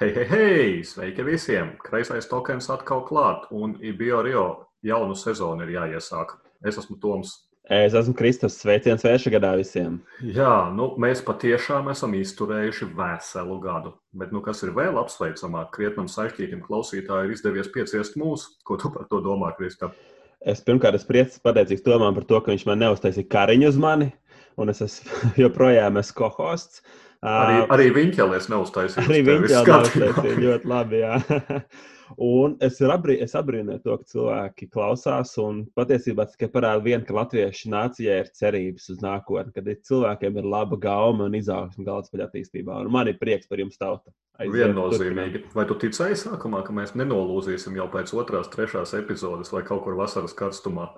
Hei, hei, hei! Sveiki visiem! Kreisais tokens atkal klāt, un BioRio jaunu sezonu ir jāiesāk. Es esmu Toms. Es esmu Kristofers. Sveiciens vērša gadā visiem. Jā, nu, mēs patiešām esam izturējuši veselu gadu. Bet, nu, kas ir vēl apsveicamāk, krietnam saistītam klausītājam ir izdevies pieciest mūsu. Ko tu par to domā, Kristof? Es pirmkārt esmu priecīgs, pateicīgs Tomam par to, ka viņš man neuztaisīja kariņu uz mani, un es esmu joprojām esmu kohosts. Arī, arī viņķelēs neuztaisīja. Arī viņķelēs neuztaisīja ļoti labi. Jā. Un es, abrī, es abrīnoju to, ka cilvēki klausās, un patiesībā tikai parāda vienu, ka latviešu nācijai ir cerības uz nākotni, kad cilvēkiem ir laba gauma un izaugsme galvaspēļa attīstībā. Un man ir prieks par jums, tauta. Viennozīmīgi. Vai tu ticēji sākumā, ka mēs nenolūzīsim jau pēc otrās, trešās epizodes vai kaut kur vasaras karstumā?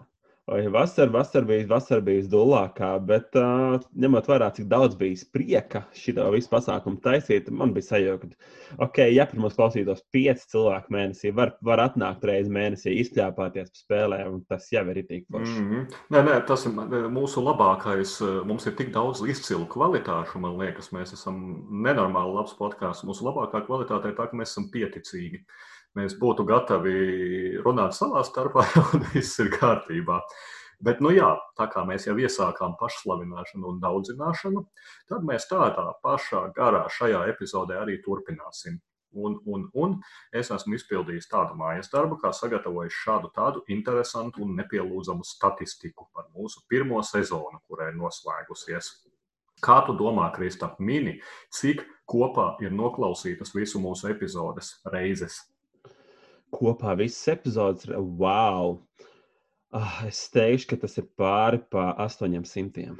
Vai vasara, vasara bija, vasara bija dūlākā, bet uh, ņemot vērā, cik daudz bija prieka šī visu pasākumu taisīt, man bija sajūta, ka, ok, ja pirms mums klausītos pieci cilvēki mēnesī, var, var atnākt reizes mēnesī, izkļāpāties pa spēlēm, un tas jau ir itī forši. Mm -hmm. Nē, nē, tas ir mūsu labākais. Mums ir tik daudz izcilu kvalitāšu, man liekas, mēs esam nenormāli labs podkāsts. Mūsu labākā kvalitāte ir tā, ka mēs esam pieticīgi. Uh, mēs būtu gatavi runāt savā starpā, un viss ir kārtībā. Bet, nu jā, tā kā mēs jau iesākām pašslavināšanu un daudzināšanu, tad mēs tādā pašā garā šajā epizodē arī turpināsim. Un, un, un es esmu izpildījis tādu mājas darbu, kā sagatavojis šādu tādu interesantu un nepielūdzamu statistiku par mūsu pirmo sezonu, kurai noslēgusies. Kā tu domā, Kristap, mini, cik kopā ir noklausītas visu mūsu epizodes reizes? Kopā visas epizodes. Wow! Ah, es teikšu, ka tas ir pāri pa 800.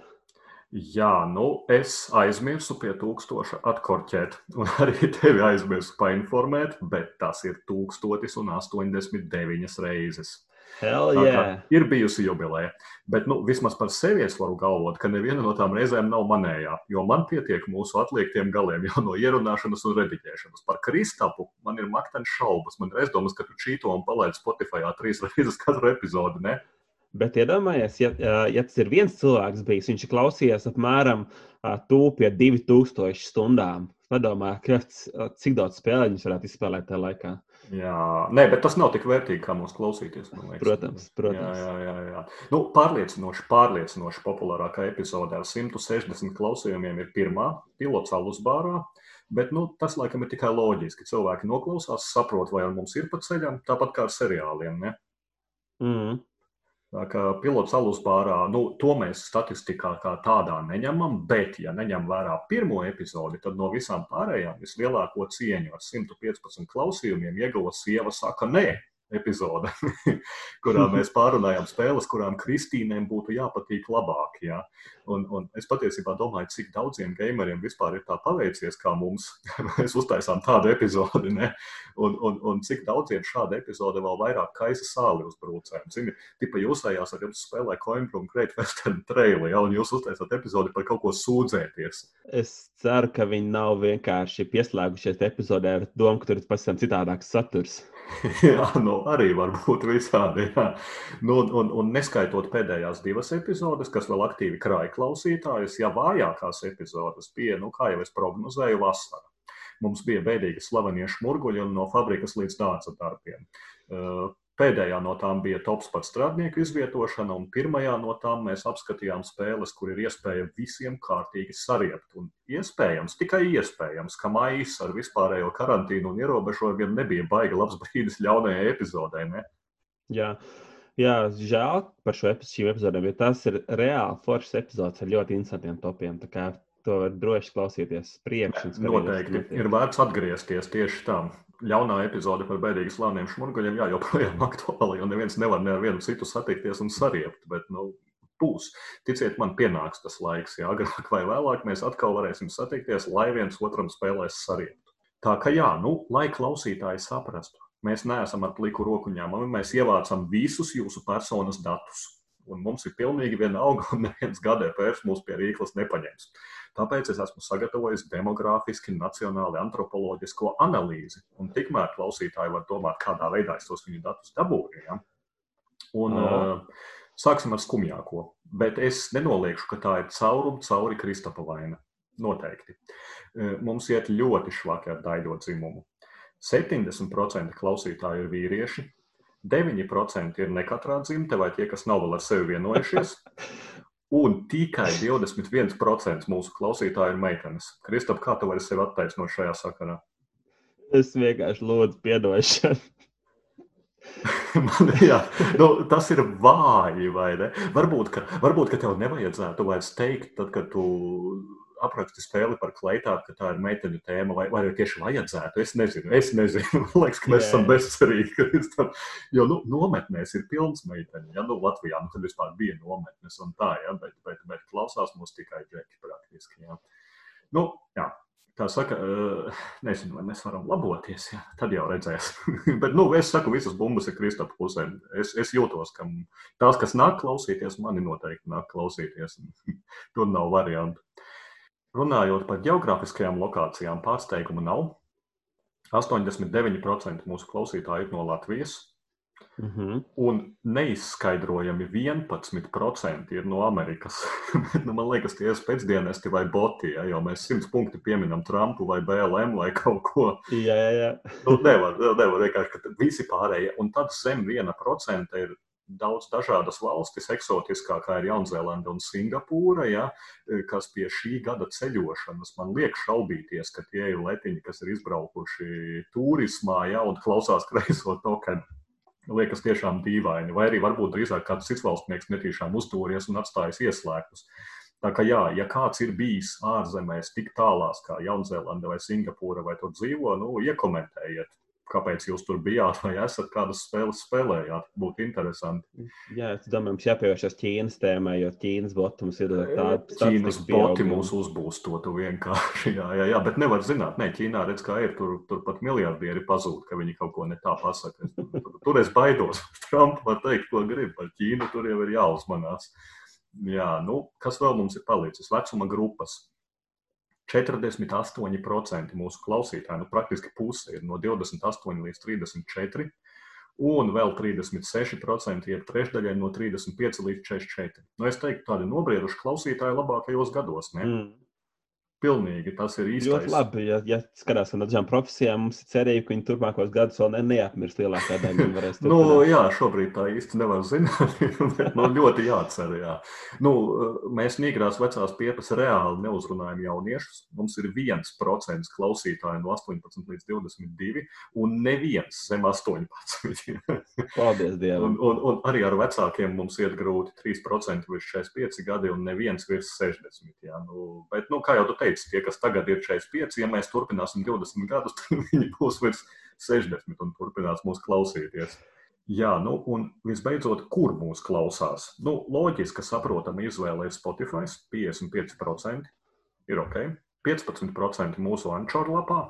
Jā, nu es aizmirsu pie tūkstoša atkorķēt, un arī tevi aizmirsu painformēt, bet tas ir 1089 reizes. Yeah. Ir bijusi jubileja, bet nu, vismaz par sevi es varu galvot, ka neviena no tām reizēm nav manējā, jo man pietiek mūsu atliektiem galiem jau no ierunāšanas un rediģēšanas. Par Kristapu man ir makteņš šaubas. Man ir aizdomas, ka tu čīto un palaidi Spotify trīs reizes katru epizodi. Ne? Bet iedomājieties, ja, ja tas ir viens cilvēks bijis, viņš ir klausījies apmēram tūp pie 2000 stundām. Padomā, cik daudz spēļu viņš varētu izspēlēt tajā laikā. Jā, nē, bet tas nav tik vērtīgi, kā mūsu klausīties. Protams, protams. Jā, jā, jā, jā. Nu, pārliecinoši, pārliecinoši populārākā epizode ar 160 klausījumiem ir pirmā pilots Alusbārā. Bet nu, tas, laikam, ir tikai loģiski. Cilvēki noklausās, saprot, vai mums ir pa ceļam, tāpat kā ar seriāliem. Ne? Mm. Kā pilots aluspārā, nu, to mēs statistikā kā tādā neņemam, bet, ja neņem vērā pirmo epizodi, tad no visām pārējām vislielāko cieņu ar 115 klausījumiem ieguva sieva saka nē epizode, kurā mēs pārunājām spēles, kurām Kristīnēm būtu jāpatīk labāk. Ja? Un, un es patiesībā domāju, cik daudziem gameriem vispār ir tā paveicies, kā mums. mēs uztaisām tādu epizodi, ne? un, un, un cik daudziem šāda epizode vēl vairāk kaisa sāli uzbrucējiem. Zini, tipa jūsējās ar jums spēlē Coimbra un Great Western Trail, ja? un jūs uztaisāt epizodi par kaut ko sūdzēties. Es ceru, ka viņi nav vienkārši pieslēgušies epizodē ar domu, ka tur ir pavisam citādāks saturs. jā, nu, arī var būt visādi. Jā. Nu, un, un, un neskaitot pēdējās divas epizodes, kas vēl aktīvi krāja klausītājus, ja vājākās epizodes bija, nu, kā jau es prognozēju, vasara. Mums bija bēdīgi slavenie šmurguļi no fabrikas līdz dārza darbiem. Pēdējā no tām bija tops par strādnieku izvietošanu, un pirmajā no tām mēs apskatījām spēles, kur ir iespēja visiem kārtīgi sariept. Un iespējams, tikai iespējams, ka maijs ar vispārējo karantīnu un ierobežojumiem nebija baigi labs brīdis ļaunajai epizodē. Ne? Jā. Jā, žēl par šo epizodēm, jo tas ir reāli foršs epizods ar ļoti interesantiem topiem. Tā kā to var droši klausīties priekšā. Noteikti ir vērts atgriezties tieši tam ļaunā epizode par bēdīgi slāniem šmurguļiem, jā, joprojām aktuāli, jo neviens nevar nevienu citu satikties un sariept. Bet, nu, būs. Ticiet man, pienāks tas laiks, ja agrāk vai vēlāk mēs atkal varēsim satikties, lai viens otram spēlēs sariept. Tā kā jā, nu, lai klausītāji saprastu, mēs neesam ar pliku roku ņēmami, mēs ievācam visus jūsu personas datus. Un mums ir pilnīgi vienalga, un neviens GDPR mūs pie rīklas nepaņems. Tāpēc es esmu sagatavojis demogrāfiski, nacionāli antropoloģisko analīzi. Un tikmēr klausītāji var domāt, kādā veidā es tos viņu datus dabūju. Ja? Un, uh, sāksim ar skumjāko. Bet es nenoliekšu, ka tā ir caurumu cauri Kristapa vaina. Noteikti. Mums iet ļoti švaki ar daļo dzimumu. 70% klausītāju ir vīrieši, 9% ir nekatrā dzimte vai tie, kas nav vēl ar sevi vienojušies. Un tikai 21% mūsu klausītāju ir meitenes. Kristap, kā tu vari sevi attaisnot šajā sakarā? Es vienkārši lūdzu atdošanu. Man, jā, nu, tas ir vāji, vai ne? Varbūt, ka, varbūt, ka tev nevajadzētu vairs teikt, tad, kad tu apraksti spēli par kleitām, ka tā ir meiteņu tēma, vai, vai tieši vajadzētu. Es nezinu, es nezinu. Man liekas, ka mēs esam bezcerīgi. Jo nu, nometnēs ir pilns meiteņu. Ja? Nu, Latvijā nu, tad vispār bija nometnes un tā, ja? bet, bet, bet klausās mūs tikai džeki praktiski. Ja? Nu, jā, kā saka, nezinu, vai mēs varam laboties. Ja? Tad jau redzēs. Bet nu, es saku, visas bumbas ir Kristapa pusē. Es, es jūtos, ka tās, kas nāk klausīties, mani noteikti nāk klausīties. Tur nav variantu. Runājot par geogrāfiskajām lokācijām, pārsteigumu nav. 89% mūsu klausītāji ir no Latvijas, Mm -hmm. Un neizskaidrojami 11% ir no Amerikas. nu, man liekas, tie ir pēcdienesti vai boti, ja, jo mēs simts punkti pieminam Trumpu vai BLM vai kaut ko. Jā, jā, jā. nu, nevar, nevar vienkārši, ka visi pārējie. Un tad zem 1% ir daudz dažādas valstis, eksotiskākā ir Jaunzēlanda un Singapūra, ja, kas pie šī gada ceļošanas man liek šaubīties, ka tie ir letiņi, kas ir izbraukuši turismā ja, un klausās kreiso tokenu liekas tiešām dīvaini. Vai arī varbūt drīzāk kāds cits valstnieks netīšām uztūries un atstājis ieslēgtus. Tā kā jā, ja kāds ir bijis ārzemēs tik tālās kā Jaunzēlanda vai Singapūra vai tur dzīvo, nu, iekomentējiet, kāpēc jūs tur bijāt, vai esat kādas spēles spēlējāt. Būtu interesanti. Jā, es domāju, mums jāpievēršas Ķīnas tēmai, jo Ķīnas boti mums ir tāda Ķīnas boti mūs uzbūstotu vienkārši. Jā, jā, jā, bet nevar zināt, ne, Ķīnā redz, kā ir, tur, tur pat miljardieri pazūd, ka viņi kaut ko ne tā pasaka. Tur, tur es baidos. Trump var teikt, ko grib, par Ķīnu tur jau ir jāuzmanās. Jā, nu, kas vēl mums ir palicis? Vecuma grupas. 48% mūsu klausītāji, nu, praktiski puse ir no 28 līdz 34, un vēl 36% ir trešdaļai no 35 līdz 44. Nu, es teiktu, tādi nobrieduši klausītāji labākajos gados. Ne? Mm. Pilnīgi tas ir īsti. Ļoti labi, ja, ja skatās no dažām profesijām, mums ir cerība, ka viņi turpmākos gadus vēl ne, neapmirst lielākā daļa. nu, jā, šobrīd tā īsti nevar zināt, bet nu, ļoti jācer. Jā. Nu, mēs Nīgrās vecās piepas reāli neuzrunājam jauniešus. Mums ir viens procents klausītāju no 18 līdz 22 un neviens zem 18. Paldies Dievam. Un, un, un arī ar vecākiem mums iet grūti 3% virs 45 gadi un neviens virs 60. Jā. Nu, bet, nu, kā jau tu teici, teicu, tie, kas tagad ir 45, ja mēs turpināsim 20 gadus, tad viņi būs virs 60 un turpinās mūs klausīties. Jā, nu, un visbeidzot, kur mūs klausās? Nu, loģiski, saprotama izvēle ir Spotify, 55% ir ok, 15% mūsu Ančora lapā.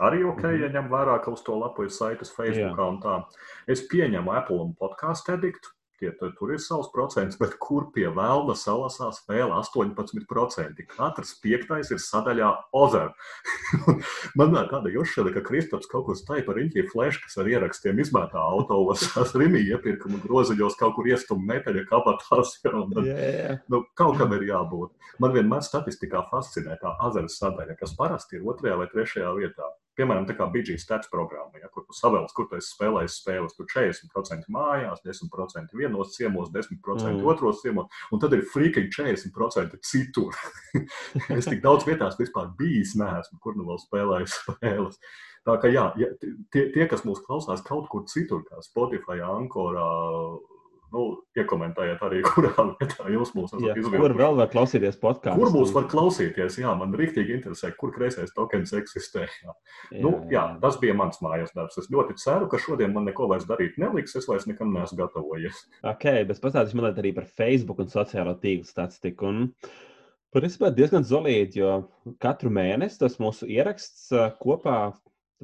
Arī ok, mm -hmm. ja ņem vērā, ka uz to lapu ir saites Facebook un tā. Es pieņemu Apple un podkāstu ediktu, Tie, tur, tur ir savs procents, bet kur pie vēlna salasās vēl 18%? Katrs piektais ir sadaļā Ozer. Man nāk tāda jūšana, ka Kristaps kaut kur stāja par riņķī flash, kas ar ierakstiem izmētā autovas, tās rimī iepirkuma groziņos kaut kur iestum metāļa kabatās. Ja, tad, yeah, yeah. Nu, kaut kam ir jābūt. Man vienmēr statistikā fascinē tā Azera sadaļa, kas parasti ir otrajā vai trešajā vietā. Piemēram, tā kā bija stats programma, ja, kur tu savēlies, kur tu esi spēlējis spēles, tur 40% mājās, 10% vienos ciemos, 10% mm. otros ciemos, un tad ir freaking 40% citur. es tik daudz vietās vispār bijis, neesmu, kur nu vēl spēlējis spēles. Tā kā jā, ja, tie, tie, kas mūs klausās kaut kur citur, kā Spotify, Ankorā, nu, iekomentējiet arī, kurā vietā jūs mūs esat izvēlējušies. Kur vēl var klausīties podkāstu? Kur mūs var klausīties? Jā, man rīktīgi interesē, kur kreisais tokens eksistē. Jā. Jā, nu, jā, tas bija mans mājas darbs. Es ļoti ceru, ka šodien man neko vairs darīt neliks. Es vairs nekam neesmu gatavojies. Ok, bet pastāstīšu man arī par Facebook un sociālo tīklu statistiku. Un... Principā diezgan solīti, jo katru mēnesi tas mūsu ieraksts kopā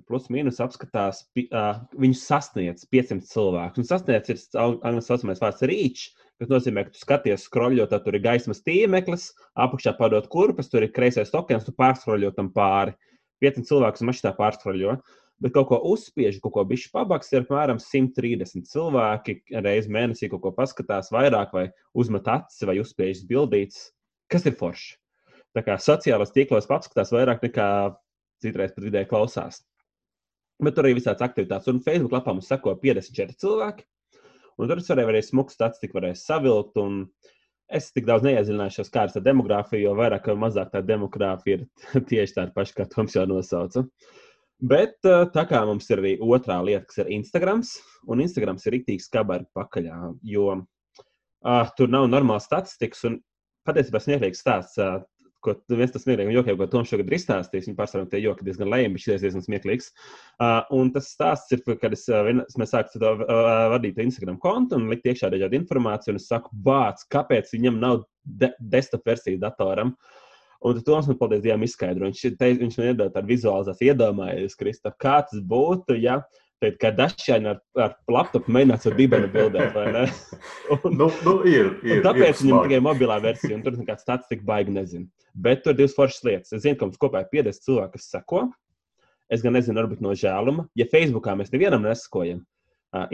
plus mīnus apskatās, uh, viņus sasniedz 500 cilvēku. Un sasniedz ir angļu saucamais vārds reach, kas nozīmē, ka tu skaties, skroļot, tad tur ir gaismas tīmeklis, apakšā padot kurpes, tur ir kreisais tokens, tu pārskroļo tam pāri. 500 cilvēku mašīnā pārskroļo. Bet kaut ko uzspiež, kaut ko bišķi pabaks, ir apmēram 130 cilvēki. Reiz mēnesī kaut ko paskatās vairāk, vai uzmet acis, vai uzspiež bildītas. Kas ir forši? Tā kā sociālās tīklos paskatās vairāk nekā citreiz pat vidēji klausās. Bet tur arī visādas aktivitātes. Un Facebook lapā mums seko 54 cilvēki. Un tur es varēju arī smuku statistiku savilkt. Es tik daudz neiedziļināšos, kā ar tā demogrāfiju, jo vairāk vai mazāk tā demogrāfija ir tieši tāda paša, kā Toms jau nosauca. Bet tā kā mums ir arī otrā lieta, kas ir Instagram, un Instagram ir rīktīgi skabari pakaļā, jo uh, tur nav normāls statistikas, un patiesībā smieklīgs stāsts. Uh, ko viens tas smieklīgs jokiem, ko Toms šogad ir izstāstījis. Viņa pārsvarā tie joki diezgan lēmi, bet šis diezgan smieklīgs. Uh, un tas stāsts ir, kad es, uh, mēs sākām to uh, vadīt Instagram kontu un likt iekšā dažādu informāciju, un es saku, bāc, kāpēc viņam nav de desktop versija datoram? Un tad Toms man paldies Dievam izskaidro. Viņš, te, viņš man iedod tādu vizualizāciju, iedomājies, Kristap, kā tas būtu, ja Tad, dažkārt ar, ar laptopu mēģināt ar dibenu bildēt, vai ne? Un, nu, nu, ir, ir, tāpēc viņam tikai mobilā versija, un tur nekāds tāds tik baigi nezinu. Bet tur ir divas foršas lietas. Es zinu, ka mums kopā ir 50 cilvēki, kas seko. Es gan nezinu, varbūt no žēluma. Ja Facebookā mēs nevienam nesakojam,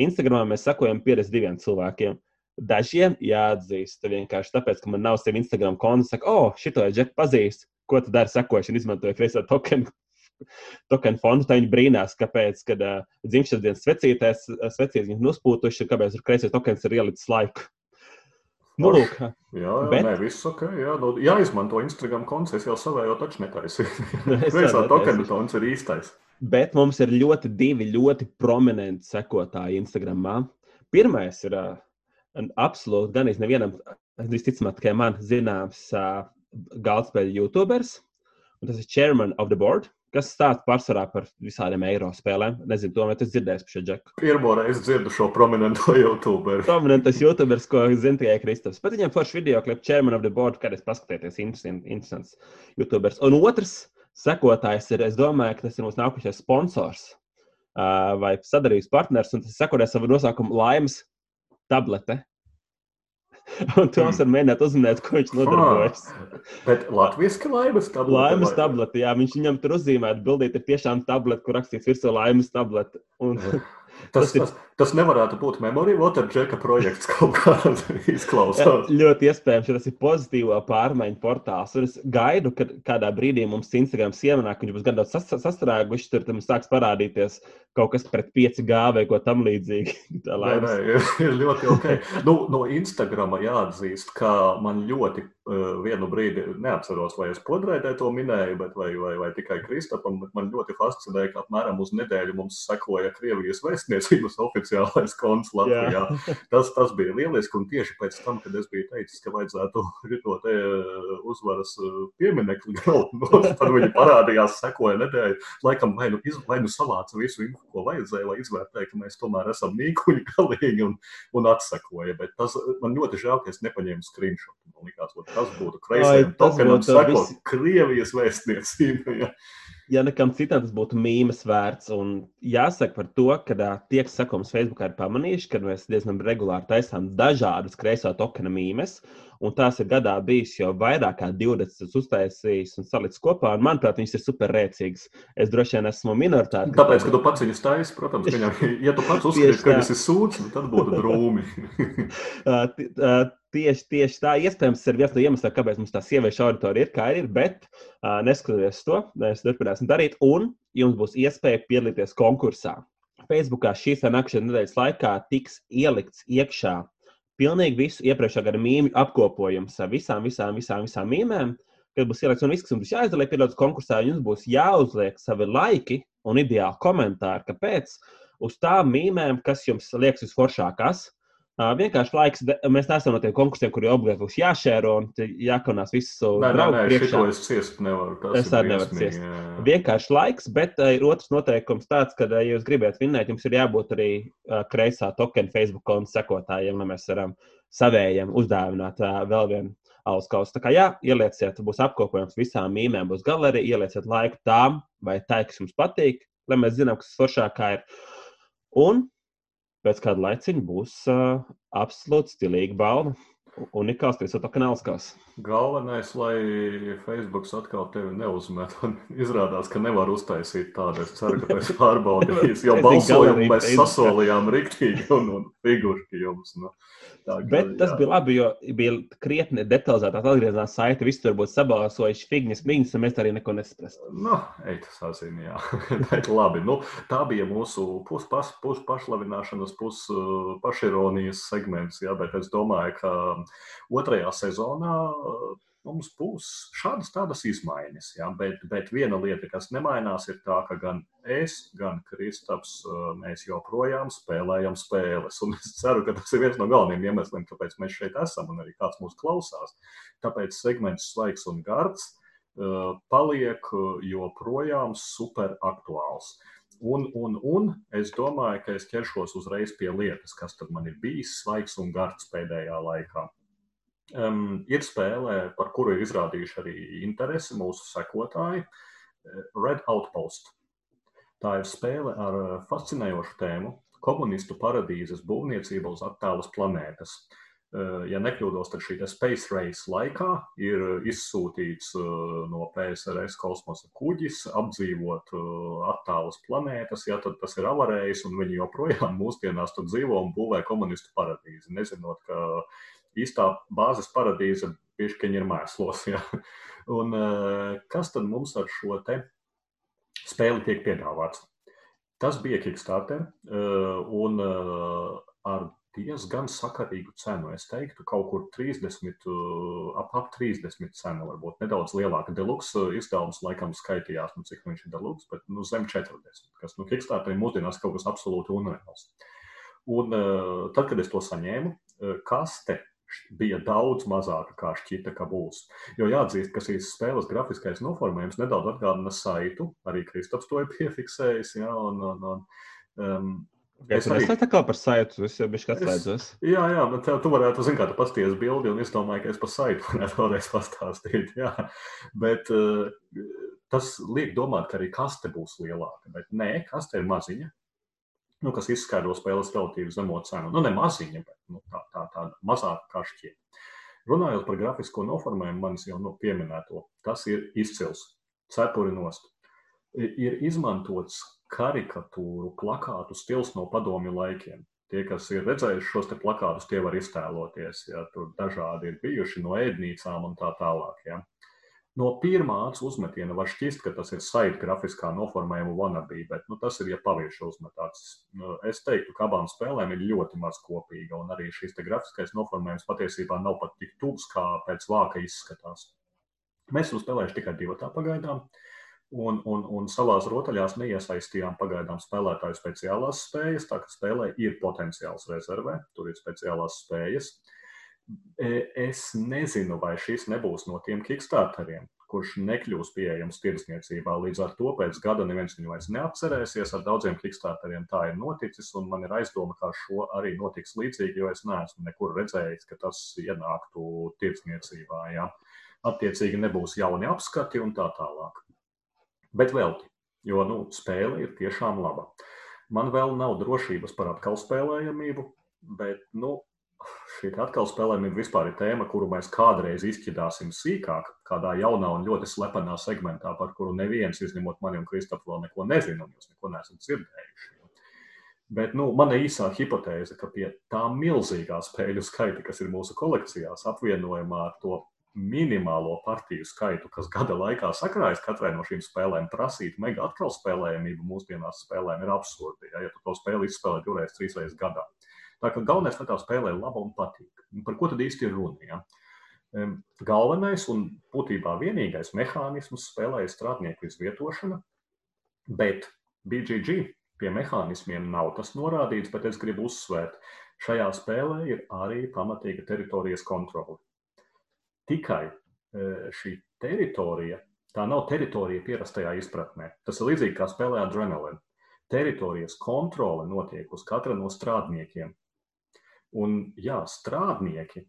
Instagramā mēs sakojam 52 cilvēkiem. Dažiem jāatzīst vienkārši tāpēc, ka man nav sev Instagram konta. Saka, oh, šito es pazīstu. Ko tu dari sekošanu, izmantojot kreisā tokenu tokenu fondu, tad viņi brīnās, kāpēc, kad uh, dzimšanas dienas svecītēs, svecītes viņus nuspūtuši, kāpēc tur kreisais tokens ir ielicis laiku. Nu, lūk, jā, jā, bet... nē, viss ok. Jā, no, jāizmanto Instagram konts, es jau savējo taču netaisīju. Kreisā tokena tons ir īstais. Bet mums ir ļoti divi ļoti prominenti sekotāji Instagramā. Pirmais ir uh, absolūti gan nevienam, visticamāk, tikai man zināms uh, galdspēļu YouTubers, un tas ir Chairman of the Board kas stāsta pārsvarā par visādiem eiro spēlēm. Nezinu, to es dzirdēju par šo džeku. Pirmo reizi dzirdu šo prominento YouTuberu. Prominentais YouTuberis, ko zina tikai Kristaps. Bet viņam forši video klips Chairman of the Board, kad es paskatījos, interesants YouTuberis. Un otrs sekotājs ir, es domāju, ka tas ir mūsu nākošais sponsors vai sadarbības partners, un tas ir sekotājs savu nosaukumu laimes tablete. Un Toms var mēģināt uzminēt, ko viņš nodarbojas. Bet Latvijas laimes tablete. Laimes tablete, jā, viņš viņam tur uzzīmēt, bildīt ir tiešām tablete, kur rakstīts virsū laimes tablete. Un, Tas, tas, tas nevarētu būt Memory Waterjacka projekts kaut kādā izklausās. Ļoti iespējams, ka tas ir pozitīvo pārmaiņu portāls. Un es gaidu, ka kādā brīdī mums Instagram iemanāk, viņš būs gan daudz sastrēguši, tur tam sāks parādīties kaut kas pret 5G vai ko tam līdzīgu. nē, nē, ir ļoti ok. nu, no Instagrama jāatzīst, ka man ļoti uh, vienu brīdi neatceros, vai es podrēdē to minēju, bet vai, vai, vai tikai Kristapam, bet man ļoti fascinēja, ka apmēram uz nedēļu mums sekoja Krievijas vēstniecības oficiālais konts Latvijā. tas, tas bija lieliski, un tieši pēc tam, kad es biju teicis, ka vajadzētu to te uzvaras pieminekli galvenot, tad viņi parādījās, sekoja nedēļu, laikam vai nu, iz, vai nu savāca visu info ko vajadzēja, lai izvērtētu, ka mēs tomēr esam mīkuļi galīgi un, un atsakoja. Bet tas man ļoti žēl, ka es nepaņēmu screenshot. Man liekas, tas būtu kreisajam tokenam sakot visi... Krievijas vēstniecība. Ja. Ja nekam citam tas būtu mīmēs vērts. Un jāsaka par to, ka tie, kas sekos Facebookā, ir pamanījuši, ka mēs diezgan regulāri taisām dažādas kreiso tokena mīmēs. Un tās ir gadā bijis jau vairāk kā 20 uztaisījis un salicis kopā. Un, manuprāt, viņas ir superrēcīgas. Es droši vien esmu minoritāte. Tāpēc, ka tu pats viņus taisīsi, protams, ka ja tu pats uzskatīsi, ka tas ir sūds, tad būtu drūmi. tieši, tieši tā, iespējams, ir viens no iemesliem, kāpēc mums tā sieviešu auditorija ir, kā ir. Bet, uh, neskatoties to, mēs turpināsim darīt, un jums būs iespēja piedalīties konkursā. Facebookā šīs vai nākamās nedēļas laikā tiks ielikts iekšā pilnīgi visu iepriekšējā gada mīmiju apkopojums ar visām, visām, visām, visām mīmēm. Kad būs ielikts un viss, kas jums jāizdala, piedalās konkursā, jums būs jāuzliek savi laiki un ideāli komentāri, kāpēc uz tām mīmēm, kas jums liekas visforšākās. Vienkārši laiks, mēs neesam no tiem konkursiem, kuriem obligāti būs jāšēro un jākonās visu nē, priekšā. Es ciest nevaru. Tas es arī nevaru ciest. Jā. Vienkārši laiks, bet ir otrs noteikums tāds, ka, ja jūs gribat vinnēt, jums ir jābūt arī kreisā tokena Facebook konta sekotājiem, lai mēs varam savējiem uzdāvināt vēl vienu alus kausu. Tā kā jā, ielieciet, būs apkopojums visām mīmēm, būs galerija, ielieciet laiku tām vai tā, kas jums patīk, lai mēs zinām, kas foršākā ir. Un pēc kāda laiciņa būs uh, absolūti stilīga balva. Unikāls, tas ir kanālskās. Galvenais, lai Facebook atkal tevi neuzmet. Izrādās, ka nevar uztaisīt tādu. Es ceru, ka tas pārbaudīs. Jo balsojumu mēs sasolījām riktīgi un, un figūrki jums. Nu. Tā, Bet jā. tas bija labi, jo bija krietni detalizētāk atgriezās saite. Visi tur būtu sabalsojuši figņas, mīņas, un mēs arī neko nesaprastu. Nu, ej, tas zina, jā. Bet labi, nu, tā bija mūsu pus, pas, pus pašlavināšanas, pus pašironijas segments, jā, bet es domāju, ka otrajā sezonā mums būs šādas tādas izmaiņas. Ja? Bet, bet viena lieta, kas nemainās, ir tā, ka gan es, gan Kristaps, mēs joprojām spēlējam spēles. Un es ceru, ka tas ir viens no galvenajiem iemesliem, kāpēc mēs šeit esam un arī kāds mūs klausās. Tāpēc segments svaigs un gards paliek joprojām super aktuāls. Un, un, un es domāju, ka es ķeršos uzreiz pie lietas, kas man ir bijis svaigs un gards pēdējā laikā. Um, ir spēlē, par kuru ir izrādījuši arī interesi mūsu sekotāji, eh, Red Outpost. Tā ir spēle ar eh, fascinējošu tēmu - komunistu paradīzes būvniecība uz attālas planētas. Uh, ja nekļūdos, tad šī Space Race laikā ir izsūtīts uh, no PSRS kosmosa kuģis apdzīvot attālas planētas. Ja tad tas ir avarējis, un viņi joprojām mūsdienās tur dzīvo un būvē komunistu paradīzi, nezinot, ka īstā bāzes paradīze piešķiņa ir mēslos. Ja? Un, eh, kas tad mums ar šo te spēli tiek piedāvāts? Tas bija Kickstarter eh, un eh, ar diezgan sakarīgu cenu. Es teiktu, kaut kur 30, ap, ap 30 cenu, varbūt nedaudz lielāka. Deluxe izdevums laikam skaitījās, nu, cik viņš ir deluxe, bet nu, zem 40, kas nu, Kickstarter mūsdienās kaut kas absolūti unreāls. Un tad, kad es to saņēmu, kaste bija daudz mazāka, kā šķita, ka būs. Jo jāatzīst, ka šīs spēles grafiskais noformējums nedaudz atgādina saitu. Arī Kristaps to ir piefiksējis. Ja, un, un, un, um, Es arī tā kā par saitu, es jau biju atslēdzos. Jā, jā, bet tu varētu, zin kā, tu pasties bildi, un es domāju, ka es par saitu varētu vēlreiz pastāstīt, jā. Bet uh, tas liek domāt, ka arī kaste būs lielāka, bet nē, kaste ir maziņa, nu, kas izskaidro spēles relatīvi zemo cenu. Nu, ne maziņa, bet nu, tā, tā, tāda mazāka kā šķiet. Runājot par grafisko noformējumu, manis jau nu, pieminēto, tas ir izcils. Cepuri nost. Ir izmantots karikatūru plakātu stils no padomju laikiem. Tie, kas ir redzējuši šos plakātus, tie var iztēloties. Ja, tur dažādi ir bijuši no ēdnīcām un tā tālāk. Ja. No pirmā acu uzmetiena var šķist, ka tas ir saita grafiskā noformējuma wannabe, bet nu, tas ir, ja paviešu uzmetāts. Nu, es teiktu, ka abām spēlēm ir ļoti maz kopīga, un arī šis grafiskais noformējums patiesībā nav pat tik tuvs, kā pēc vāka izskatās. Mēs esam spēlējuši tikai divatā pagaidām, un, un, un savās rotaļās neiesaistījām pagaidām spēlētāju speciālās spējas, tā ka spēlē ir potenciāls rezervē, tur ir speciālās spējas. E, es nezinu, vai šis nebūs no tiem kickstarteriem, kurš nekļūs pieejams tirdzniecībā. Līdz ar to pēc gada neviens viņu vairs neatcerēsies. Ar daudziem kickstarteriem tā ir noticis, un man ir aizdoma, ka šo arī notiks līdzīgi, jo es neesmu nekur redzējis, ka tas ienāktu tirdzniecībā. Ja? Attiecīgi nebūs jauni apskati un tā tālāk. Bet velti, jo nu, spēle ir tiešām laba. Man vēl nav drošības par atkal spēlējamību, bet nu, šī atkal spēlējuma vispār ir tēma, kuru mēs kādreiz izšķidāsim sīkāk, kādā jaunā un ļoti slepenā segmentā, par kuru neviens, izņemot mani un Kristofu, vēl neko nezina, un jūs neko neesat dzirdējuši. Bet nu, mana īsā hipotēze, ka pie tā milzīgā spēļu skaita, kas ir mūsu kolekcijās, apvienojumā ar to minimālo partiju skaitu, kas gada laikā sakrājas katrai no šīm spēlēm, prasīt mega atkal spēlējamību mūsdienās spēlēm ir absurdi. Ja, ja tu to spēli izspēlē divreiz, trīs reizes gadā. Tā kā galvenais, lai tā spēlē laba un patīk. Par ko tad īsti ir runa? Ja? Galvenais un būtībā vienīgais mehānisms spēlē ir strādnieku izvietošana, bet BGG pie mehānismiem nav tas norādīts, bet es gribu uzsvērt, šajā spēlē ir arī pamatīga teritorijas kontrole. Tikai e, šī teritorija, tā nav teritorija pierastajā izpratnē. Tas ir līdzīgi kā spēlē Adrenaline. Teritorijas kontrole notiek uz katra no strādniekiem. Un, jā, strādnieki,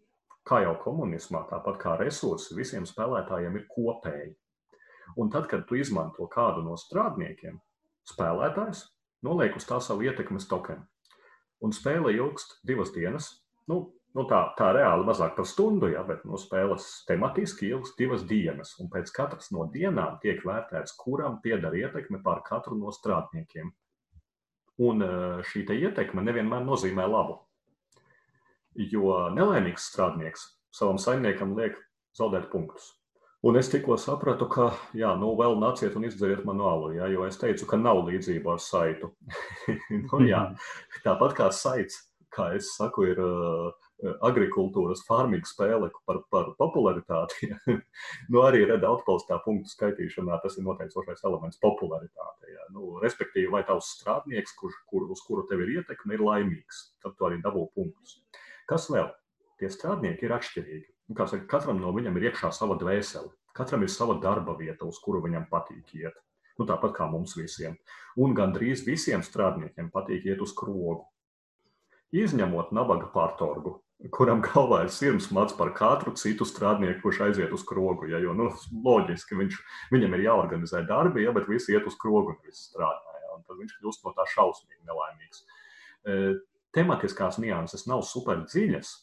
kā jau komunismā, tāpat kā resursi, visiem spēlētājiem ir kopēji. Un tad, kad tu izmanto kādu no strādniekiem, spēlētājs noliek uz tā savu ietekmes tokenu. Un spēle ilgst divas dienas, nu, Nu, tā, tā reāli mazāk par stundu, ja, bet no nu, spēles tematiski ilgs divas dienas. Un pēc katras no dienām tiek vērtēts, kuram pieder ietekme pār katru no strādniekiem. Un eh, šī ietekme nevienmēr nozīmē labu. Jo nelaimīgs strādnieks savam saimniekam liek zaudēt punktus. Un es tikko sapratu, ka, jā, nu, vēl nāciet un izdzeriet manu alu, ja, jo es teicu, ka nav līdzība ar saitu. nu, jā, tāpat kā saits, kā es saku, ir uh, agrikultūras farmīga spēle par, par popularitāti. nu, arī reda atbalstā punktu skaitīšanā, tas ir noteicošais elements popularitāte. Ja. Nu, respektīvi, vai tavs strādnieks, kur, kur, uz kuru tev ir ietekme, ir laimīgs, tad tu arī dabū punktus. Kas vēl? Tie strādnieki ir atšķirīgi. Nu, saka, katram no viņiem ir iekšā sava dvēsele. Katram ir sava darba vieta, uz kuru viņam patīk iet. Nu, tāpat kā mums visiem. Un gandrīz visiem strādniekiem patīk iet uz krogu. Izņemot nabaga pārtorgu, kuram galvā ir sirds mats par katru citu strādnieku, kurš aiziet uz krogu. Ja, jo, nu, loģiski, viņš, viņam ir jāorganizē darbi, ja, bet visi iet uz krogu un visi strādā. Ja, un tad viņš kļūst no tā šausmīgi nelaimīgs. E, tematiskās nianses nav super dziļas,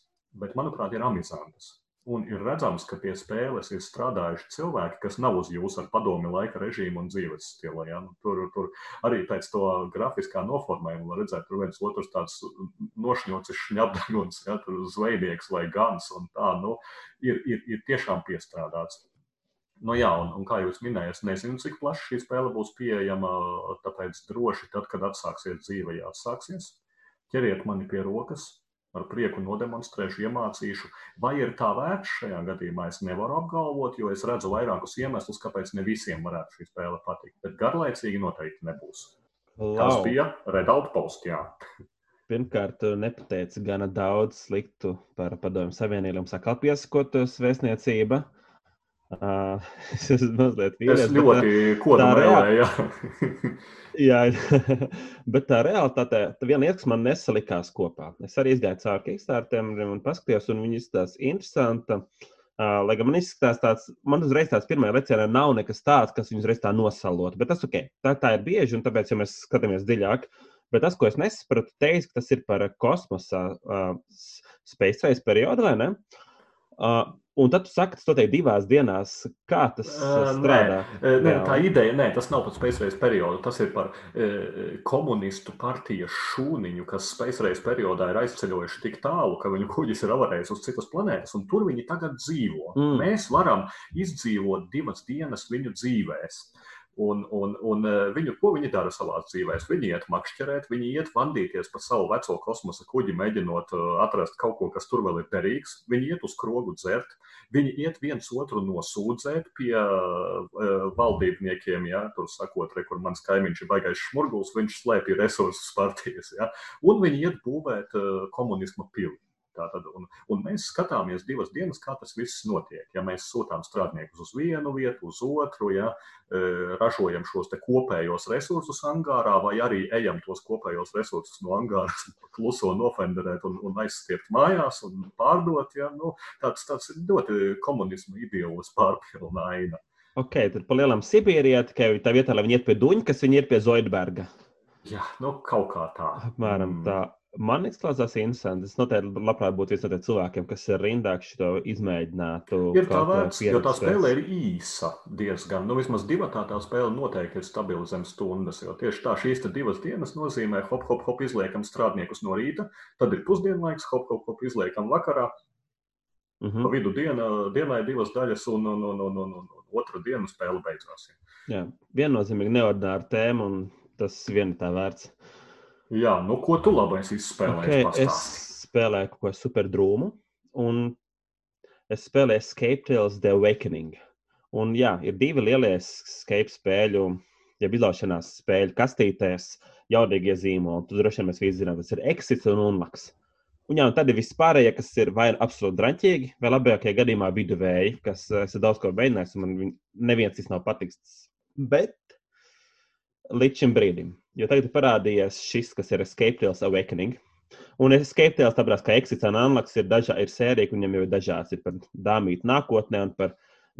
bet, manuprāt, ir amizantas. Un ir redzams, ka pie spēles ir strādājuši cilvēki, kas nav uz jūsu ar padomi laika režīmu un dzīves stilu. Ja? Nu, tur, tur arī pēc to grafiskā noformējuma var redzēt, tur viens otrs tāds nošņocis šņabdaguns, ja? tur zvejnieks vai gans un tā, nu, ir, ir, ir tiešām piestrādāts. Nu, jā, un, un kā jūs minējāt, es nezinu, cik plaši šī spēle būs pieejama. Tāpēc droši tad, kad atsāksies dzīve, ja atsāksies, ķeriet mani pie rokas, ar prieku nodemonstrēšu, iemācīšu. Vai ir tā vērts šajā gadījumā, es nevaru apgalvot, jo es redzu vairākus iemeslus, kāpēc ne visiem varētu šī spēle patikt. Bet garlaicīgi noteikti nebūs. Lau. Tas bija Red Outpost. Jā. Pirmkārt, nepateici gana daudz sliktu par Padomju Savienību, saka, piesakotos vēstniecība. Uh, es mazliet vīries, es ļoti kodam reāli. Jā, bet tā realitāte, tā viena lieta, kas man nesalikās kopā. Es arī izgāju cauri Kickstarteriem un paskatījos, un viņi izskatās interesanti. Uh, lai gan man izskatās tāds, man uzreiz tāds pirmā lecienā nav nekas tāds, kas viņus reiz tā nosalot. Bet tas ok, tā, tā ir bieži, un tāpēc, ja mēs skatāmies dziļāk, bet tas, ko es nesapratu, teiks, ka tas ir par kosmosa uh, race periodu, vai ne? Uh, Un tad tu saki, tas notiek divās dienās. Kā tas uh, strādā? Nē, nē, tā ideja, nē, tas nav par Space Race periodu. Tas ir par e, komunistu partijas šūniņu, kas Space Race periodā ir aizceļojuši tik tālu, ka viņu kuģis ir avarējis uz citas planētas, un tur viņi tagad dzīvo. Mm. Mēs varam izdzīvot divas dienas viņu dzīvēm. Un, un, un eh, viņu, ko viņi dara savā dzīvē? Viņi iet makšķerēt, viņi iet vandīties pa savu veco kosmosa kuģi, mēģinot eh, atrast kaut ko, kas tur vēl ir derīgs. Viņi iet uz krogu dzert, viņi iet viens otru nosūdzēt pie uh, valdībniekiem. Ja? Tur sakot, re, kur mans kaimiņš ir baigais šmurgulis, viņš slēpj resursus partijas. Ja? Un viņi iet būvēt uh, komunisma pilnu. Tātad, un, un mēs skatāmies divas dienas, kā tas viss notiek. Ja mēs sūtām strādniekus uz vienu vietu, uz otru, ja e, ražojam šos kopējos resursus angārā, vai arī ejam tos kopējos resursus no angāras kluso nofenderēt un, un aizstiept mājās un pārdot. Ja, nu, tāds, tāds ļoti komunismu ideāls pārpilna aina. Ok, tad pa lielam Sibīrijā tikai tā vietā, lai viņi iet pie Duņa, kas viņi ir pie Zoidberga. Jā, nu kaut kā tā. Apmēram mm. tā. Man izklausās interesanti. Es noteikti labprāt būtu viens no tiem cilvēkiem, kas ir rindā, kas to izmēģinātu. Ir tā vērts, jo tā spēle ir īsa diezgan. Nu, vismaz divatā tā spēle noteikti ir stabila zem stundas. Jo tieši tā šīs divas dienas nozīmē hop, hop, hop, izliekam strādniekus no rīta, tad ir pusdienlaiks, hop, hop, hop, izliekam vakarā. Mm -hmm. Pa vidu diena, dienai divas daļas, un, un, un, un, un, un otru dienu spēle beidzās. Jā, viennozīmīgi neordināra tēma, un tas vien tā vērts. Jā, nu ko tu labais izspēlēji? Okay, es spēlēju kaut ko super drūmu, un es spēlēju Escape Tales The Awakening. Un jā, ir divi lielie escape spēļu, jeb izlaušanās spēļu kastītēs, jaudīgie zīmoli. Tu droši vien mēs visi zinām, tas ir Exits un Unlocks. Un, jā, un tad ir viss pārējie, kas ir vai absolūti draņķīgi, vai labākajā gadījumā viduvēji, kas es daudz ko mēģināju, un man neviens tas nav patiks. Bet līdz šim brīdim. Jo tagad ir parādījies šis, kas ir Escape Tales Awakening. Un Escape Tales, tāpēc kā Exits un Unlocks ir, dažā, ir sērija, un viņam jau ir dažāds. Ir par dāmītu nākotnē un par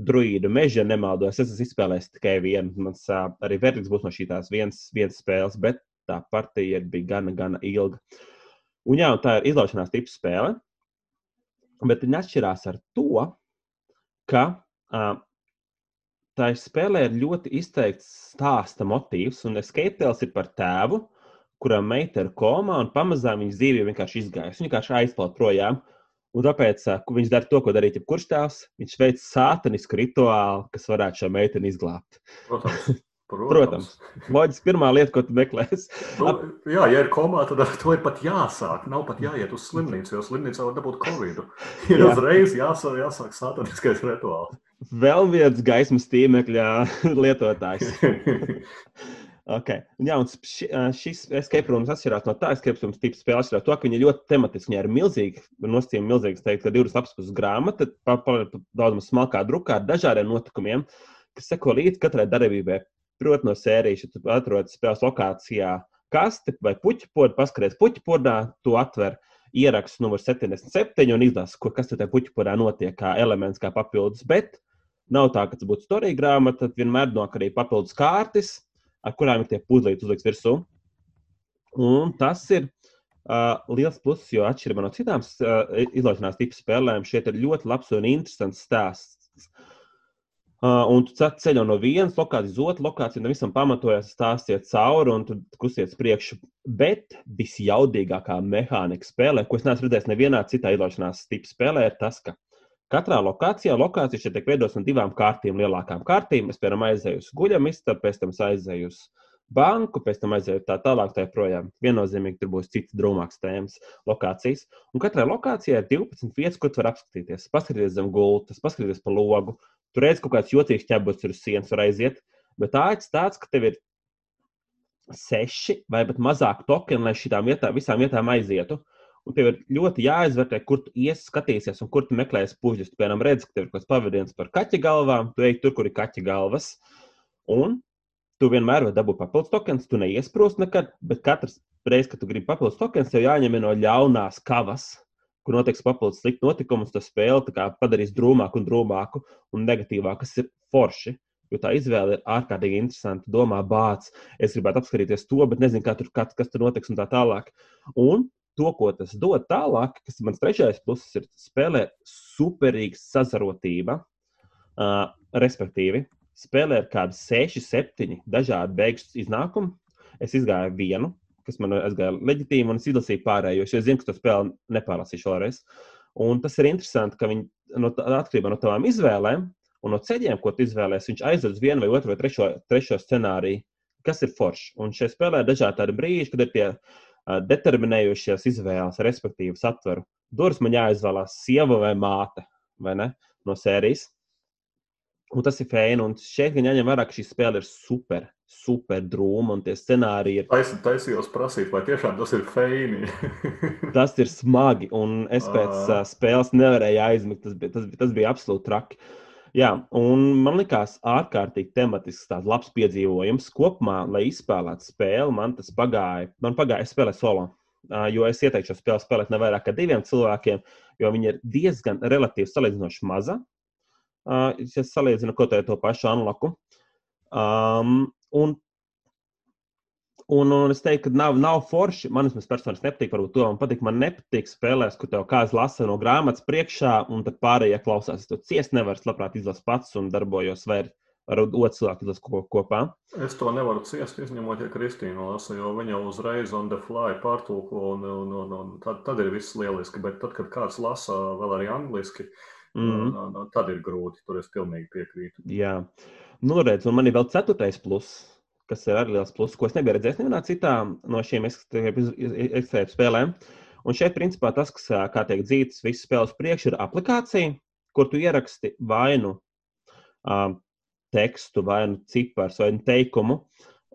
druīdu meža nemaldos. Es esmu izspēlējis tikai vienu. Mans arī vērtīgs būs no šīs vienas, vienas spēles, bet tā partija bija gana, gana ilga. Un jā, un tā ir izlaušanās tipa spēle. Bet viņi atšķirās ar to, ka uh, tā spēlē ir ļoti izteikts stāsta motīvs, un escape tēls ir par tēvu, kuram meita ir komā, un pamazām viņas dzīve vienkārši izgājusi. Viņa vienkārši aizplauka projām. Un tāpēc viņš dara to, ko darīja jebkurš tēvs. Viņš veic sātanisku rituālu, kas varētu šo meiteni izglābt. Protams. Protams. Protams. Loģiski, pirmā lieta, ko tu meklēsi. Nu, jā, ja ir komā, tad ar to ir pat jāsāk. Nav pat jāiet uz slimnīcu, jo slimnīcā var dabūt covid. Ir jā. uzreiz jāsāk, jāsāk sataniskais rituāls. Vēl viens gaismas tīmekļa lietotājs. Okay. Jā, un šis escape rooms atšķirās no tā, escape rooms tips spēles ar to, ka viņi ir ļoti tematiski. Viņi ir milzīgi, nosacījumi milzīgi, teikt, ka divas lapas puses grāmata, daudz smalkā drukā ar dažādiem notikumiem, kas seko līdzi katrai darbībai. Protams, no sērijas, ja tu atrodies spēles lokācijā, kasti vai puķu podu, paskaties puķu podā, tu atver ierakstu numur 77 un izlasi, kas tajā puķu podā notiek, kā elements, kā papildus. Bet nav tā, ka tas būtu storija grāmata, tad vienmēr nāk arī papildus kārtas, ar kurām ir tie puzlīti uzlikts virsū. Un tas ir uh, liels pluss, jo atšķirībā no citām uh, izlaišanās tipu spēlēm, šeit ir ļoti labs un interesants stāsts. Uh, un tu ceļo no vienas lokācijas uz otru lokāciju, un visam pamatojas stāstiet cauri, un tur kusiet priekšu. Bet visjaudīgākā mehānika spēlē, ko es neesmu redzējis nevienā citā izlaišanās tipu spēlē, ir tas, ka katrā lokācijā lokācija šeit tiek veidotas no divām kārtīm, lielākām kārtīm. Es, piemēram, aizēju uz guļamistabu, pēc tam aizēju uz banku, pēc tam aizēju tā tālāk, tā joprojām. Viennozīmīgi tur būs cits drūmāks tēmas lokācijas. Un katrai lokācijai ir 12 vietas, kur tu vari apskatīties. Paskatīties zem gultas, paskatīties pa logu, Tur redz kaut kāds jocīgs ķēbus uz sienas, var aiziet. Bet tā ir tāds, ka tev ir seši vai pat mazāk tokeni, lai šīm vietām, visām vietām aizietu. Un tev ir ļoti jāizvērtē, kur tu iesi, skatīsies, un kur tu meklēsi puķus. Piemēram, redz, ka tev ir kaut kāds pavadījums par kaķa galvām, tu ej tur, kur ir kaķa galvas. Un tu vienmēr vari dabūt papildus tokens, tu neiesprūst nekad, bet katrs reiz, kad tu gribi papildus tokens, tev jāņem no ļaunās kavas kur notiks papildus slikti notikumi, tas spēli padarīs drūmāku un drūmāku un negatīvāku, kas ir forši. Jo tā izvēle ir ārkārtīgi interesanta. Domā, bācis, es gribētu apskatīties to, bet nezinu, kā tur, kas, kas tur notiks un tā tālāk. Un to, ko tas dod tālāk, kas ir mans trešais pluss, ir spēlē superīga sazarotība. Uh, respektīvi, spēlē ir kādi seši, septiņi dažādi beigas iznākumi. Es izgāju vienu, kas man aizgāja leģitīvi, un es izlasīju pārējos, jo es zinu, ka to spēli nepārlasīšu vēlreiz. Un tas ir interesanti, ka viņi no, atkarībā no tavām izvēlēm un no ceļiem, ko tu izvēlēsies, viņš aizved vienu vai otru vai trešo, trešo scenāriju, kas ir foršs. Un šie spēlē ir dažādi tādi brīži, kad ir tie determinējošās izvēles, respektīvi, satveru. Durvis man jāizvēlās sieva vai māte vai ne, no sērijas. Un tas ir fēni. Un šeit gan jāņem vērā, ka šī spēle ir super, super drūma un tie scenāriji ir. Es taisījos prasīt, vai tiešām tas ir fēni. tas ir smagi, un es pēc uh, spēles nevarēju aizmigt. Tas bija, tas, tas bija absolūti traki. Jā, un man likās ārkārtīgi tematisks, tāds labs piedzīvojums. Kopumā, lai izspēlētu spēli, man tas pagāja. Man pagāja, es spēlēju solo. Jo es ieteiktu šo spēli spēlēt ne vairāk kā diviem cilvēkiem, jo viņi ir diezgan relatīvi salīdzinoši maza. Uh, ja salīdzinu kaut ko to pašu anloku. Um, un, un, un es teiktu, ka nav, nav forši. Man vismaz personīgi nepatīk, varbūt to man patīk. Man nepatīk spēlēs, kur tev kāds lasa no grāmatas priekšā, un tad pārējie klausās. Es to ciest nevaru, es labprāt izlasu pats un darbojos vai ar otru cilvēku izlasu kopā. Es to nevaru ciest, izņemot, ja Kristīna lasa, jo viņa uzreiz on the fly pārtulko, un, un, un, un tad, tad ir viss lieliski. Bet tad, kad kāds lasa vēl arī angliski, mm -hmm. tad ir grūti. Tur es pilnīgi piekrītu. Jā. Nu, redz, un man ir vēl ceturtais pluss, kas ir arī liels pluss, ko es nebiju redzējis nevienā citā no šīm ekstrēmu spēlēm. Un šeit, principā, tas, kas, kā tiek dzīts, visas spēles priekš, ir aplikācija, kur tu ieraksti vainu uh, tekstu, vainu cipars, vainu teikumu.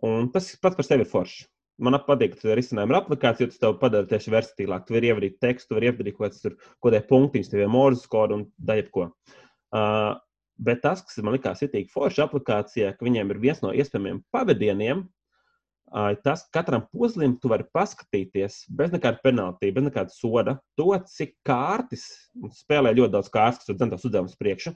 Un tas pats par sevi ir forši. Man patīk, ka tas ir risinājuma aplikācija, jo tas tev padara tieši versatīlāk. Tu vari ievadīt tekstu, tu vari ievadīt kaut tie punktiņus, tev ir mūzes kodu un daļai ko. Uh, Bet tas, kas man likās itī forši aplikācijā, ka viņiem ir viens no iespējamiem pavadieniem, tas, ka katram poslim tu vari paskatīties bez nekāda penaltī, bez nekāda soda, to, cik kārtas, spēlē ļoti daudz kārtas, kas ir dzemdās uzdevums priekšā,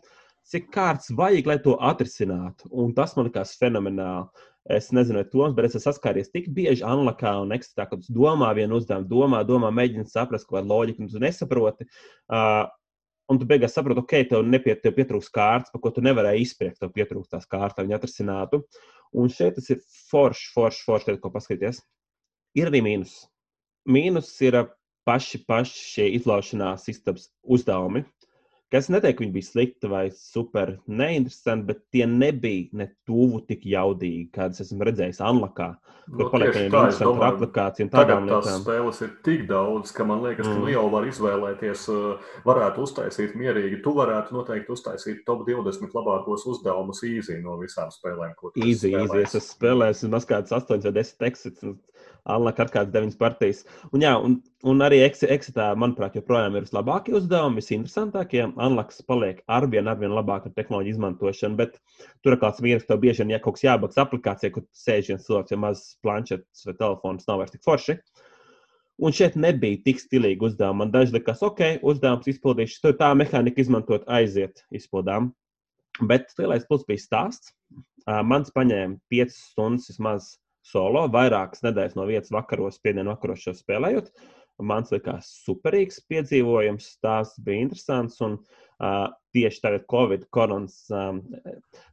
cik kārtas vajag, lai to atrisinātu. Un tas man likās fenomenāli. Es nezinu, vai Toms, bet es esmu saskāries tik bieži anlakā un ekstrā, kad tu domā vienu uzdevumu, domā, domā, mēģini saprast, ko ar loģiku tu nesaproti. Uh, Un tu beigās saproti, ok, tev, nepiet, tev pietrūks kārtas, par ko tu nevarēji izspriegt. Tev pietrūks tās kārtas, lai viņi atrisinātu. Un šeit tas ir forši, forši, forši, ko paskatīties. Ir arī mīnus. Mīnus ir paši, paši šie izlaušanās istabas uzdevumi. Kas neteikt, ka viņi bija slikti vai super neinteresanti, bet tie nebija ne tuvu tik jaudīgi, kādas esmu redzējis Anlakā. Kur Nu, paliek tieši arī tā, es interesanti domāju, aplikācija un Tagad tās lietām. spēles ir tik daudz, ka man liekas, ka Mm. jau var izvēlēties, uh, varētu uztaisīt mierīgi. Tu varētu noteikti uztaisīt top 20 labākos uzdevumus īzī no visām spēlēm, ko tu esi Easy, easy. spēlējis. Es esmu spēlējis vismaz kādas 8 vai 10 exits, un Anlaka ar kādas 9 partijas. Un, jā, un, un arī Exi- Exitā, manuprāt, joprojām ir vislabākie uzdevumi, visinteresantākie. Anlaks paliek arvien, arvien labāk ar tehnoloģiju izmantošanu, bet tur ir kāds vīrs, tev bieži vien ja kaut kas jābaks aplikācijā, kur sēž viens cilvēks, ja maz planšetes vai telefons nav vairs tik forši. Un šeit nebija tik stilīgi uzdevumi. Man daži likās, ok, uzdevums izpildīšu. Tur tā mehānika izmantot, aiziet izpildām. Bet lielais plus bija stāsts. Ā, Mans paņēma 5 stundas vismaz solo, vairākas nedēļas no vietas vakaros, piedienu vakaros šo spēlējot. Mans likās superīgs piedzīvojums, tās bija interesants. Un, uh, tieši tagad, Covid, koronas um,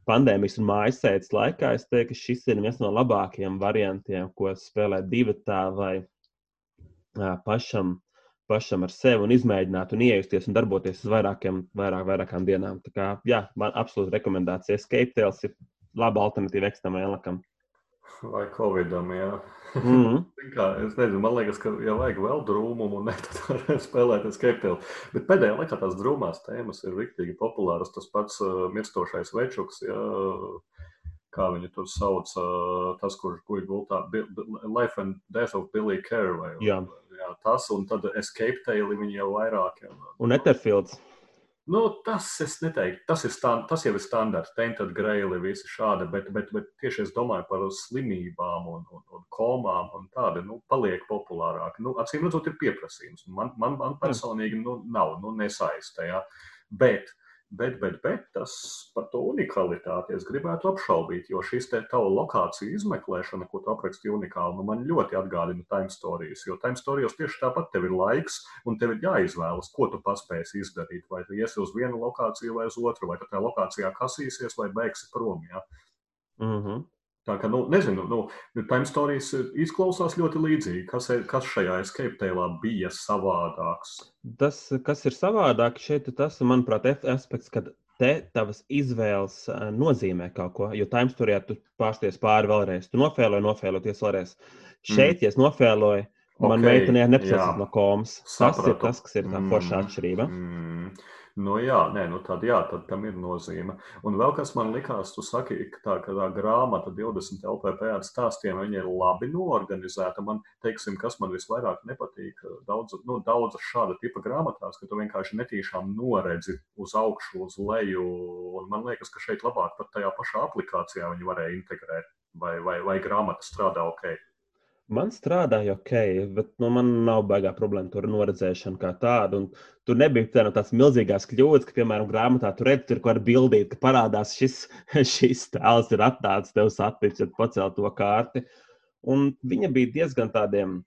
pandēmijas un mājas sēdes laikā, es teiktu, ka šis ir viens no labākajiem variantiem, ko spēlēt divi tā vai uh, pašam. Pašam ar sevi un izmēģināt, un iejusties un darboties uz vairākiem, vairāk, vairākām dienām. Tā kā, jā, man absolūti rekomendācija. Escape Tales ir laba alternatīva ekstam Elakam. Vai Covidam, jā. Mm. Zini Kā, es nezinu, man liekas, ka ja vajag vēl drūmumu, un tad var spēlēt skeptiski. Bet pēdējā laikā tās drūmās tēmas ir rīktīgi populāras. Tas pats uh, mirstošais večuks, jā, kā viņu tur sauc, uh, tas, kurš guļ gultā, Life and Death of Billy. Vai, Jā. jā, tas, un tad Escape Tale viņi jau vairāk. Jā. Un Etherfields. Nu, tas, es neteiktu, tas, ir stand, tas jau ir standarts, tentat greili, visi šādi, bet, bet, bet tieši es domāju par slimībām un, un, un komām un tādi, nu, paliek populārāki. Nu, acīm redzot, ir pieprasījums. Man, man, man personīgi nu, nav, nu, nesaista, jā. Bet, bet, bet, bet tas par to unikalitāti es gribētu apšaubīt, jo šis te tava lokācija izmeklēšana, ko tu aprakstīji unikāli, nu, man ļoti atgādina time stories, jo time stories tieši tāpat tev ir laiks un tev ir jāizvēlas, ko tu paspēsi izdarīt. Vai tu iesi uz vienu lokāciju vai uz otru, vai tu tajā lokācijā kasīsies vai beigsi prom. Ja? Mm -hmm. Tā kā, nu, nezinu, nu, time stories izklausās ļoti līdzīgi. Kas, ir- kas šajā escape tēlā bija savādāks? Tas, kas ir savādāk, šeit ir tas, manuprāt, aspekts, kad te tavas izvēles ā, nozīmē kaut ko. Jo time storijā tu pārsties pāri vēlreiz. Tu nofēloji, nofēloties vēlreiz. Šeit, ja es nofēloju, man Ok, meitene nepasaka jā. no komas. Tas ir Sapratu. tas, kas ir tā Mm, forša atšķirība. Mm. Nu, jā, nē, nu tad, jā, tad tam ir nozīme. Un vēl kas man likās, tu saki, ka tā, ka tā grāmata 20 LPP ar stāstiem, viņa ir labi norganizēta. Man, teiksim, kas man visvairāk nepatīk, daudz, nu, daudzas šāda tipa grāmatās, ka tu vienkārši netīšām noredzi uz augšu, uz leju. Un man liekas, ka šeit labāk pat tajā pašā aplikācijā viņi varēja integrēt, vai, vai, vai grāmata strādā ok. Man strādāja ok, bet nu, man nav baigā problēma ar noredzēšanu kā tādu. Un tur nebija tā, no tādas milzīgās kļūdas, ka, piemēram, grāmatā tur redz, tur var bildīt, ka parādās šis, šis tēls ir atnācis, tev saticis, tad pacēl to kārti. Un viņa bija diezgan tādiem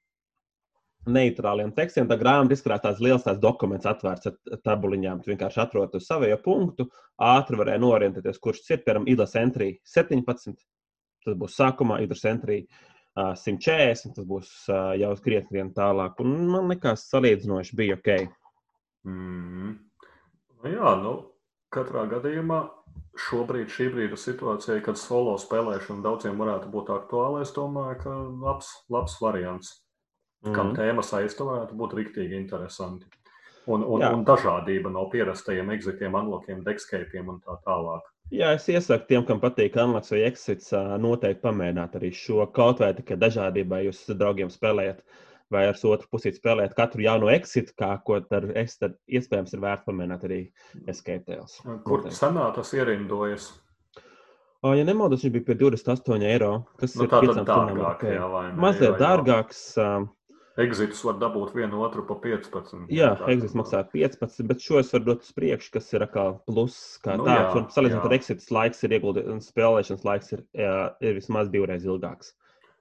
neitrāliem tekstiem. Tā grāmata izskatās tāds liels tās dokuments, atvērts ar tabuliņām. Tu vienkārši atrod uz savu punktu, ātri varēja norientēties, kurš ir, piemēram, Idas entry 17. Tas būs sākumā Idas entry ā, 140, tas būs jau krietni tālāk. Un man liekas, salīdzinoši bija ok. Mm. Nu, jā, nu, katrā gadījumā šobrīd, šī brīža situācijā, kad solo spēlēšana daudziem varētu būt aktuāla, es domāju, ka labs, labs variants. Mm. Kam tēma saista varētu būt rīktīgi interesanti. Un, un, Jā. un dažādība no pierastajiem exitiem, unlockiem, dexkapiem un tā tālāk. Jā, es iesaku tiem, kam patīk Unlocks vai Exits, noteikti pamēģināt arī šo kaut vai tikai dažādībā. Jūs ar draugiem spēlējat, vai ar otru pusi spēlējat katru jaunu exitu, kā ko ar es, tad iespējams ir vērts pamēģināt arī Escape Tales. Kur Noteikti. cenā tas ierindojas? O, ja nemaldos, viņš bija pie 28 eiro. Tas Nu, ir tā tad piecām stundām dārgāk, ok. jā, vai ne? Mazliet dārgāks. ā, Exitus var dabūt vienu otru pa 15. Jā, Tā Exits kā- maksā 15, bet šo es varu dot uz priekšu, kas ir atkal pluss. Kā Nu nu, tāds, jā, salīdzinot ar Exits laiks ir ieguldīts, un spēlēšanas laiks ir, jā, ir vismaz divreiz ilgāks.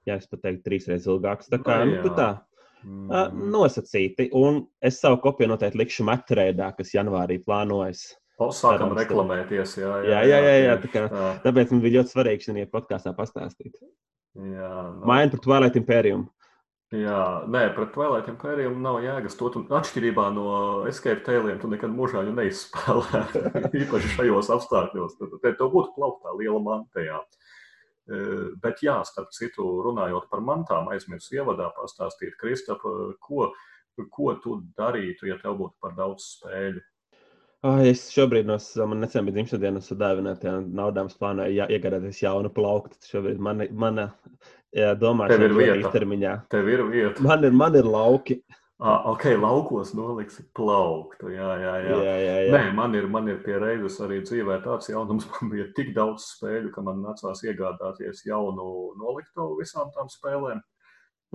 Jā, es pat teiktu, trīsreiz ilgāks. Tā kā, Nu nu, tu jā. tā, Mm. Uh, nosacīti. Un es savu kopiju noteikti likšu metrēdā, kas janvārī plānojas. Sākam reklamēties. Jā, jā, jā. jā, jā, jā tā kā, jā. Tāpēc man bija ļoti svarīgi šajā podkāstā pastāstīt. Jā, no. Maina par Twilight Imperium. Jā, nē, pret Twilight Imperium nav jēgas. To tu, atšķirībā no Escape Tēliem, tu nekad mūžā viņu neizspēlē. Īpaši šajos apstākļos. Tad, tad tev būtu plauktā liela mantējā. Bet, jā, starp citu, runājot par mantām, aizmirsu ievadā pastāstīt, Kristap, ko, ko tu darītu, ja tev būtu par daudz spēļu? Es šobrīd no manas nesen bija dzimšanas dienas sadāvinātajām naudām plānoju iegādāties jaunu plauktu. Šobrīd man, mana domāšana ir īstermiņā. Tev ir vieta. Man ir, man ir lauki. Ah, ok, laukos noliksi plauktu. Jā, jā, jā. jā, jā, jā. Nē, man ir, man ir pie reizes arī dzīvē tāds jaunums. Man bija tik daudz spēļu, ka man nācās iegādāties jaunu noliktavu visām tām spēlēm.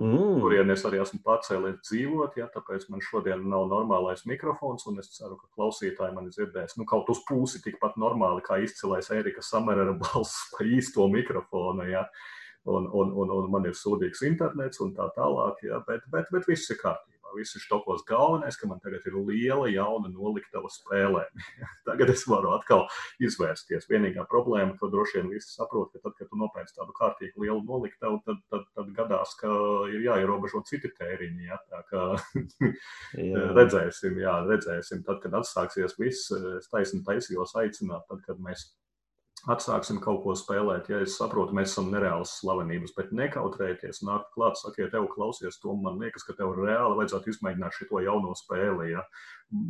Mm. Kurien es arī esmu pacēlies dzīvot, ja, tāpēc man šodien nav normālais mikrofons, un es ceru, ka klausītāji mani dzirdēs nu, kaut uz pusi tikpat normāli, kā izcilais Erika Samerera balss pa īsto mikrofonu. Ja. Un, un, un, un man ir sūdīgs internets un tā tālāk, ja, bet, bet, bet viss ir kārtībā viss ir štokos. Galvenais, ka man tagad ir liela, jauna noliktava spēlē. tagad es varu atkal izvērsties. Vienīgā problēma, ko droši vien visi saprot, ka tad, kad tu nopērci tādu kārtīgu lielu noliktavu, tad, tad, tad gadās, ka ir jāierobežo citi tēriņi. Ja? Tā kā jā. redzēsim, jā, redzēsim, tad, kad atsāksies viss, es taisni taisījos aicināt, tad, kad mēs atsāksim kaut ko spēlēt. Ja es saprotu, mēs esam nereāls slavenības, bet nekautrēties, nākt klāt, sakiet, tev klausies, to man liekas, ka tev reāli vajadzētu izmēģināt šo jauno spēli. Ja?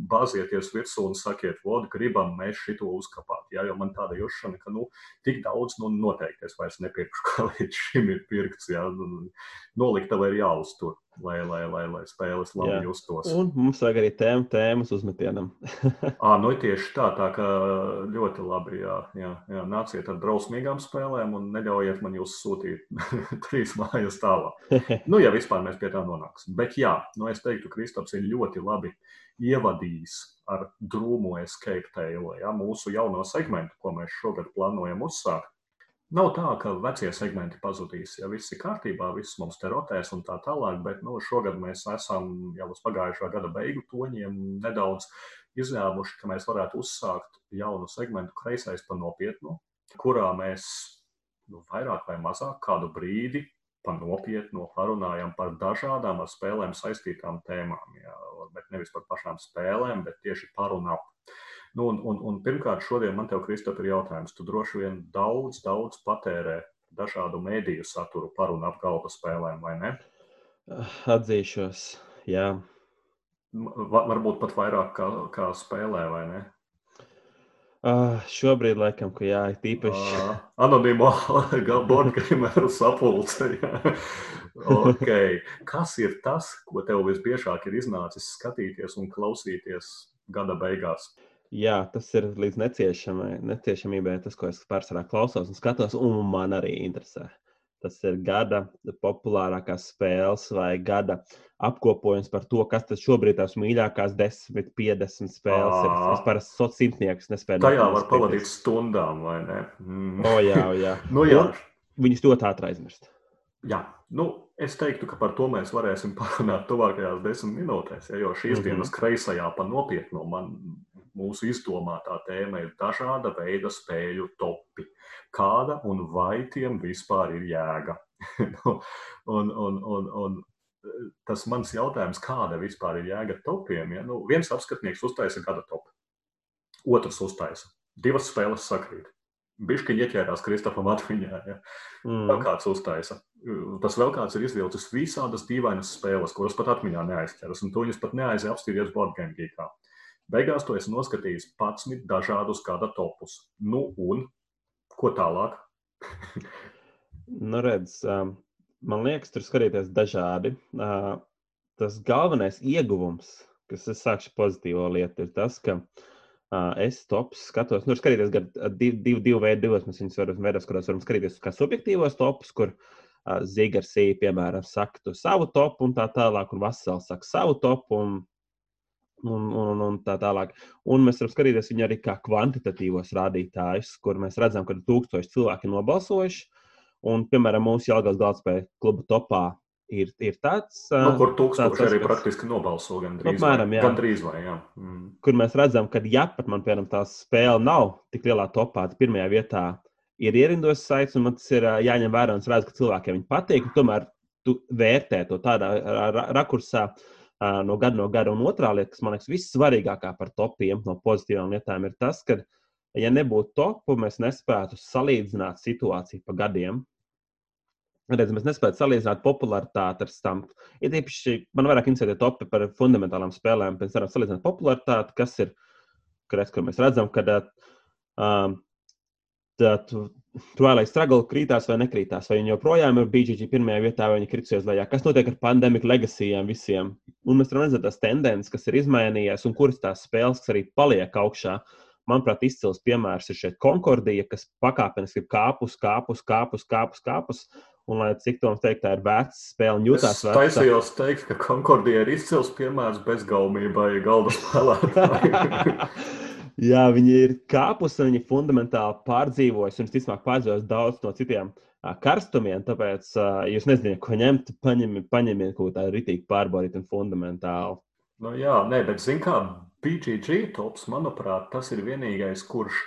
Bāzieties virsū un sakiet, vod, gribam mēs šito uzkapāt. Ja? Jo man tāda jūšana, ka nu, tik daudz nu, noteikti es vairs nepirkšu, kā līdz šim ir pirkts. Ja? Noliktava ir jāuztur lai, lai, lai, lai spēles labi Jā. justos. Un mums vajag arī tēmu, tēmas uzmetienam. à, nu tieši tā, tā kā ļoti labi. Jā, jā, jā. Nāciet ar drausmīgām spēlēm un neļaujiet man jūs sūtīt trīs mājas tālāk. nu, ja vispār mēs pie tā nonāksim. Bet jā, nu es teiktu, Kristaps ir ļoti labi ievadījis ar drūmo escape tēlu, ja, mūsu jauno segmentu, ko mēs šogad plānojam uzsākt. Nav tā, ka vecie segmenti pazudīs, ja viss ir kārtībā, viss mums te rotēs un tā tālāk, bet nu, šogad mēs esam jau uz pagājušā gada beigu toņiem nedaudz izņēmuši, ka mēs varētu uzsākt jaunu segmentu kreisais pa nopietnu, kurā mēs nu, vairāk vai mazāk kādu brīdi pa nopietnu parunājam par dažādām ar spēlēm saistītām tēmām. Jā, bet nevis par pašām spēlēm, bet tieši par un ap. Nu, un, un, un pirmkārt, šodien man te, Kristop, ir jautājums. Tu droši vien daudz, daudz patērē dažādu mēdīju saturu par un ap galda spēlēm, vai ne? Atzīšos, jā. Varbūt pat vairāk kā, kā spēlē, vai ne? Uh, šobrīd, laikam, ka jā, ir tīpaši. Uh, anonīmo boardgameru sapulce. okay. Kas ir tas, ko tev visbiežāk ir iznācis skatīties un klausīties gada beigās? Jā, tas ir līdz neciešamībai, tas, ko es pārsvarā klausos un skatos, un man arī interesē. Tas ir gada populārākās spēles vai gada apkopojums par to, kas tas šobrīd tās mīļākās 10, 50 spēles ir. Es parasti sociālos simtniekus nespēju. Tajā var pavadīt stundām, vai ne? Mm. O, jā, jā. nu, jā. Viņus ļoti ātri aizmirst. Jā, nu, es teiktu, ka par to mēs varēsim parunāt tuvākajās desmit minūtēs. Ja, jo šīs mm -hmm. dienas kreisajā pa nopietnu man mūsu izdomātā tēma ir dažāda veida spēļu topi. Kāda un vai tiem vispār ir jēga? un, un, un, un tas mans jautājums, kāda vispār ir jēga topiem? Ja? Nu, viens apskatnieks uztaisa gada topu, otrs uztaisa. Divas spēles sakrīt. Bišķi ieķērās Kristofam atmiņā. Ja? Mm. Vēl kāds uztaisa. Tas vēl kāds ir izvilcis visādas dīvainas spēles, kuras pat atmiņā neaizķeras, un to viņas pat neaizēja apstīties Boardgame geekā. Beigās tu esi noskatījis 11 dažādus gada topus. Nu, un ko tālāk? nu, redz, man liekas, tur skatīties dažādi. Tas galvenais ieguvums, kas es sākšu pozitīvo lietu, ir tas, ka es topus skatos, nu, skatīties gan divu, divu, divu veidu, divos mēs viņus varam veidos, kuros varam skatīties kā subjektīvos topus, kur Zigarsī, piemēram, saka savu topu un tā tālāk, un Vasils saka savu topu, un un, un, un tā tālāk. Un mēs varam skatīties viņu arī kā kvantitatīvos rādītājus, kur mēs redzam, ka tūkstoši cilvēki ir nobalsojuši. Un, piemēram, mūsu Jālgājas dārza kluba topā ir, ir tāds. Nu, kur tūkstoši arī praktiski nobalso gandrīz. Apmēram, jā. Gandrīz vai, jā. Mm. Kur mēs redzam, ka, ja pat man, piemēram, tā spēle nav tik lielā topā, tad pirmajā vietā ir ierindos saits, un man tas ir jāņem vērā, un es redzu, ka cilvēkiem viņi patīk, un tomēr tu vērtē to tādā ra- ra- rakursā ā, no gada no gada. Un otrā lieta, kas man liekas vissvarīgākā par topiem no pozitīvām lietām, ir tas, ka, ja nebūtu topu, mēs nespētu salīdzināt situāciju pa gadiem. Redz, mēs nespējam salīdzināt popularitāti ar stampu. Ir īpaši, man vairāk interesē topi par fundamentālām spēlēm, pēc tam salīdzināt popularitāti, kas ir, kad mēs redzam, ka um, Twilight Struggle krītās vai nekrītās, vai viņi joprojām ir BGG pirmajā vietā, vai viņi kritusies lejā. Kas notiek ar pandēmiku legacijām visiem? Un mēs redzēt tās tendences, kas ir izmainījies, un kuras tās spēles, kas arī paliek augšā. Manuprāt, izcils piemērs ir šeit Concordija, kas pakāpeniski kāpus, kāpus, kāpus, kāpus, kāpus. Un, lai cik to teikt, tā ir veca spēle un jūtas Es veca. taisījos teikt, ka Concordija ir izcils piemērs bezgaumībai galda spēlētāji. Jā, viņi ir kāpusi, viņi ir fundamentāli pārdzīvojuši, un visticamāk pārdzīvojuši daudz no citiem karstumiem. Tāpēc, jūs nezināt, ko ņemt, paņemiet, paņemiet kaut ko tādu rītīgi pārbaudīt un fundamentāli. Nu, jā, nē, bet zini, kā BGG tops, manuprāt, tas ir vienīgais, kurš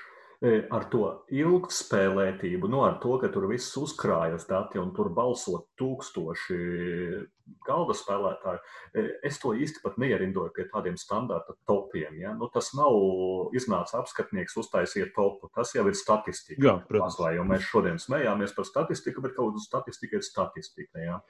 ar to ilgspēlētību, nu, ar to, ka tur viss uzkrājas dati un tur balso tūkstoši galda spēlētāju, e, es to īsti pat neierindoju pie tādiem standarta topiem. Ja? Nu, tas nav iznāca apskatnieks, uztaisiet topu. Tas jau ir statistika. Jā, protams. Jo mēs šodien smējāmies par statistiku, bet kaut kāda statistika ir statistika. Ja?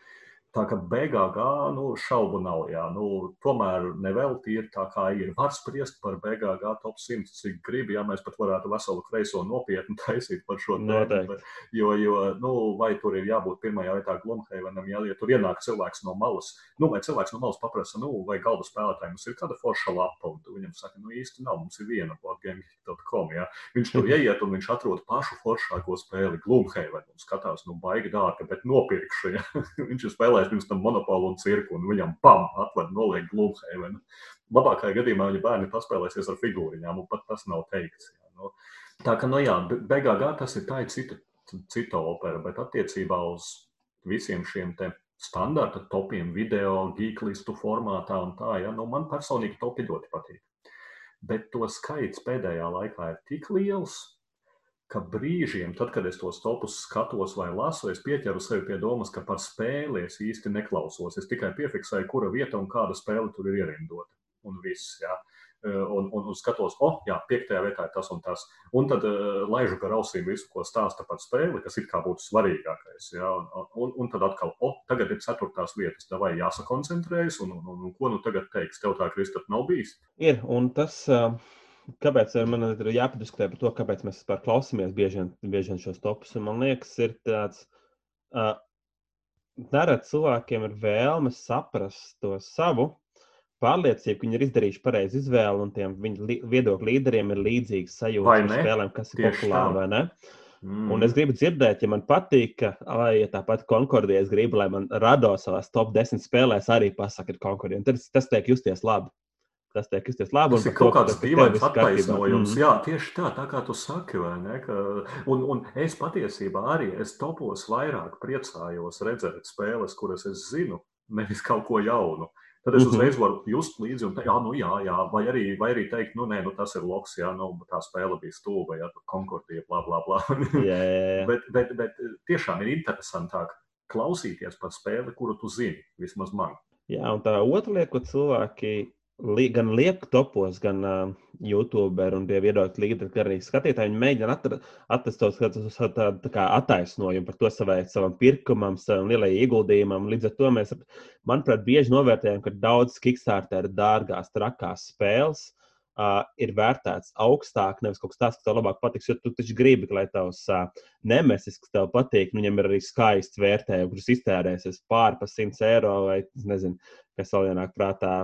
Tā kā BGG, nu, šaubu nav. Jā, nu, tomēr nevelti ir tā, kā ir. Var spriest par BGG top 100, cik grib, ja mēs pat varētu veselu kreiso nopietni taisīt par šo tēmu. Jo, jo nu, vai tur ir jābūt pirmajā vietā Glumheivenam, ja, ja tur ienāk cilvēks no malas, nu, vai cilvēks no malas paprasa, nu, vai galda spēlētājiem mums ir kāda forša lapa, un viņam saka, nu, īsti nav, mums ir viena boardgame.com, ja. Viņš tur ieiet un viņš atrod pašu foršāko spēli Glumheivenu un skatās, nu, baigi dārga, bet nopirkšu, ja. viņš ir spēlējis pirms tam monopolu un cirku, un viņam pam, atved noliek Glumheivenu. Labākajā gadījumā viņa bērni paspēlēsies ar figūriņām, un pat tas nav teikts. Ja. Nu, tā kā, nu jā, BGG tas ir tā ir cita, cita opera, bet attiecībā uz visiem šiem te standarta topiem, video, geeklistu formātā un tā, ja, nu, man personīgi topi ļoti patīk. Bet to skaits pēdējā laikā ir tik liels, ka brīžiem, tad, kad es tos topus skatos vai lasu, es pieķeru sevi pie domas, ka par spēli es īsti neklausos. Es tikai piefiksēju, kura vieta un kāda spēle tur ir ierindota. Un viss, jā. Un, un, un skatos, oh, jā, piektajā vietā ir tas un tas. Un tad uh, laižu gar ausīm visu, ko stāsta par spēli, kas it kā būtu svarīgākais. Jā, un, un, un tad atkal, oh, tagad ir ceturtās vietas, vai jāsakoncentrējas, un, un, un, un ko nu tagad teiks? Tev tā, Kristap, nav bijis? Ir, un tas, ā, kāpēc ir- man ir jāpadiskutē par to, kāpēc mēs vispār klausāmies bieži bieži šos topus. Un Man liekas, ir tāds, uh, nereti cilvēkiem ir vēlme saprast to savu pārliecību, ka viņi ir izdarījuši pareizi izvēli, un tiem li- viedokļu līderiem ir līdzīgas Vai sajūtas par spēlēm, kas ir populāri vai ne. Mm. Un es gribu dzirdēt, ja man patīk, ka, lai ja tāpat Concordija, es gribu, lai man rado savās top 10 spēlēs arī pasaka, ir Concordija. Un Tas, tas tiek justies labi. Tas tiek justies labi. Tas ir kaut ka kāds dīvains attaisnojums. Mhm. Jā, tieši tā, tā kā tu saki, vai ne? Ka, un, un es patiesībā arī es topos vairāk priecājos redzēt spēles, kuras es zinu, nevis kaut ko jaunu. Tad es Mhm. uzreiz varu just līdzi un teikt, jā, nu jā, jā. Vai, arī, vai arī teikt, nu nē, nu, tas ir loks, jā, nu, tā spēle bija stulba, jā, tur konkordija, bla, bla, bla. Jā, jā, jā. bet, bet, bet tiešām ir interesantāk klausīties par spēli, kuru tu zini, vismaz man. Jā, un tā otra lieta, ko cilvēki li, gan liek topos, gan uh, YouTube un tie viedokļu līderi, gan arī skatītāji, viņi mēģina atra- atrast tos tādu tā kā attaisnojumu par to savai, savam pirkumam, savam lielajam ieguldījumam. Līdz ar to mēs, manuprāt, bieži novērtējam, ka daudz Kickstarter dārgās, trakās spēles uh, ir vērtēts augstāk, nevis kaut kas tāds, kas tev labāk patiks, jo tu taču gribi, lai tavs uh, nemesis, kas tev patīk, nu, viņam ir arī skaists vērtējums, kurus iztērēsies pāri pa 100 eiro vai, nezinu, kas vēl ienāk prātā.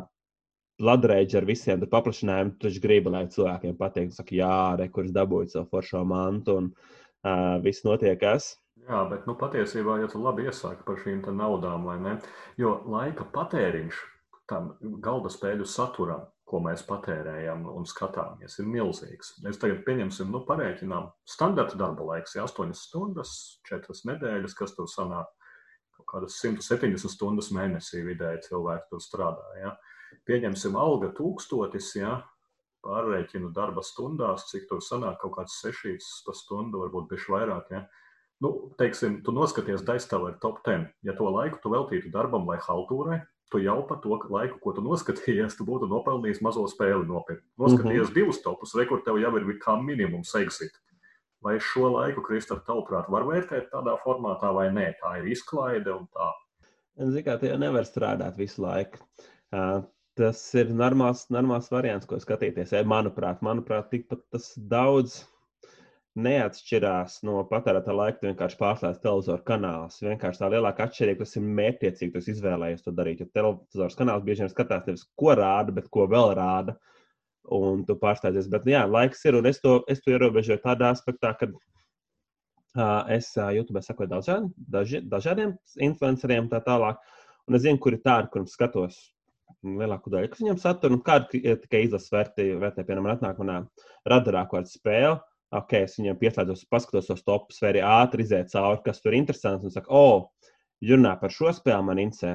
Ladrēģi ar visiem paplašinājumiem, taču gribi, lai cilvēkiem patīk. Tu saki, jā, re, kurš dabūja savu foršo mantu un uh, viss notiekās. Jā, bet nu, patiesībā, ja tu labi iesāki par šīm naudām, vai ne? Jo laika patēriņš tam galda spēļu saturam, ko mēs patērējam un skatāmies, ir milzīgs. Mēs tagad pieņemsim, nu, parēķinām standarta darba laiks, ja 8 stundas, 4 nedēļas, kas tur sanāk. kaut kādas 170 stundas mēnesī vidēji cilvēki tur strādā. Ja. Pieņemsim, alga tūkstotis, ja, pārreikinu darba stundās, cik tur sanāk kaut kāds sešīs pa stundu, varbūt bišķi vairāk. Ja. Nu, teiksim, tu noskaties Daistavu ar top 10. Ja to laiku tu veltītu darbam vai haltūrai, tu jau par to laiku, ko tu noskatījies, tu būtu nopelnījis mazo spēli nopirkt. Noskatījies mm -hmm. divus topus, re, kur tev jau ir kā minimums exit. Vai šo laiku, Kristap, tavuprāt, var vērtēt tādā formātā vai nē? Tā ir izklaide un tā. Ziniet, kā tie nevar strādāt visu laiku. Tas ir normāls, normāls variants, ko skatīties. Manuprāt, manuprāt tikpat tas daudz neatšķirās no patērētā laika. Tu vienkārši pārslēdz televizoru kanālus. Vienkārši tā lielākā atšķirība, kas ir mērķiecīgi, tas izvēlējies to darīt. Jo televizors kanāls bieži vien skatās nevis ko rāda, bet ko vēl rāda. Un tu pārstājies. Bet, jā, laiks ir, un es to, es to ierobežoju tādā aspektā, ka uh, es uh, YouTube sakoju daudziem, daži, dažādiem influenceriem tā tālāk, un es zinu, kuri tādi, kuriem skatos lielāko daļu, kas viņam satura, un kādu tikai izlases vērtē, vērtē, piemēram, atnāk manā radarā kaut kāda spēle. Ok, es viņam pieslēdzos, paskatos tos topus, vai arī ātri iziet cauri, kas tur ir interesants, un saka, o, oh, runā par šo spēli, man interesē,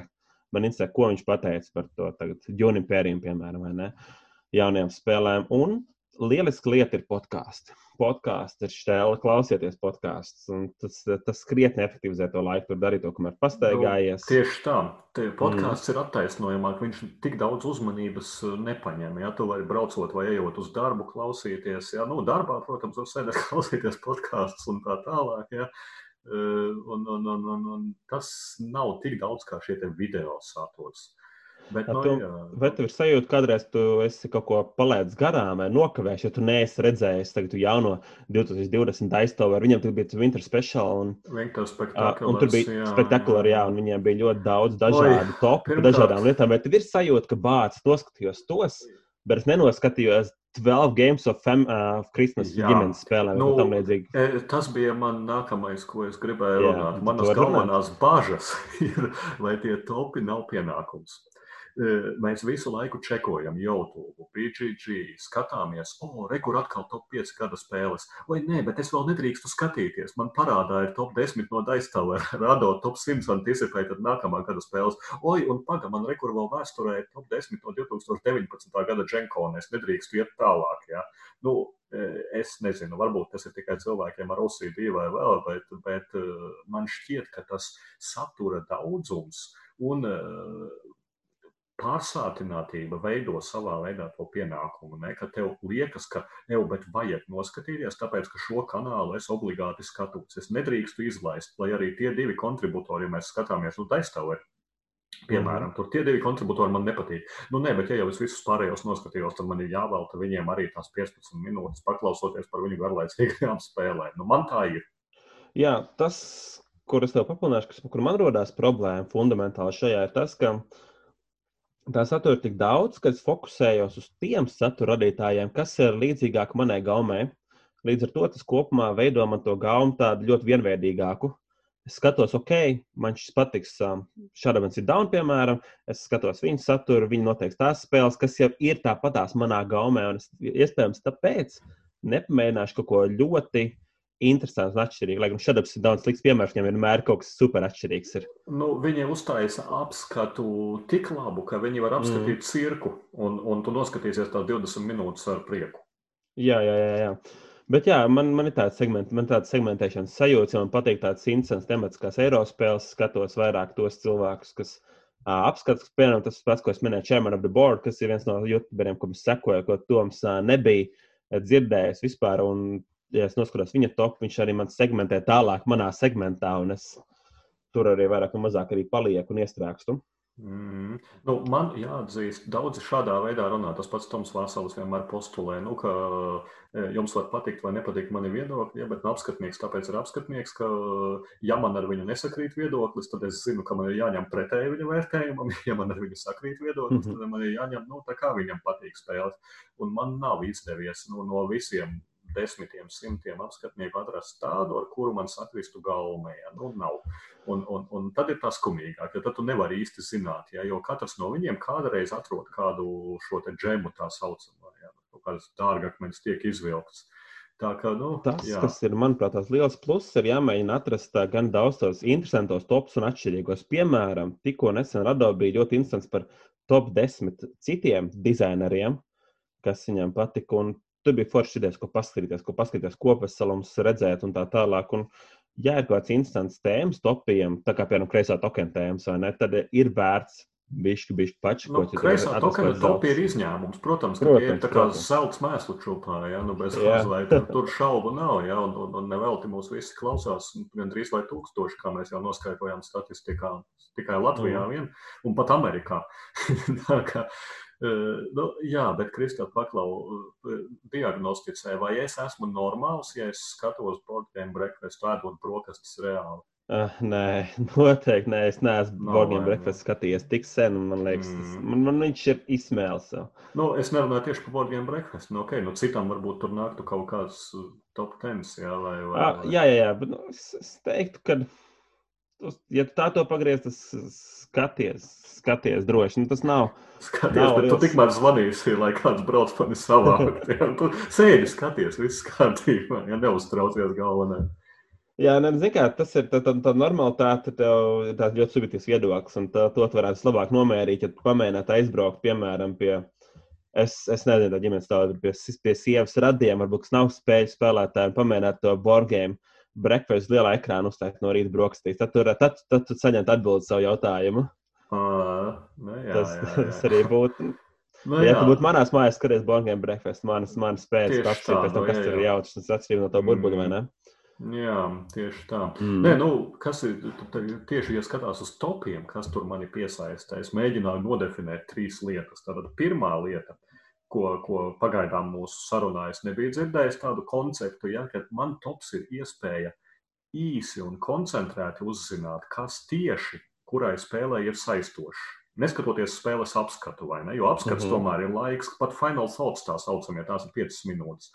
man interesē, ko viņš pateica par to tagad, Junipēriju, piemēram, vai ne. Jaunajām spēlēm. Un lieliski lieta ir podkāsts. Podkāsts ir stēle, klausieties podkāstus. Tas, tas krietni efektivizē to laiku, tur darīt to, kamēr pastaigājies. Nu, tieši tā. Podkāsts mm. ir attaisnojamāk. Viņš tik daudz uzmanības uh, nepaņem. Ja tu vari braucot vai ejot uz darbu, klausīties. Ja? Nu, darbā, protams, var sēdēt, klausīties podkāstus un tā tālāk. Ja? Uh, un, un, un, un, un tas nav tik daudz kā šie video saturs. Bet, no, tu, jā. vai tev ir sajūta, ka kādreiz tu esi kaut ko palaidis garām vai nokavējis, jo tu neesi redzējis tagad jauno 2020 aizstāvu, ar viņiem tur bija Winter Special. Un, un tur bija spektakulāri, jā, un viņiem bija ļoti daudz dažādu topu par dažādām lietām. Vai tev ir sajūta, ka bācis noskatījos tos, bet es nenoskatījos 12 Games of fem, uh, Christmas Jā. ģimenes spēlēm. Nu, e, tas bija man nākamais, ko es gribēju runāt. Manas galvenās bažas ir, vai tie topi nav pienākums mēs visu laiku čekojam YouTube, PGG, skatāmies, o, oh, rekur atkal top 5 gada spēles. Vai nē, bet es vēl nedrīkstu skatīties. Man parādā ir top 10 no Daistava, rado top 100 anticipēt nākamā gada spēles. Oi, un paga, man rekur vēl vēsturē ir top 10 no 2019. gada Dženkona. Es nedrīkstu iet tālāk. Ja? Nu, es nezinu, varbūt tas ir tikai cilvēkiem ar OCD vai vēl, bet, bet man šķiet, ka tas satura daudzums un pārsātinātība veido savā veidā to pienākumu. Ne? Ka tev liekas, ka tev vajag noskatīties, tāpēc ka šo kanālu es obligāti skatos. Es nedrīkstu izlaist, lai arī tie divi kontributori, ja mēs skatāmies, nu, taistāvē. Piemēram, tur tie divi kontributori man nepatīk. Nu, nē, bet, ja jau es visus pārējos noskatījos, tad man ir jāvelta viņiem arī tās 15 minūtes, paklausoties par viņu garlaicīgajām spēlēm. Nu, man tā ir. Jā, tas, kur es tev papildināšu, kas, kur man rodās problēma fundamentāli šajā, ir tas, ka uh, tā satura tik daudz, ka es fokusējos uz tiem satura radītājiem, kas ir līdzīgāki manai gaumei. Līdz ar to tas kopumā veido man to gaumu tādu ļoti vienveidīgāku. Es skatos, ok, man šis patiks. Šāda man ir down, piemēram. Es skatos viņu saturu, viņi noteikti tās spēles, kas jau ir tāpatās manā gaumē. Un es iespējams tāpēc nepamēģināšu kaut ko ļoti interesants un atšķirīgs. Lai gan šādi ir daudz slikts piemērs, viņam vienmēr kaut kas super atšķirīgs. Ir. Nu, viņi uztaisa apskatu tik labu, ka viņi var apskatīt mm. cirku, un, un tu noskatīsies tās 20 minūtes ar prieku. Jā, jā, jā. jā. Bet jā, man, man ir tāds segment, man tāds segmentēšanas sajūta, ja man patīk tāds interesants temats, kā Eirospēles, skatos vairāk tos cilvēkus, kas uh, apskats, piemēram, tas pats, ko es minēju, Chairman of the Board, kas ir viens no youtuberiem, kam es sekoju, ko Toms uh, nebija dzirdējis vispār. Un ja es noskatos viņa top, viņš arī man segmentē tālāk manā segmentā, un es tur arī vairāk vai mazāk arī palieku un iestrēgstu. Mm. Nu, man jāatzīst, daudzi šādā veidā runā. Tas pats Toms Vāsalis vienmēr postulē, nu, ka e, jums var patikt vai nepatikt mani viedokļi, ja, bet nu, apskatnieks tāpēc ir apskatnieks, ka ja man ar viņu nesakrīt viedoklis, tad es zinu, ka man ir jāņem pretēji viņa vērtējumam. Ja man ar viņu sakrīt viedoklis, tad man ir jāņem nu, tā, kā viņam patīk spēlēt. Un man nav izdevies nu, no visiem desmitiem, simtiem apskatnieku atrast tādu, ar kuru man sakristu gaumē. Ja? Nu, nav. un, un, un tad ir tas skumīgāk, jo tad tu nevari īsti zināt, ja? jo katrs no viņiem kādreiz atrod kādu šo džemu tā saucamo, ja? kaut kādas dārgakmeņas tiek izvilktas. Tā kā, nu, Tas, jā. kas ir, manuprāt, tas liels pluss, ir jāmēģina atrast gan daudz tos interesantos topus un atšķirīgos. Piemēram, tikko nesen Rado bija ļoti interesants par top 10 citiem dizaineriem, kas viņam patika. Un tur bija forši idejas, ko paskatīties, ko paskatīties kopsasalums, redzēt un tā tālāk. Un, ja ir kāds instants tēmas topiem, tā kā piemēram kreisā tokena tēmas, ne, tad ir vērts bišķi, bišķi Nu, pačakot. kreisā tokena topi ir izņēmums. Protams, ka tie ir Protams, tā kā protams. zelta mēslu čūpā, ja, nu bez Jā. mazliet tur, tur šaubu nav, ja, un, un, un nevelti mūs visi klausās, gan drīz vai tūkstoši, kā mēs jau noskaidrojām statistikā, tikai Latvijā Mhm. vien, un pat Amerikā. tā kā, eh, nu, jā, bet Kristā paklau eh, diagnosticē, vai es esmu normāls, ja es skatos game breakfast, ēdot brokastis reāli. Uh, nē, noteikti nē. Es neesmu Nav, Borgiem breakfast skatījies tik sen. un Man liekas, tas, Mm. man, man viņš ir izsmēlis. Nu, es nerunāju tieši par game breakfast. Nu, okay, nu, citam varbūt tur nāktu kaut kāds uh, top tens, jā, vai, vai, Ah, vai. jā, jā, jā, bet nu, es, es teiktu, ka, ja tu tā to pagriez, tas skaties, skaties droši. Nu, tas nav. Skaties, Nav bet tu liels. tikmēr zvanīsi, lai kāds brauc mani savākt. jā. Tu sēdi, skaties, viss kārtībā, ja neuztraucies galvenā. Jā, nē, zini, kā, tas ir tā, tā, tā normalitāte, tev tāds ļoti subjektīvs viedoklis, un tā, to tu varētu labāk nomērīt, ja tu pamēģinātu aizbraukt, piemēram, pie, es, es nezinu, tā ģimenes tāda, pie, pie sievas radiem, varbūt, kas nav spēļu spēlētāji, pamēģināt to boardgame breakfast lielā ekrāna uztaisīt no rīta brokastīs. Tad, tur, tad, tad tu saņemt atbildi savu jautājumu. Uh, nu, jā, Tas, jā, jā. tas arī būtu. Nu, Ja jā. tu būtu manās mājās, skaties boardgame breakfast, manas, manas spējas, tā, nu, kas tur ir jā. jautrs, tas atšķirīgi no tā burbuļa, vai ne? Jā, tieši tā. Mm. Nē, nu, kas ir tieši, ja skatās uz topiem, kas tur mani piesaista, es mēģināju nodefinēt trīs lietas. Tātad pirmā lieta, ko, ko pagaidām mūsu sarunā es nebiju dzirdējis, tādu konceptu, ja, ka man tops ir iespēja īsi un koncentrēti uzzināt, kas tieši kurai spēlē ir saistošs. Neskatoties spēles apskatu, vai ne? Jo apskats mm -hmm. tomēr ir laiks, pat Final Thoughts tā saucamie, tās ir 5 minūtes.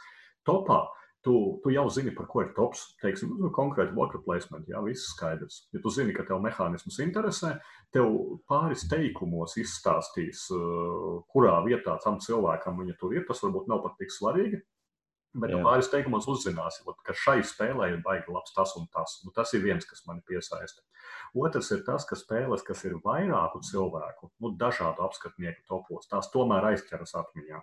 Topā tu, tu jau zini, par ko ir tops. Teiksim, nu, konkrēti worker placement, jā, viss skaidrs. Ja tu zini, ka tev mehānisms interesē, tev pāris teikumos izstāstīs, uh, kurā vietā tam cilvēkam viņa tur ir. Tas varbūt nav pat tik svarīgi. Bet Jā. pāris teikumos uzzināsi, ka šai spēlē ir baigi labs tas un tas. Nu, tas ir viens, kas man piesaista. Otrs ir tas, ka spēles, kas ir vairāku cilvēku, nu, dažādu apskatnieku topos, tās tomēr aizķeras atmiņā.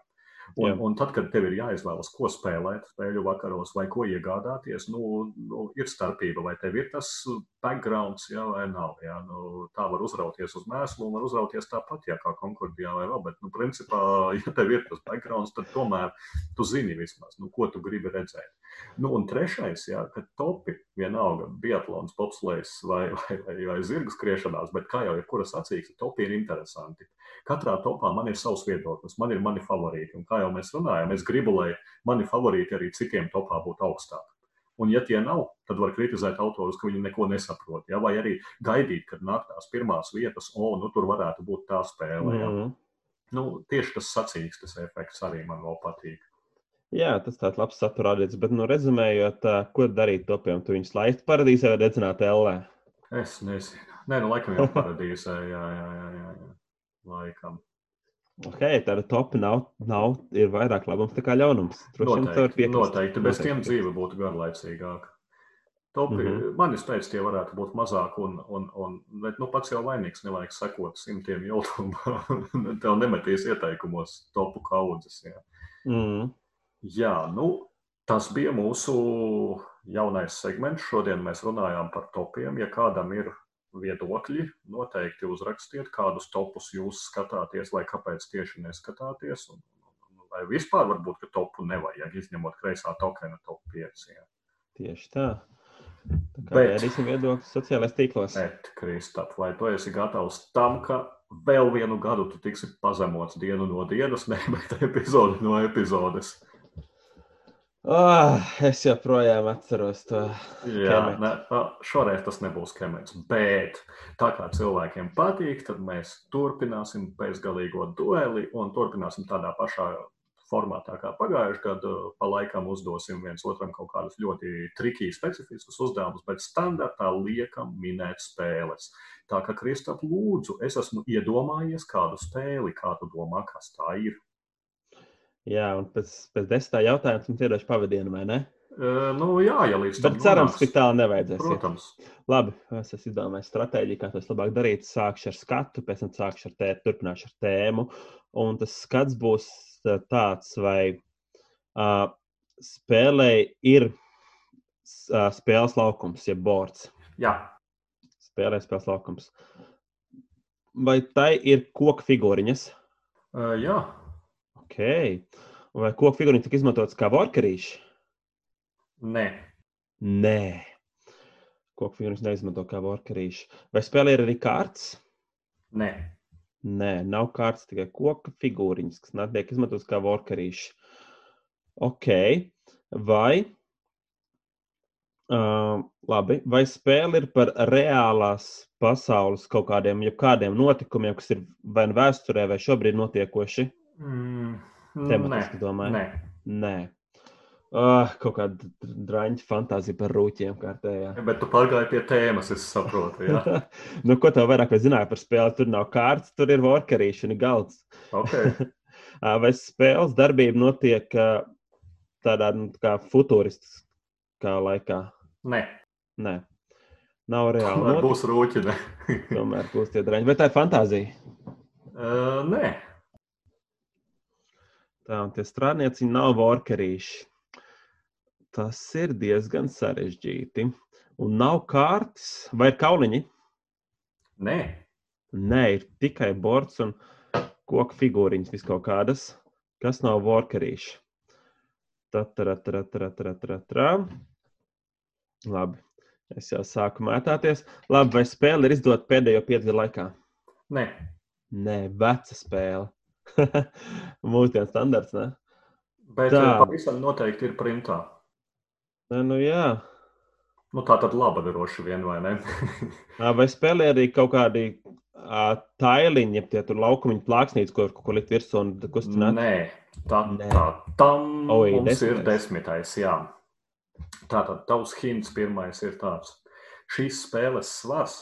Un, Jā. un tad, kad tev ir jāizvēlas, ko spēlēt spēļu vakaros vai ko iegādāties, nu, nu, ir starpība, vai tev ir tas backgrounds, jā, vai nav. Jā. Nu, tā var uzrauties uz mēslu un var uzrauties tāpat, jā, kā konkordijā vai vēl. Bet, nu, principā, ja tev ir tas backgrounds, tad tomēr tu zini vismaz, nu, ko tu gribi redzēt. Nu, un trešais, jā, ka topi vienalga biatlons, bobslēgs vai, vai, vai, vai zirgu skriešanās, bet kā jau ir kuras acīs, topi ir interesanti. Katrā topā man ir savs viedoklis, man ir mani favorīti. Un kā jau mēs runājam, es gribu, lai mani favorīti arī citiem topā būtu augstāk. Un, ja tie nav, tad var kritizēt autorus, ka viņi neko nesaprot. Ja? Vai arī gaidīt, kad nāk tās pirmās vietas, o, nu tur varētu būt tā spēle. Ja? Mm. Nu, tieši tas sacīkstes efekts arī man vēl patīk. Jā, tas tāds labs satura audits, bet, nu, rezumējot, ko darīt topiem, tu viņus laist paradīzē vai dedzināt ellē? Es nezinu. Nē, nu, laikam jau paradīzē, jā, jā, jā, jā, jā. Laikam. Ok, tāda topa nav, nav, ir vairāk labums nekā ļaunums. Noteikti, noteikti. Bez tiem Noteikti. dzīve būtu garlaicīgāka. Topi, mm. -hmm. Manis pēc tie varētu būt mazāk, un, un, un bet, nu, pats jau vainīgs nevajag sekot simtiem YouTube. Tev nemetīs ieteikumos topu kaudzes. Jā. Mm. Jā, nu, tas bija mūsu jaunais segments. Šodien mēs runājām par topiem. Ja kādam ir viedokļi, noteikti uzrakstiet, kādus topus jūs skatāties, vai kāpēc tieši neskatāties. Un, un, vai vispār varbūt, ka topu nevajag, izņemot kreisā tokena top 5. Jā. Tieši tā. Tā kā Bet- gaidīsim viedokļus sociālajās tīklos. Bet, Kristap, vai tu esi gatavs tam, ka vēl vienu gadu tu tiksi pazemots dienu no dienas, ne, bet epizodi no epizodes? Oh, es joprojām atceros to. Jā, ne, šoreiz tas nebūs kemets. Bet tā kā cilvēkiem patīk, tad mēs turpināsim bezgalīgo dueli un turpināsim tādā pašā formātā kā pagājušajā gadā. Pa laikam uzdosim viens otram kaut kādus ļoti trikīgi, specifiskus uzdevumus, bet standartā liekam minēt spēles. Tā kā Kristap, lūdzu, es esmu iedomājies kādu spēli, kā tu domā, kas tā ir. Jā, un pēc, pēc desmitā jautājuma jums iedošu pavadienu, vai ne? Uh, nu, jā, ja līdz tam Bet cerams, tik tālu nevajadzēs. iet. Protams. Labi, es esmu izdomājis stratēģiju, kā to labāk darīt. Sākšu ar skatu, pēc tam sākšu ar tēmu, turpināšu ar tēmu. Un tas skats būs tāds, vai uh, spēlē ir uh, spēles laukums, jeb bords. Jā, Spēlē spēles laukums. Vai tai ir koka figūriņas? uh, jā. Ok. Vai koka figūriņas tika izmantotas kā vorkarīši? nē, Nē. Koka figūriņas neizmanto kā vorkarīši. Vai spēlē ir arī kārtas? nē. Nē, nav kārtas, tikai koka figūriņas, kas netiek izmantotas kā vorkarīši. Ok. Vai, uh, labi, vai spēle ir par reālās pasaules kaut kādiem, ja kādiem notikumiem, kas ir vai nu vēsturē, vai šobrīd notiekoši? Mm, Tematiski domāju. Nē. Nē. Uh, kaut kāda drāņa fantāzija par rūķiem kārtējā. Bet tu pārgāji pie tēmas, es saprotu. Jā. nu, ko tev vairāk zināja par spēli? Tur nav kārtas, tur ir vorkarīšana, galds. Okay. Ā, Vai spēles darbība notiek ā, tādā nu, kā futūristiskā laikā? Nē, Nē, nav reāli. tomēr būs rūķi. Ne? Tomēr būs tie drāņi. Vai tā ir fantāzija? Uh, nē, Tā, un tie strādnieci nav vorkarīši. Tas ir diezgan sarežģīti. Un nav kārtas vai ir kauliņi? nē. Nē, ir tikai borts un koku figūriņas, vis kaut kādas, kas nav vorkarīši. Tā, Labi, es jau sāku mētāties. Labi, vai spēle ir izdota pēdējo piecu gadu laikā? nē. Nē, veca spēle. Mūsdienu standarts, ne? Bet Tā. Tā. pavisam noteikti ir printā. Nē, nu jā. Nu, tā tad laba droši vien, vai ne? Vai spēlē arī kaut kādi tailiņi, ja tie tur laukumiņu plāksnītes, ko, ko likt virsū un kustināt? Nē, tā, Nē. tā tam Oi, mums ir desmitais. desmitais. Jā. Tātad tavs hints pirmais ir tāds. Šīs spēles svars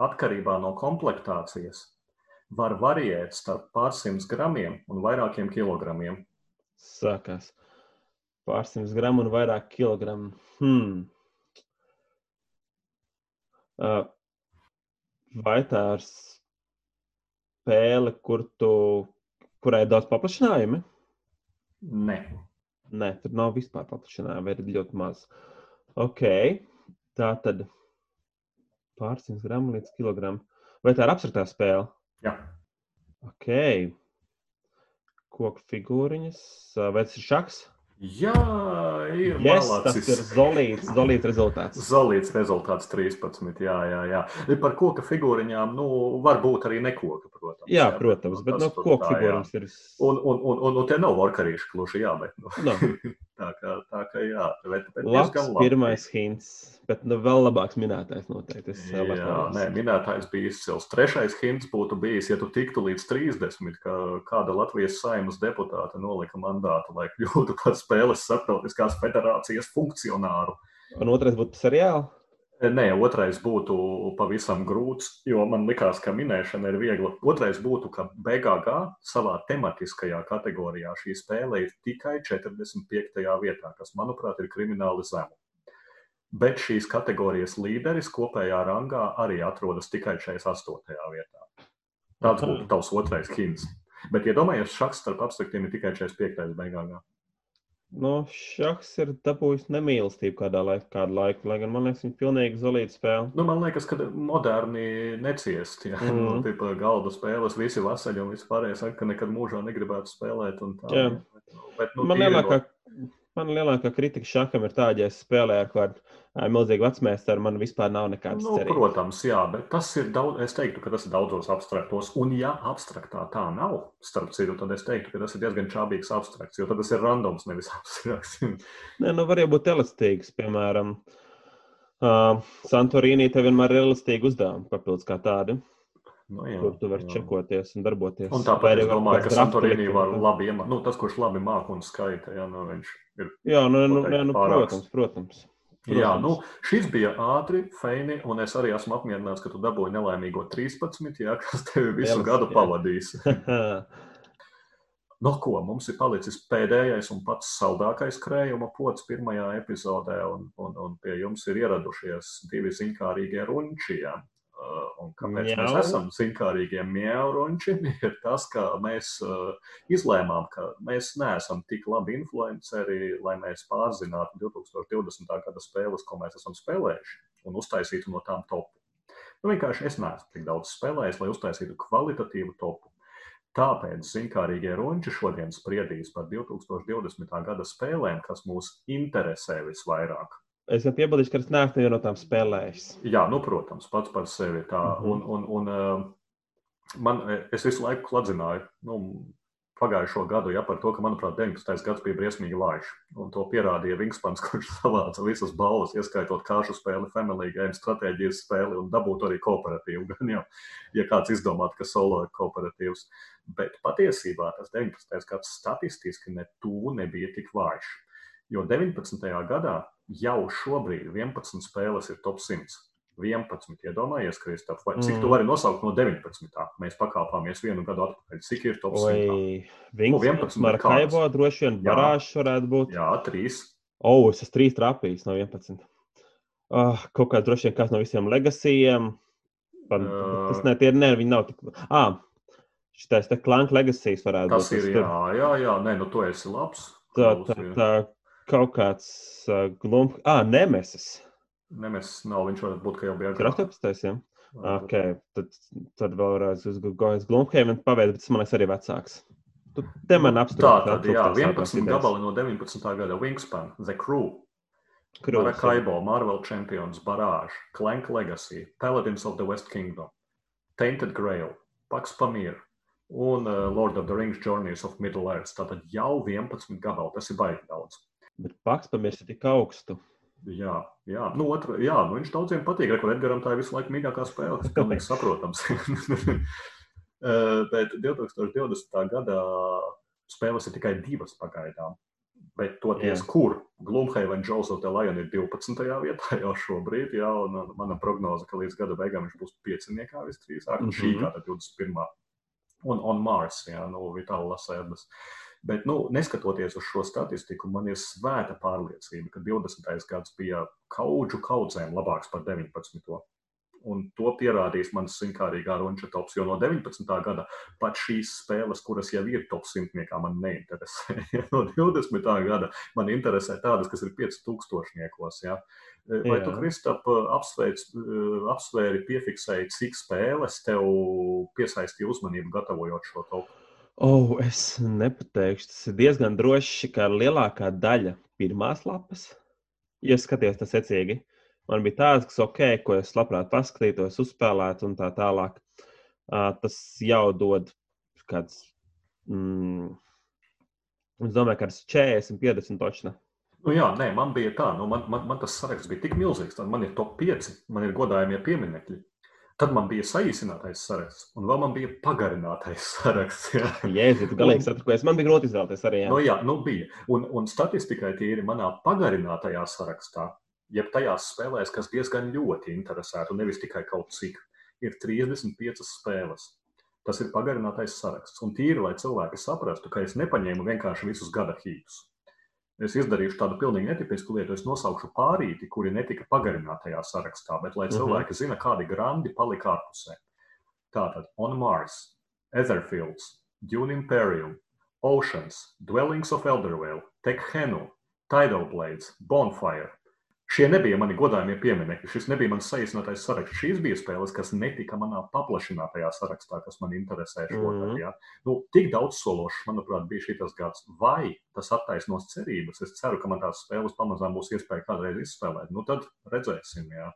atkarībā no komplektācijas var variēt starp pārsimts gramiem un vairākiem kilogramiem. Sākās. Pārsimts gramu un vairāk kilogramu. Hmm. Uh, vai tā ir spēle, kur tu, kurai ir daudz paplašinājumu? Nē, Nē, tur nav vispār paplašinājumu, vai ir ļoti maz. Ok, tā tad pārsimts gramu līdz kilogramu. Vai tā ir abstraktā spēle? Jā. Ok. Koku figūriņas, vai tas ir šachs? Jā, ir Yes, tas malacis. ir zolīts, zolīts rezultāts. Zolīts rezultāts 13. Jā, jā, jā. Par koka figūriņām, nu, var būt arī nekoka, protams. Jā, protams, bet tas no jā. figūriņas ir. Un, un, un, un, un tie nav varkarīši kluši, jā, bet nu, No, tā, kā, tā kā jā. Bet labs diezgan labi. pirmais hints, bet nu, vēl labāks minētais noteikti. Es Jā, labāk nē, minētājs bija izcils. Trešais hints būtu bijis, ja tu tiktu līdz 30, ka kāda Latvijas saimas deputāte nolika mandātu, lai kļūtu par spēles starptautiskās federācijas funkcionāru. Un otrais būtu seriāli. Nē, otrais būtu pavisam grūts, jo man likās, ka minēšana ir viegla. Otrais būtu, ka BGG savā tematiskajā kategorijā šī spēle ir tikai 45. vietā, kas, manuprāt, ir krimināli zemu. Bet šīs kategorijas līderis kopējā rangā arī atrodas tikai 48. vietā. Tāds būtu tavs otrais hints. Bet, ja domājies, šachs starp abstraktiem ir tikai 45. beigās. Nu, šachs ir dabūjis nemīlestību kādā laikā, kādu laiku, lai gan man liekas, viņš pilnīgi zelīta spēle. Nu, man liekas, ka moderni neciest. Ja? Mm. Mhm. Nu, tipa, galda spēles, visi vasaļi un viss pārējais saka, ka nekad mūžā negribētu spēlēt. un Tā, Jā. Bet, nu, Man lielākā, man lielākā kritika šacham ir tāda, ja es spēlēju ar kādu milzīgu vecmēstaru, man vispār nav nekādas Nu, cerības. protams, jā, bet tas ir daudz. Es teiktu, ka tas ir daudzos abstraktos. Un, ja abstraktā tā nav, starp citu, tad es teiktu, ka tas ir diezgan čābīgs abstrakts, jo tad tas ir randoms, nevis abstrakts. Nē, nu var jau būt elastīgs. Piemēram, uh, Santorīnī tev vienmēr ir elastīgi uzdevumi, papildus kā tādi, nu, jā, kur tu vari jā. čekoties un darboties. Un tāpēc arī domāju, ka Santorīnī var labi iemācīt. Nu, tas, kurš labi māca un skaita, jā, nu, viņš ir Jā, nu, nu, nē, nu pārāks. protams, protams. Jā, nu, šis bija ātri, feini, un es arī esmu apmierināts, ka tu dabūji nelaimīgo 13, jā, kas tevi visu Lielisks, gadu jā. pavadīs. No ko mums ir palicis pēdējais un pats saldākais krējuma pods pirmajā epizodē, un, un, un pie jums ir ieradušies divi zinkārīgie runčiem. Uh, un kāpēc Mjau. mēs esam zinkārīgie mjauruņši, ir tas, ka mēs uh, izlēmām, ka mēs neesam tik labi influenceri, lai mēs pārzinātu 2020. gada spēles, ko mēs esam spēlējuši, un uztaisītu no tām topu. Nu, vienkārši es neesmu tik daudz spēlējis, lai uztaisītu kvalitatīvu topu. Tāpēc zinkārīgie runči šodien spriedīs par 2020. gada spēlēm, kas mūs interesē visvairāk. Es jau piebildīšu, ka es neesmu nevienu no tām spēlējis. Jā, nu, protams, pats par sevi tā. Mm -hmm. Un, un, un uh, man, es visu laiku kladzināju nu, pagājušo gadu ja, par to, ka, manuprāt, 19. gads bija briesmīgi laišs. Un to pierādīja Vingspans, kurš savāca visas balvas, ieskaitot kāšu spēli, Family Game, stratēģijas spēli un dabūtu arī kooperatīvu. Gan jau, ja kāds izdomātu, ka solo ir kooperatīvs. Bet patiesībā tas 19. gads statistiski ne tuvu nebija tik vājš. Jo 19. gadā jau šobrīd 11 spēles ir top 100. 11, iedomājies, Kristofers, vai cik mm. tu vari nosaukt no 19. Mēs pakāpāmies vienu gadu atpakaļ. Cik ir top 100? Viņš no 11. Markaibo droši vien barāžs varētu būt. Jā, 3. O, oh, es esmu 3 trapījis no 11. Uh, ah, kaut kā droši vien kāds no visiem legasijiem. Par, uh, tas ne, tie ne, viņi nav tik. Ah, šitais te klanka legasijas varētu tas būt. Tas ir, jā, jā, jā, nē, nu tu esi labs. Tā, tā, tā, kaut kāds uh, glumps, ah, nemesis. Nemesis nav, viņš varētu būt, ka jau bija. 18. Ja? Okay, tad, tad vēl varētu uz Glumheim pavērt, bet tas man liekas arī vecāks. Tu te man apstrādi. Tā tad, jā, 11 gabali no 19. gada Wingspan, The Crew, Maracaibo, Marvel Champions, Barrage, Clank Legacy, Paladins of the West Kingdom, Tainted Grail, Pax Pamir un uh, Lord of the Rings Journeys of Middle Earth. Tātad jau 11 gabali, tas ir baigi daudz. Bet paks pamirst tik augstu. Jā, jā. Nu, otra, jā nu, viņš daudziem patīk. Kur Edgars tā ir visu laiku mīļākā spēle, tas pilnīgi saprotams. Bet 2020. gadā spēles ir tikai divas pagaidām. Bet toties, jā. kur Glumhaven Jones of the Lion ir 12. vietā jau šobrīd, jā, un mana prognoze, ka līdz gada beigām viņš būs pieciniekā visdrīzāk, mm -hmm. šī gada 21. Un on Mars, jā, nu, Vitāla Lasēdas. Uh, Bet, nu, neskatoties uz šo statistiku, man ir svēta pārliecība, ka 20. gads bija kaudžu kaudzēm labāks par 19. Un to pierādīs mans simtkārīgā runča tops, jo no 19. gada pat šīs spēles, kuras jau ir top simtniekā, man neinteresē. no 20. gada man interesē tādas, kas ir 5000 ja? Vai Jā. tu, Kristap, apsveic, apsvēri, piefiksēji, cik spēles tev piesaistīja uzmanību gatavojot šo topu? Oh, es nepateikšu. Tas ir diezgan droši, ka lielākā daļa pirmās lapas, ja skaties tas secīgi, man bija tāds, kas ok, ko es labprāt paskatītos, uzspēlētu un tā tālāk. Uh, tas jau dod kāds, mm, es domāju, ka tas 40, 50 točna. Nu jā, nē, man bija tā, nu man, man, man tas saraksts bija tik milzīgs, tad man ir top 5, man ir godājumie pieminekļi. Tad man bija saīsinātais saraksts, un vēl man bija pagarinātais saraksts. Jēzus, tu galīgi satrakojies. Man bija grūti izvēlēties arī. Jā, nu, jā nu bija. Un, un statistikai tīri manā pagarinātajā sarakstā, jeb tajās spēlēs, kas diezgan ļoti interesētu, nevis tikai kaut cik, ir 35 spēles. Tas ir pagarinātais saraksts. Un tīri, lai cilvēki saprastu, ka es nepaņēmu vienkārši visus gada hītus es izdarīšu tādu pilnīgi netipisku lietu. Es nosaukšu pārīti, kuri netika pagarinātajā sarakstā, bet lai mhm. cilvēki zina, kādi grandi palika ārpusē. Tātad On Mars, Etherfields, Dune Imperium, Oceans, Dwellings of Eldervale, Tekhenu, Tidal Blades, Bonfire, Šie nebija mani godājumie pieminekļi. Šis nebija mans saīsinātais saraksts. Šīs bija spēles, kas netika manā paplašinātajā sarakstā, kas man interesē šogad. Mm -hmm. ja. nu, tik daudz sološs, manuprāt, bija šis gads. Vai tas attaisnos cerības? Es ceru, ka man tās spēles pamazām būs iespēja kādreiz izspēlēt. Nu, tad redzēsim. Ja.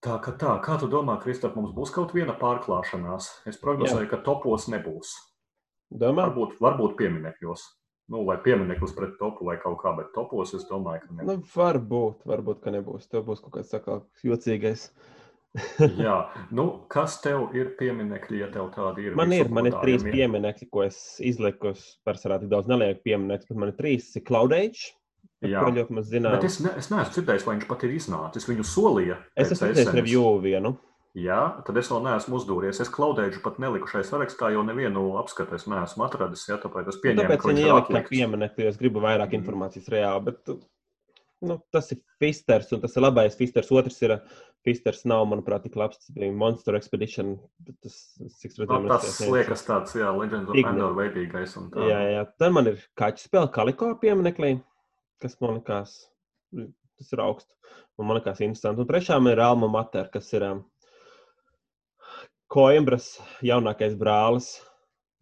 Tā kā tā, kā tu domā, Kristap, mums būs kaut viena pārklāšanās? Es prognozēju, Jā. ka topos nebūs. Domā? Varbūt, varbūt pieminekļos nu, vai piemineklis pret topu vai kaut kā, bet topos es domāju, ka nebūs. Nu, varbūt, varbūt, ka nebūs. Tev būs kaut kāds sakā, jocīgais. Jā, nu, kas tev ir pieminekļi, ja tev tādi ir? Man ir, man ir trīs pieminekļi, ko es izliku. Es parasti tik daudz nelieku pieminekļus, bet man ir trīs. Ir Cloud Age. Jā, ļoti maz zinām. Bet es, ne, es neesmu dzirdējis, vai viņš pat ir iznācis. Viņu solīja. Es esmu redzējis review vienu. Jā, tad es vēl neesmu uzdūries. Es klaudēju pat neliku šai sarakstā, jo nevienu apskatu es neesmu atradis. Jā, tāpēc es pieņēmu, nu, tāpēc ka viņi ielika pieminekli, jo es gribu vairāk mm. informācijas reāli. Bet, nu, tas ir Fisters, un tas ir labais Fisters. Otrs ir Fisters, nav, manuprāt, tik labs. Tas bija Monster Expedition. Tas, cik redzam, no, tas liekas tāds, jā, Legends of Endor veidīgais. Jā, jā. Tad man ir kaķis spēle Kaliko pieminekli, kas man likās, tas ir augsts. Un man liekas interesanti. Un trešām ir Alma Mater, kas ir um, Koimbras jaunākais brālis.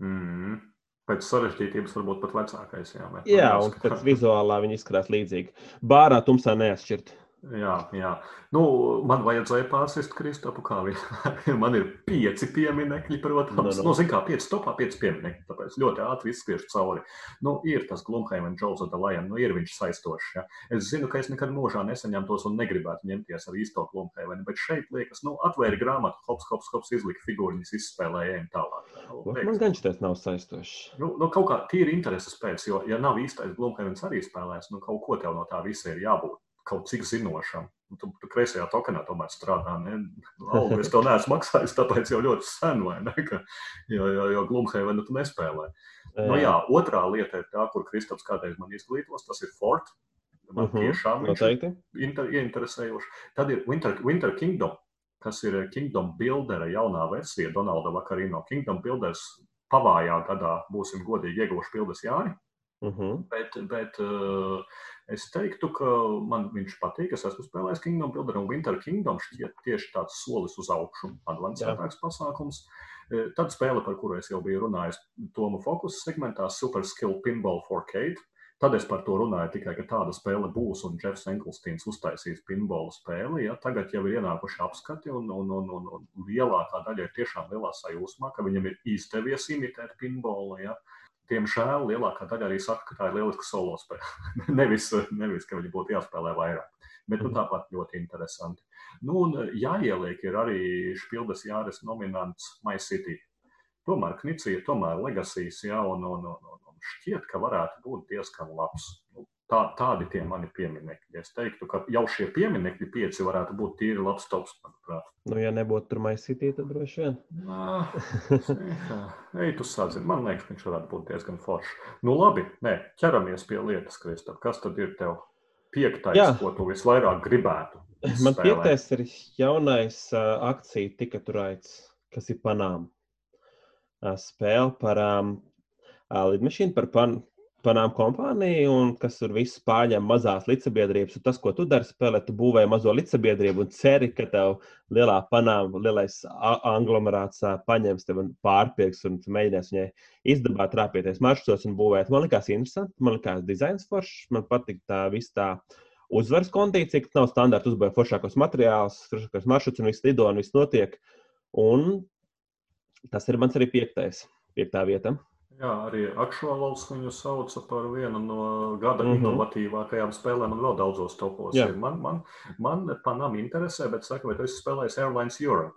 Mm. Pēc sarežģītības varbūt pat vecākais. Jā, jā un pēc vizuālā viņi izskatās līdzīgi. Bārā tumsā neatšķirt. Jā, jā. Nu, man vajadzēja pārsist Kristofu, kā viņa. man ir pieci pieminekļi, protams. No, no. Nu, zin kā, pieci topā, pieci pieminekļi. Tāpēc ļoti ātri izskriešu cauri. Nu, ir tas Glumheim un Džoza Dalajan, nu, ir viņš saistošs. Ja? Es zinu, ka es nekad mūžā nesaņemtos un negribētu ņemties ar īsto Glumheimenu, bet šeit liekas, nu, atvēri grāmatu, hops, hops, hops, izlika figūriņas, izspēlēja ejam tālāk. Nu, liekas, man gan šis nav saistošs. Nu, nu, kaut kā tīri intereses pēc, jo, ja nav īstais Glumheimens arī spēlēs, nu, kaut ko tev no tā visa ir jābūt kaut cik zinošam. Un tu, tu kreisajā tokenā tomēr strādā. Algu es to neesmu maksājis, tāpēc jau ļoti sen, vai ne? Ka, jo, jo, jo Glumhevenu tu nespēlē. Nu, jā, otrā lieta ir tā, kur Kristaps kādreiz man izglītos, tas ir Fort. Man uh mhm, -huh, tiešām inter, ieinteresējoši. Tad ir Winter, Winter Kingdom, kas ir Kingdom Buildera jaunā versija Donalda Vakarino. Kingdom Builders pavājā gadā būsim godīgi ieguvuši pildes jāni. Uh mhm. -huh. Bet, bet uh, es teiktu, ka man viņš patīk. Es esmu spēlējis Kingdom Builder un Winter Kingdom. Šķiet tieši tāds solis uz augšu, advancētāks pasākums. Uh, tad spēle, par kuru es jau biju runājis, Toma Focus segmentā Super Skill Pinball for Kate. Tad es par to runāju tikai, ka tāda spēle būs, un Jeffs Enkelsteins uztaisīs pinbolu spēli. Ja? Tagad jau ir ienākuši apskati, un, un, un, un, un lielākā daļa ir tiešām lielā sajūsmā, ka viņam ir izdevies imitēt pinbolu. Ja? Uh, Diemžēl lielākā daļa arī saka, ka tā ir lieliska solo spēle. nevis, nevis, ka viņi būtu jāspēlē vairāk. Bet nu, mhm. tāpat ļoti interesanti. Nu, un jāieliek ir arī Špildes Jāres nominants My City. Tomēr Knicija, tomēr Legasijas, jā, un, un, un, un šķiet, ka varētu būt diezgan labs. Nu, Tā, tādi tie mani pieminekļi. Es teiktu, ka jau šie pieminekļi pieci varētu būt tīri labs tops, manuprāt. Nu, ja nebūtu tur maisītī, tad droši vien. Nā, ej, tu sāci. Man liekas, viņš varētu būt diezgan foršs. Nu, labi, nē, ķeramies pie lietas, Kristap. Kas tad ir tev piektais, Jā. ko tu visvairāk gribētu? Izspēlēt? Man piektais ir jaunais uh, akcija tiketuraits, kas ir Panām. Uh, spēle par um, uh, lidmašīnu, par pan, panām kompānija, un kas tur viss pārņem mazās līdzsabiedrības. Tas, ko tu dari, spēlē, tu būvē mazo līdzsabiedrību un ceri, ka tev lielā panām, lielais anglomerāts paņems tevi un pārpirks, un tu mēģināsi viņai izdabāt, rāpieties maršrutos un būvēt. Man likās interesanti, man likās dizains foršs, man patīk tā viss tā. Uzvaras kondīcija, ka nav standarta uzbūvēt foršākos materiālus, foršākos maršrutus un viss lido un viss notiek. Un tas ir mans arī piektais, piektā vieta. Jā, arī Akšovals viņu sauca par vienu no gada mm -hmm. inovatīvākajām spēlēm un vēl daudzos topos. Jā. Man, man, man Panam interesē, bet saka, vai tu esi spēlējis Airlines Europe?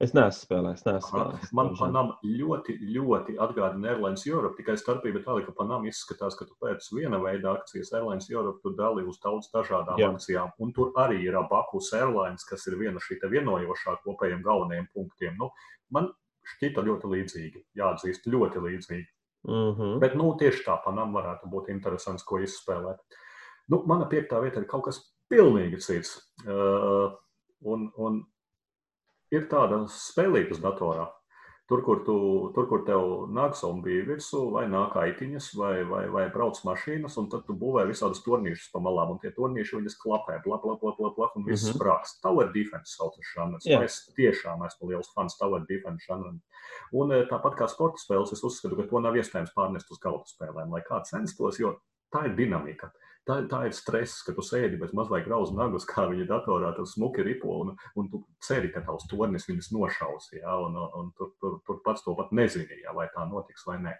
Es neesmu spēlējis, neesmu spēlējis. Man Panam ļoti, ļoti atgādina Airlines Europe, tikai starpība tāda, ka Panam izskatās, ka tu pēc viena veida akcijas Airlines Europe tu dali uz daudz dažādām Jā. akcijām, un tur arī ir Bakus Airlines, kas ir viena šī vienojošā kopējiem galvenajiem punktiem. Nu, man šķita ļoti līdzīgi, jāatzīst, ļoti līdzīgi. Mm -hmm. Bet nu, tieši tā panam varētu būt interesants, ko izspēlēt. Nu, mana piektā vieta ir kaut kas pilnīgi cits. Uh, un, un ir tāda spēlītas datorā. Tur, kur, tu, tur, kur tev nāk zombiju virsū, vai nāk aitiņas, vai, vai, vai brauc mašīnas, un tad tu būvē visādas turnīšus pa malām, un tie turnīši viņas klapē, blap, blap, blap, blap, blap un viss mm -hmm. sprākst. Tower defense sauc uz žanrs. Yeah. Es tiešām esmu liels fans Tower defense žanram. Un eh, tāpat kā sporta spēles, es uzskatu, ka to nav iespējams pārnest uz galda spēlēm, lai kā censtos, jo tā ir dinamika. Tā, tā ir stress, ka tu sēdi bez mazliet grauzu nagus, kā viņa datorā tur smuki ripo, un, un tu ceri, ka tavs tornis viņas nošaus. Ja, un, un, un tur, tur, tur pats to pat nezini, ja, vai tā notiks vai nē.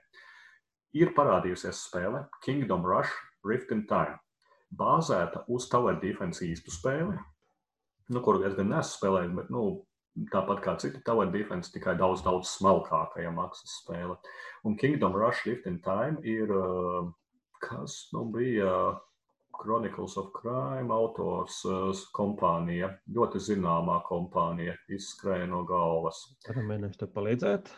Ir parādījusies spēle Kingdom Rush Rift in Time, bāzēta uz Tower Defense īstu spēli, nu, kuru es gan nesu spēlējis, bet nu, tāpat kā citi Tower Defense, tikai daudz, daudz smalkāka ja maksas spēle. Un Kingdom Rush Rift in Time ir, kas nu bija Chronicles of Crime autors kompānija, ļoti zināmā kompānija, izskrēja no galvas. Mēģināt tev palīdzēt.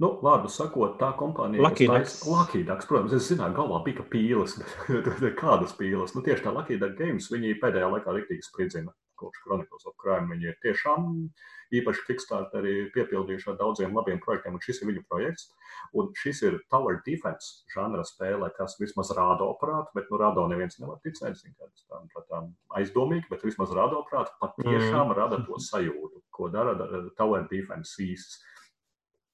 Nu, vārdu sakot, tā kompānija Lakīdaks. Lakīdaks, protams, es zināju, galvā bija pīles, bet kādas pīles? Nu, tieši tā Lakīdaks Games, viņi pēdējā laikā riktīgi spridzina kopš Chronicles of Crime. Viņi ir tiešām īpaši Kickstarterī piepildījuši ar daudziem labiem projektiem, un šis ir viņu projekts. Un šis ir Tower Defense žanra spēle, kas vismaz rāda operātu, bet nu rāda neviens nevar ticēt, zin, kā tas tām, tā, tām aizdomīgi, bet vismaz rāda operātu patiešām rada to sajūtu, ko dara Tower Defense īsts.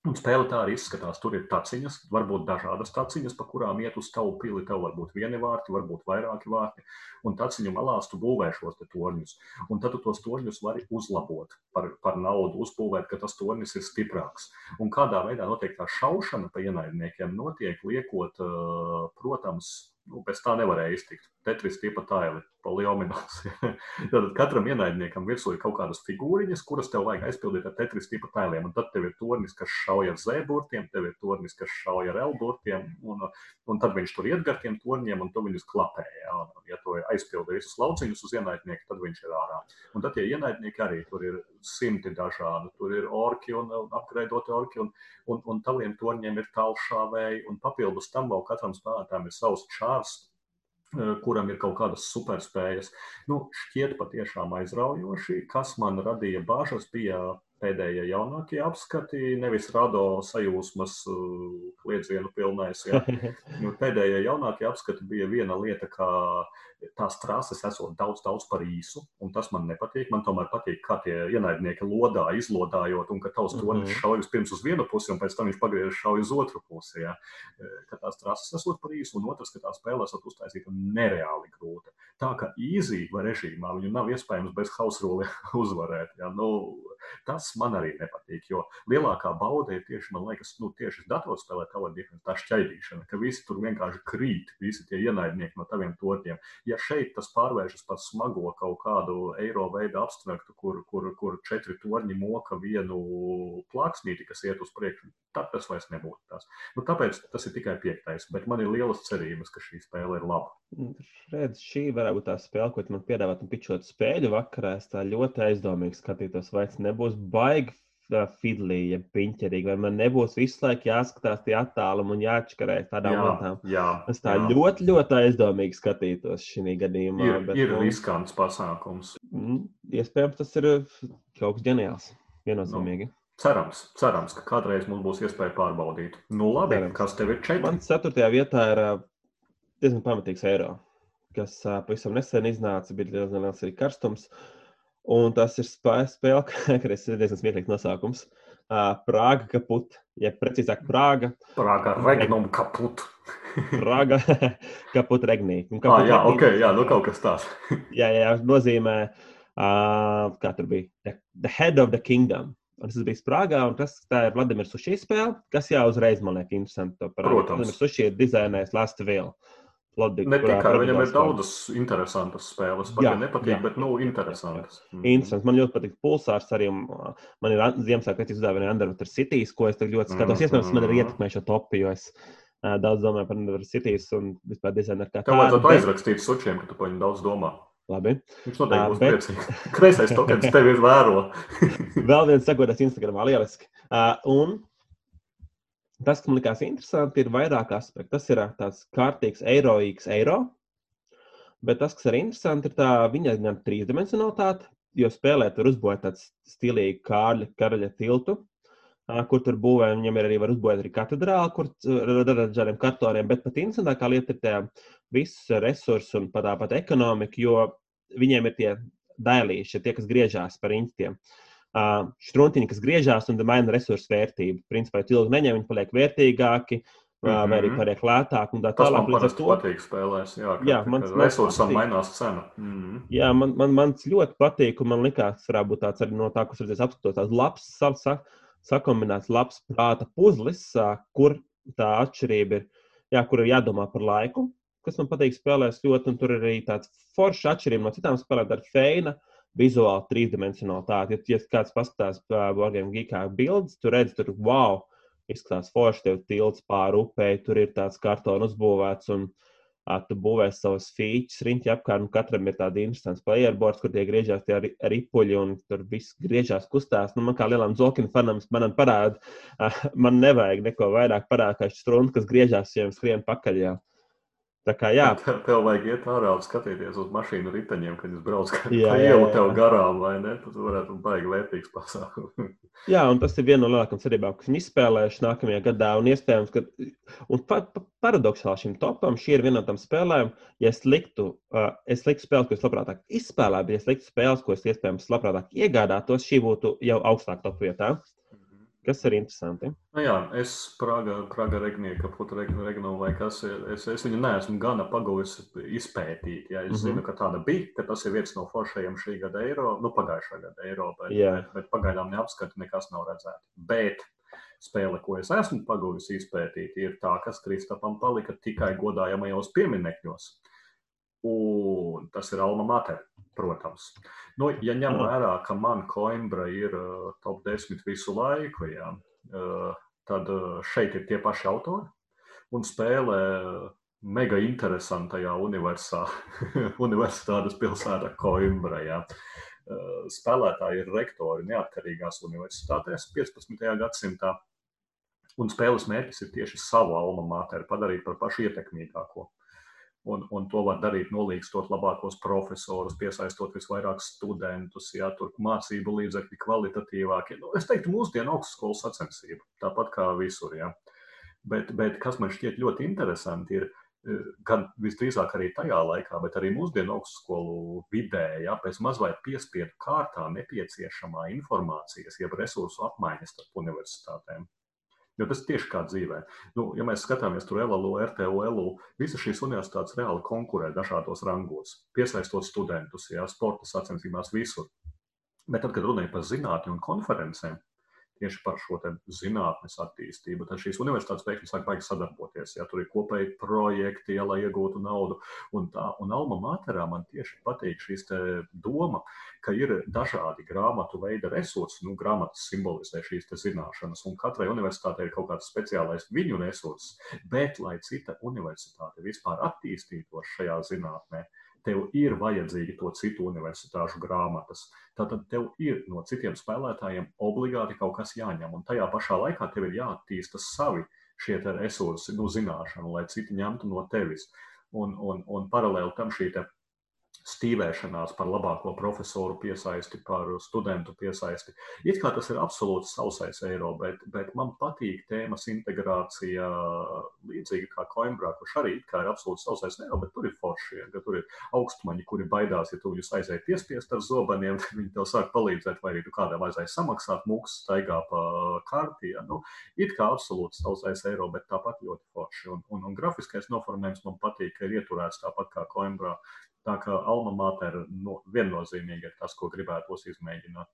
Un spēle tā arī izskatās. Tur ir taciņas, varbūt dažādas taciņas, pa kurām iet uz tavu pili. Tev var būt vieni vārti, varbūt vairāki vārti. Un taciņu malās tu būvē šos torņus. Un tad tu tos torņus vari uzlabot par, par naudu, uzbūvēt, ka tas tornis ir stiprāks. Un kādā veidā notiek tā šaušana pa ienaidniekiem, notiek liekot, protams, nu, pēc tā nevarēja iztikt. Tetris tipa taili, poliominos. tad katram ienaidniekam virsū ir kaut kādas figūriņas, kuras tev vajag aizpildīt ar tetris tipa tailiem. Un tad tev ir tornis, kas šauj ar Z burtiem, tev ir tornis, kas šauj ar L burtiem, un, un tad viņš tur iet gar tiem torņiem, un tu viņus klapē. Ja, un, ja tu aizpildi visus lauciņus uz ienaidnieku, tad viņš ir ārā. Un tad tie ienaidnieki arī tur ir simti dažādi. Tur ir orki un, un apgraidoti orki, un, un, un taviem torņiem ir tālšāvēji, un papildus tam vēl katram spēlētājam ir savs čārs kuram ir kaut kādas superspējas. Nu, šķiet patiešām aizraujoši. Kas man radīja bažas, bija pēdējie jaunākie apskati, nevis rado sajūsmas kliedzienu pilnais. Ja. Nu, pēdējie jaunākie apskati bija viena lieta, kā tās trases esot daudz, daudz par īsu, un tas man nepatīk. Man tomēr patīk, kā tie ienaidnieki lodā, izlodājot, un ka tavs Mhm. tonis šauj vispirms uz vienu pusi, un pēc tam viņš pagriež šauj uz otru pusi. Ja. Ka tās trases esot par īsu, un otrs, ka tā spēle esot uztaisīta nereāli grūta. Tā kā īzī vai režīmā viņu nav iespējams bez hausroli uzvarēt. Ja. Nu, tas man arī nepatīk, jo lielākā bauda ir tieši, man liekas, nu, tieši datorspēlē tā tā šķaidīšana, ka visi tur vienkārši krīt, visi tie ienaidnieki no taviem tortiem. Ja šeit tas pārvēršas par smago kaut kādu eiro veidu abstraktu, kur, kur, kur četri torņi moka vienu plāksnīti, kas iet uz priekšu, tad tas vairs nebūtu tas. Nu, tāpēc tas ir tikai piektais, bet man ir lielas cerības, ka šī spēle ir laba. Redz, šī varētu būt tā spēle, ko man piedāvāt un pičot spēļu vakarā. Es tā ļoti aizdomīgi skatītos, vai tas nebūs baigi fidlī, ja piņķerīgi, vai man nebūs visu laiku jāskatās tie attālumi un jāatškarē tādām lietām. jā, Es tā jā. ļoti, ļoti aizdomīgi skatītos šī gadījumā. ir, bet, ir nu, riskants pasākums. Iespējams, tas ir uh, kaut kas ģeniāls. Viennozīmīgi. Cerams, cerams, ka kādreiz mums būs iespēja pārbaudīt. Nu, labi, Cerams. kas tev ir četri? Man ceturtajā vietā ir uh, diezgan pamatīgs eiro, kas uh, pavisam nesen iznāca, bija diezgan liels arī karstums. Un tas ir spēle, kas ir diezgan smieklīgs nosaukums. Uh, Prāga kaput, ja precīzāk, Prāga, Prāgā regnum kaput. Prāga kaput regnī. Un Ah, kaput jā, regnī, ok, jā, nu kaut kas tāds. jā, jā, nozīmē, uh, kā tur bija, the, the head of the kingdom. Un tas bija Prāgā, un tas ir Vladimirs Sushi spēle, kas jau uzreiz man liekas interesanti. Protams. Vladimirs Sushi ir dizainējis Last Will. Plodi, Ne tikai viņam ir daudzas interesantas spēles, Jā, ja nepatīk, jā. bet, nu, interesantas. Mhm. Interesants. Man ļoti patīk pulsārs arī. uh, Man ir Ziemassvētku rīts uzdevumi Underwater Cities, ko es ļoti skatos. Mhm. Iespējams, man ir ietekmē šo topu, jo es uh, daudz domāju par Underwater Cities un vispār dizaineru kā Tev vajadzētu bet- aizrakstīt sučiem, ka tu par viņu daudz domā. Labi. Viņš noteikti Ā, būs bet- priecīgs. Kreisais tokens tevi ir vēro. Vēl viens sakoties Instagramā, lieliski. Uh, un tas, kas man likās interesanti, ir vairāk aspektu. Tas ir tāds kārtīgs eiroīgs eiro. Bet tas, kas arī interesanti, ir tā viņa gan trīsdimensionalitāte, jo spēlē tur uzbūvēt tādu stilīgu kārļa, karaļa tiltu, kur tur būvē, viņam ir arī var uzbūvēt arī katedrāli, kur ar dažādiem kartoriem, bet pat interesantākā lieta ir tie visus resursus un pat tāpat ekonomika, jo viņiem ir tie dailīši, tie, kas griežās par institiem. Uh, Struntiņi, kas griežās un maina resursu vērtību. Principā, ja ilgi neņem, viņi paliek vērtīgāki, uh, vai arī paliek lētāki un tā Tas tālāk. man ar parasti to patīk spēlēs. Jā, Jā, man resursam mainās cena. Mhm. Jā, man, man, man tas ļoti patīk, un man tas varētu būt tāds arī no tā, kas redzēs, apskatot tāds labs, sa, sa, sakombinēts, labs prāta puzlis, kur tā atšķirība ir, jā, kur ir jādomā par laiku, kas man patīk spēlēs ļoti, un tur ir arī tāds foršs atšķirība no citām spēlēm, ar feina vizuāli trīsdimensionalitāti. Ja, ja kāds paskatās Borgiem Geekā bildes, tur redz, tur wow, izskatās forši, tev tilts pāri upei, tur ir tāds kartons uzbūvēts. Un, tu būvē savus features, riņķi apkārt, un katram ir tāda interesanta playerboards, kur tie griežās tie ripuļi, un tur viss griežās, kustās. Nu, man kā lielam zolkina fanam, man parāda, man nevajag neko vairāk parādīt, kā šis strūns, kas griežās, ja jums skrien pakaļ. Jā. Tā kā jā. Tev, tev vajag iet ārā un skatīties uz mašīnu riteņiem, kad jūs braucat pa ielu tev garām, vai ne? Tas varētu būt baigi vērtīgs pasākums. jā, un tas ir viena no lielākajām cerībām, kas viņi izspēlējuši nākamajā gadā. Un iespējams, ka un pa, pa, paradoxāli šim topam šī ir viena no tām spēlēm, ja es liktu, uh, es liktu spēles, ko es labprātāk izspēlētu, bet ja es liktu spēles, ko es iespējams labprātāk iegādātos, šī būtu jau augstāk top vietā. Kas ir interesanti? Nu jā, es Praga, Praga Regnieka, Puta Regno vai kas, es, es viņu neesmu gana paguvis izpētīt. Ja es mm -hmm. zinu, ka tāda bija, ka tas ir viens no foršajiem šī gada eiro, nu pagājušā gada eiro, bet, yeah. bet, bet pagaidām neapskati nekas nav redzēts. Bet spēle, ko es esmu paguvis izpētīt, ir tā, kas Kristapam palika tikai godājamajos pieminekļos. Un tas ir Alma Mater, protams. Nu, ja ņem vērā, ka man Coimbra ir uh, top 10 visu laiku, jā, uh, tad uh, šeit ir tie paši autori un spēlē mega interesantajā universitā, universitātes pilsētā Coimbra. Jā. Spēlētāji ir rektori neatkarīgās universitātēs 15. gadsimtā, un spēles mērķis ir tieši savu alma mater padarīt par pašu ietekmīgāko. Un, un to var darīt, nolīgstot labākos profesorus, piesaistot visvairāk studentus, ja tur mācību līdzekļi kvalitatīvākie. Nu, es teiktu, mūsdienu augstskolas sacensība, tāpat kā visur. Ja. Bet, bet kas man šķiet ļoti interesanti, ir e, gan visdrīzāk arī tajā laikā, bet arī mūsdienu augstskolu vidē, ja pēc mazliet piespiedu kārtā nepieciešamā informācijas, jeb resursu apmaiņas starp universitātēm. Jo tas tieši kā dzīvē. Nu, ja mēs skatāmies tur LLU, RTU, LU, visas šīs universitātes reāli konkurē dažādos rangos, piesaistot studentus, jā, sporta sacensībās visur. Bet tad, kad runājam par zinātni un konferencēm, tieši par šo zinātnes attīstību. Tad šīs universitātes pēkšņi sāk baigi sadarboties. Ja tur ir kopēji projekti, ja, lai iegūtu naudu. Un, tā, un Alma Materā man tieši patīk šīs doma, ka ir dažādi grāmatu veida resursi. Nu, grāmatas simbolizē šīs zināšanas, un katrai universitātei ir kaut kāds speciālais viņu resurss. Bet, lai cita universitāte vispār attīstītos šajā zinātnē, tev ir vajadzīgi to citu universitāšu grāmatas. Tātad tev ir no citiem spēlētājiem obligāti kaut kas jāņem, un tajā pašā laikā tev ir jāattīsta savi šie resursi, nu, zināšanu, lai citi ņemtu no tevis. Un, un, un paralēli tam šī stīvēšanās par labāko profesoru piesaisti, par studentu piesaisti. It kā tas ir absolūti sausais eiro, bet, bet man patīk tēmas integrācija līdzīgi kā Coimbrā, kurš arī it kā ir absolūti sausais eiro, bet tur ir forši, ka tur ir augstmaņi, kuri baidās, ja tu viņus aizēji piespiest ar zobeniem, viņi tev sāk palīdzēt, vai arī tu kādam vajadzēja samaksāt, mūks staigā pa karti. Ja? Nu, it kā absolūti sausais eiro, bet tāpat ļoti forši. Un, un, un grafiskais noformējums man patīk, ka ir ieturēts tāpat kā Coimbrā. Tā kā alma mater no, viennozīmīgi ir tas, ko gribētos izmēģināt.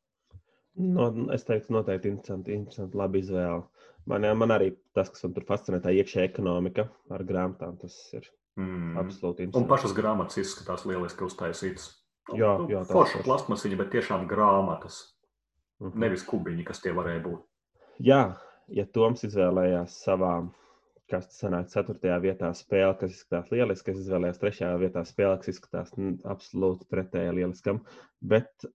No, es teiktu, noteikti interesanti, interesanti labi izvēle. Man, man arī tas, kas man tur fascinē, tā iekšējā ekonomika ar grāmatām, tas ir mm. absolūti interesanti. Un pašas grāmatas izskatās lieliski uztaisītas. Jā, jā tā ir forša plastmasiņa, bet tiešām grāmatas. Mm -hmm. Nevis kubiņi, kas tie varēja būt. Jā, ja Toms izvēlējās savām kas sanāk 4. vietā spēle, kas izskatās lieliski. Es izvēlējos 3. vietā spēle, kas izskatās nu, absolūti pretēji lieliskam. Bet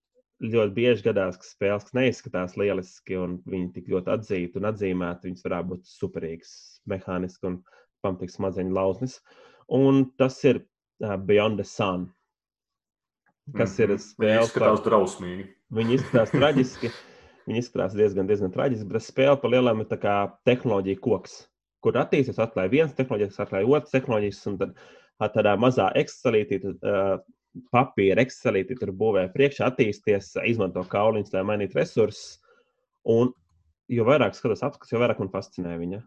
ļoti bieži gadās, ka spēles, kas neizskatās lieliski, un viņi tik ļoti atzīti un atzīmēti, viņas varētu būt superīgas, mehāniski un pamatīgs smadzeņu lausnis. Un tas ir uh, Beyond the Sun. Kas mm -hmm. ir mhm. spēle? Viņi izskatās par... drausmīgi. Viņi izskatās traģiski. Viņi izskatās diezgan, diezgan traģiski, bet spēle pa lielām ir tā kā tehnoloģija koks kur attīstās, atklāja viens tehnoloģijas, atklāja otrs tehnoloģijas, un tad tādā mazā Excelītī, uh, papīra Excelītī tur būvē priekšā, attīsties, izmanto kauliņus, lai mainītu resursus. Un jo vairāk skatos apskats, jo vairāk man fascinē viņa.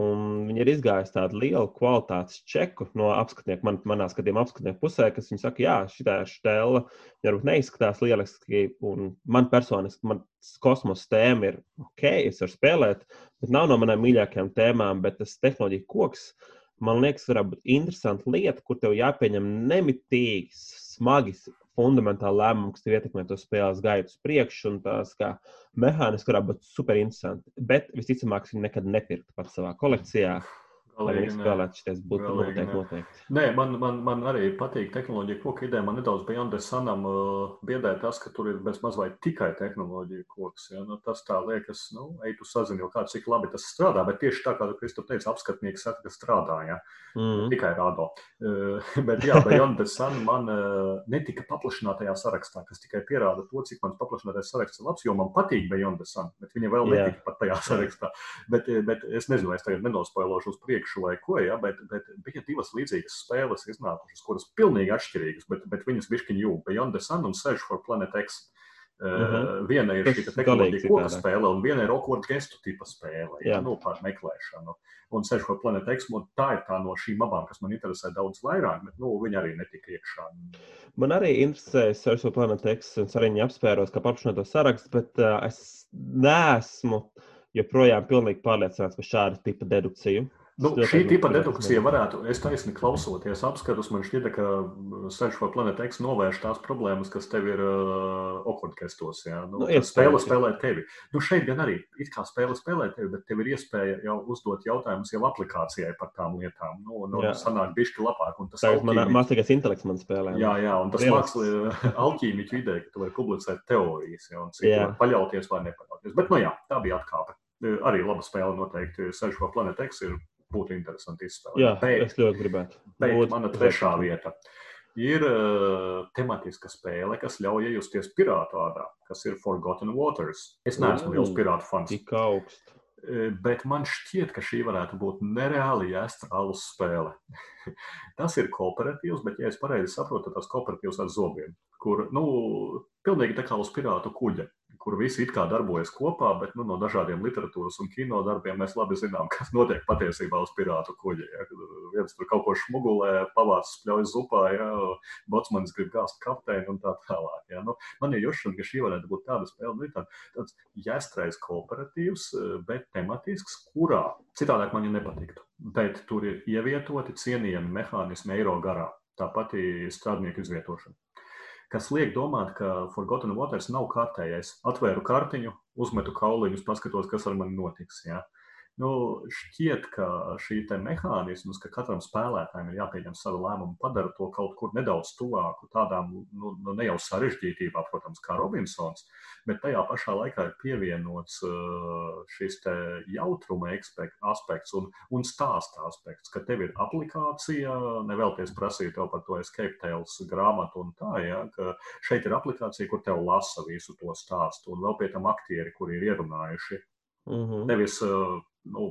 Un viņi ir izgājuši tādu lielu kvalitātes čeku no apskatnieku, man, manā skatījumā, apskatnieku pusē, kas viņi saka, jā, šī stēla varbūt neizskatās lieliski. Un man personiski, man kosmosa tēma ir ok, es varu spēlēt, bet nav no manām mīļākajām tēmām. Bet tas tehnoloģija koks, man liekas, varētu būt interesanta lieta, kur tev jāpieņem nemitīgi smagi fundamentāli lēmumi, kas ietekmē to spēles gaitu uz priekšu, un tās kā mehāniski varētu būt super interesanti. Bet visticamāk, viņi nekad nepirkt pats savā kolekcijā. Galīgi spēlēt šis būtu noteikti, noteikti. Nē, man, man, man arī patīk tehnoloģija koka ideja. Man nedaudz bija Andres Sanam uh, biedē tas, ka tur ir bez maz vai tikai tehnoloģija koks. Ja? Nu, tas tā liekas, nu, ej tu sazini jau kā, cik labi tas strādā, bet tieši tā kā Kristof, teici, apskatnieks saka, ka strādā, ja? mm. tikai rādo. Uh, bet jā, the Sun man uh, netika paplašinātajā sarakstā, kas tikai pierāda to, cik mans paplašinātais saraksts ir labs, jo man patīk Sun, bet viņa vēl netika yeah. pat tajā sarakstā. Bet, bet es nezinu, vai es tagad nenospēlošu uz priekšu vai ko, ja? bet, bet bija divas līdzīgas spēles iznākušas, kuras pilnīgi atšķirīgas, bet, bet viņas bišķiņi jūg Beyond the Sun un Search for Planet X. Uh -huh. uh, viena ir šī tehnoloģija koka spēle, un viena ir awkward gestu tipa spēle, ja, nu, par meklēšanu. Un Search for Planet X, un tā ir tā no šīm abām, kas man interesē daudz vairāk, bet, nu, viņi arī netika iekšā. Man arī interesē Search for Planet X, un arī viņi apspēros, kā paplašināto sarakstu, bet uh, es neesmu joprojām pilnīgi pārliecināts par šādu tipu dedukciju. Nu, šī tipa dedukcija varētu, es taisni klausoties, apskatus, man šķiet, ka Search for Planet X novērš tās problēmas, kas tev ir uh, okordkestos. Ja? Nu, nu, spēle spēlē tevi. Nu, šeit gan arī it kā spēle spēlē tevi, bet tev ir iespēja jau uzdot jautājumus jau aplikācijai par tām lietām. Nu, nu sanāk bišķi labāk. Tas ir alķīmiķi... mākslīgais intelekts man spēlē. Jā, jā, un tas mākslīgais alķīmiķu ideja, ka tu vari publicēt teorijas, ja, un cik paļauties vai nepaļauties. Bet, nu jā, tā bija atkāpe. Arī laba spēle noteikti. Search for Planet X ir būtu interesanti izspēlēt. Jā, bet, es ļoti gribētu. Bet Būt, mana trešā vieta ir uh, tematiska spēle, kas ļauj iejusties pirātu ādā, kas ir Forgotten Waters. Es neesmu liels pirātu fans. Tik augsts. Bet man šķiet, ka šī varētu būt nereāli jēstra alus spēle. tas ir kooperatīvs, bet, ja es pareizi saprotu, tas kooperatīvs ar zobiem, kur, nu, pilnīgi tā kā uz pirātu kuģa kur visi it kā darbojas kopā, bet nu, no dažādiem literatūras un kino darbiem mēs labi zinām, kas notiek patiesībā uz pirātu kuģa. Ja? Viens tur kaut ko šmugulē, pavācis spļauj zupā, ja? botsmanis grib gāzt kapteini un tā tālāk. Ja? Nu, man ir jūšana, ka šī varētu būt tāda spēle, nu, tā, tāds jāstrais kooperatīvs, bet tematisks, kurā citādāk man viņa nepatiktu. Bet tur ir ievietoti cienījami mehānismi eiro garā. Tāpat strādnieku izvietošana kas liek domāt, ka Forgotten Waters nav kārtējais. Atvēru kartiņu, uzmetu kauliņus, paskatos, kas ar mani notiks. Ja? Nu, šķiet, ka šī mehānisms, ka katram spēlētājam ir jāpieņem savu lēmumu, padara to kaut kur nedaudz tuvāku tādām, nu, nu ne jau sarežģītībām, protams, kā Robinsons, bet tajā pašā laikā ir pievienots šis jautruma aspekts un, un stāsta aspekts, ka tev ir aplikācija, nevēlties prasīt tev par to escape tales grāmatu un tā, ja, ka šeit ir aplikācija, kur tev lasa visu to stāstu un vēl pie tam aktieri, kuri ir ierunājuši. Mm -hmm. Nevis uh, nu,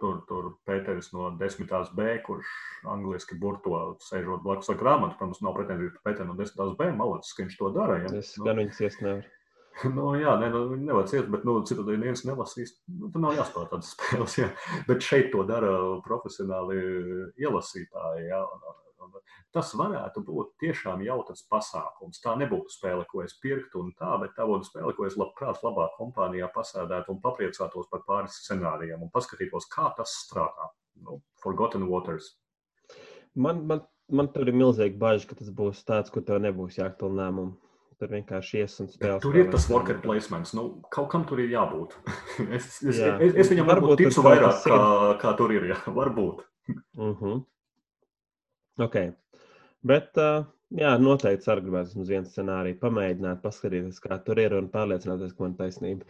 tur, tur Pēters no 10. B, kurš angļuiski burto, sēžot blakus ar grāmatu. Protams, nav pretenzija pret Pēteru no 10. B. Malacis, ka viņš to dara. Ja? Es nu, gan viņas iest nevaru. Nu, jā, ne, nu, nevar ciest, bet nu, citādi neviens nelasīs. Nu, tur nav jāspēlē tādas spēles. Jā. Bet šeit to dara profesionāli ielasītāji. Jā, un, tas varētu būt tiešām jautrs pasākums. Tā nebūtu spēle, ko es pirktu, un tā, bet tā būtu spēle, ko es labprāt labā kompānijā pasēdētu un papriecātos par pāris scenārijiem un paskatītos, kā tas strādā. Nu, Forgotten Waters. Man, man, man tur ir milzīgi bažas, ka tas būs tāds, kur tev nebūs jākpiln lēmumu. Tur vienkārši ies un spēlē. Tur ir tas worker placements. Nu, kaut kam tur ir jābūt. es, es, Jā. es, es viņam varbūt ticu vairāk, kā, kā tur ir. Jā. Varbūt. uh mhm. -huh. Okay. Bet, uh, jā, noteikti arī gribētu vismaz vienu scenāriju pamēģināt, paskatīties, kā tur ir un pārliecināties, ka man ir taisnība.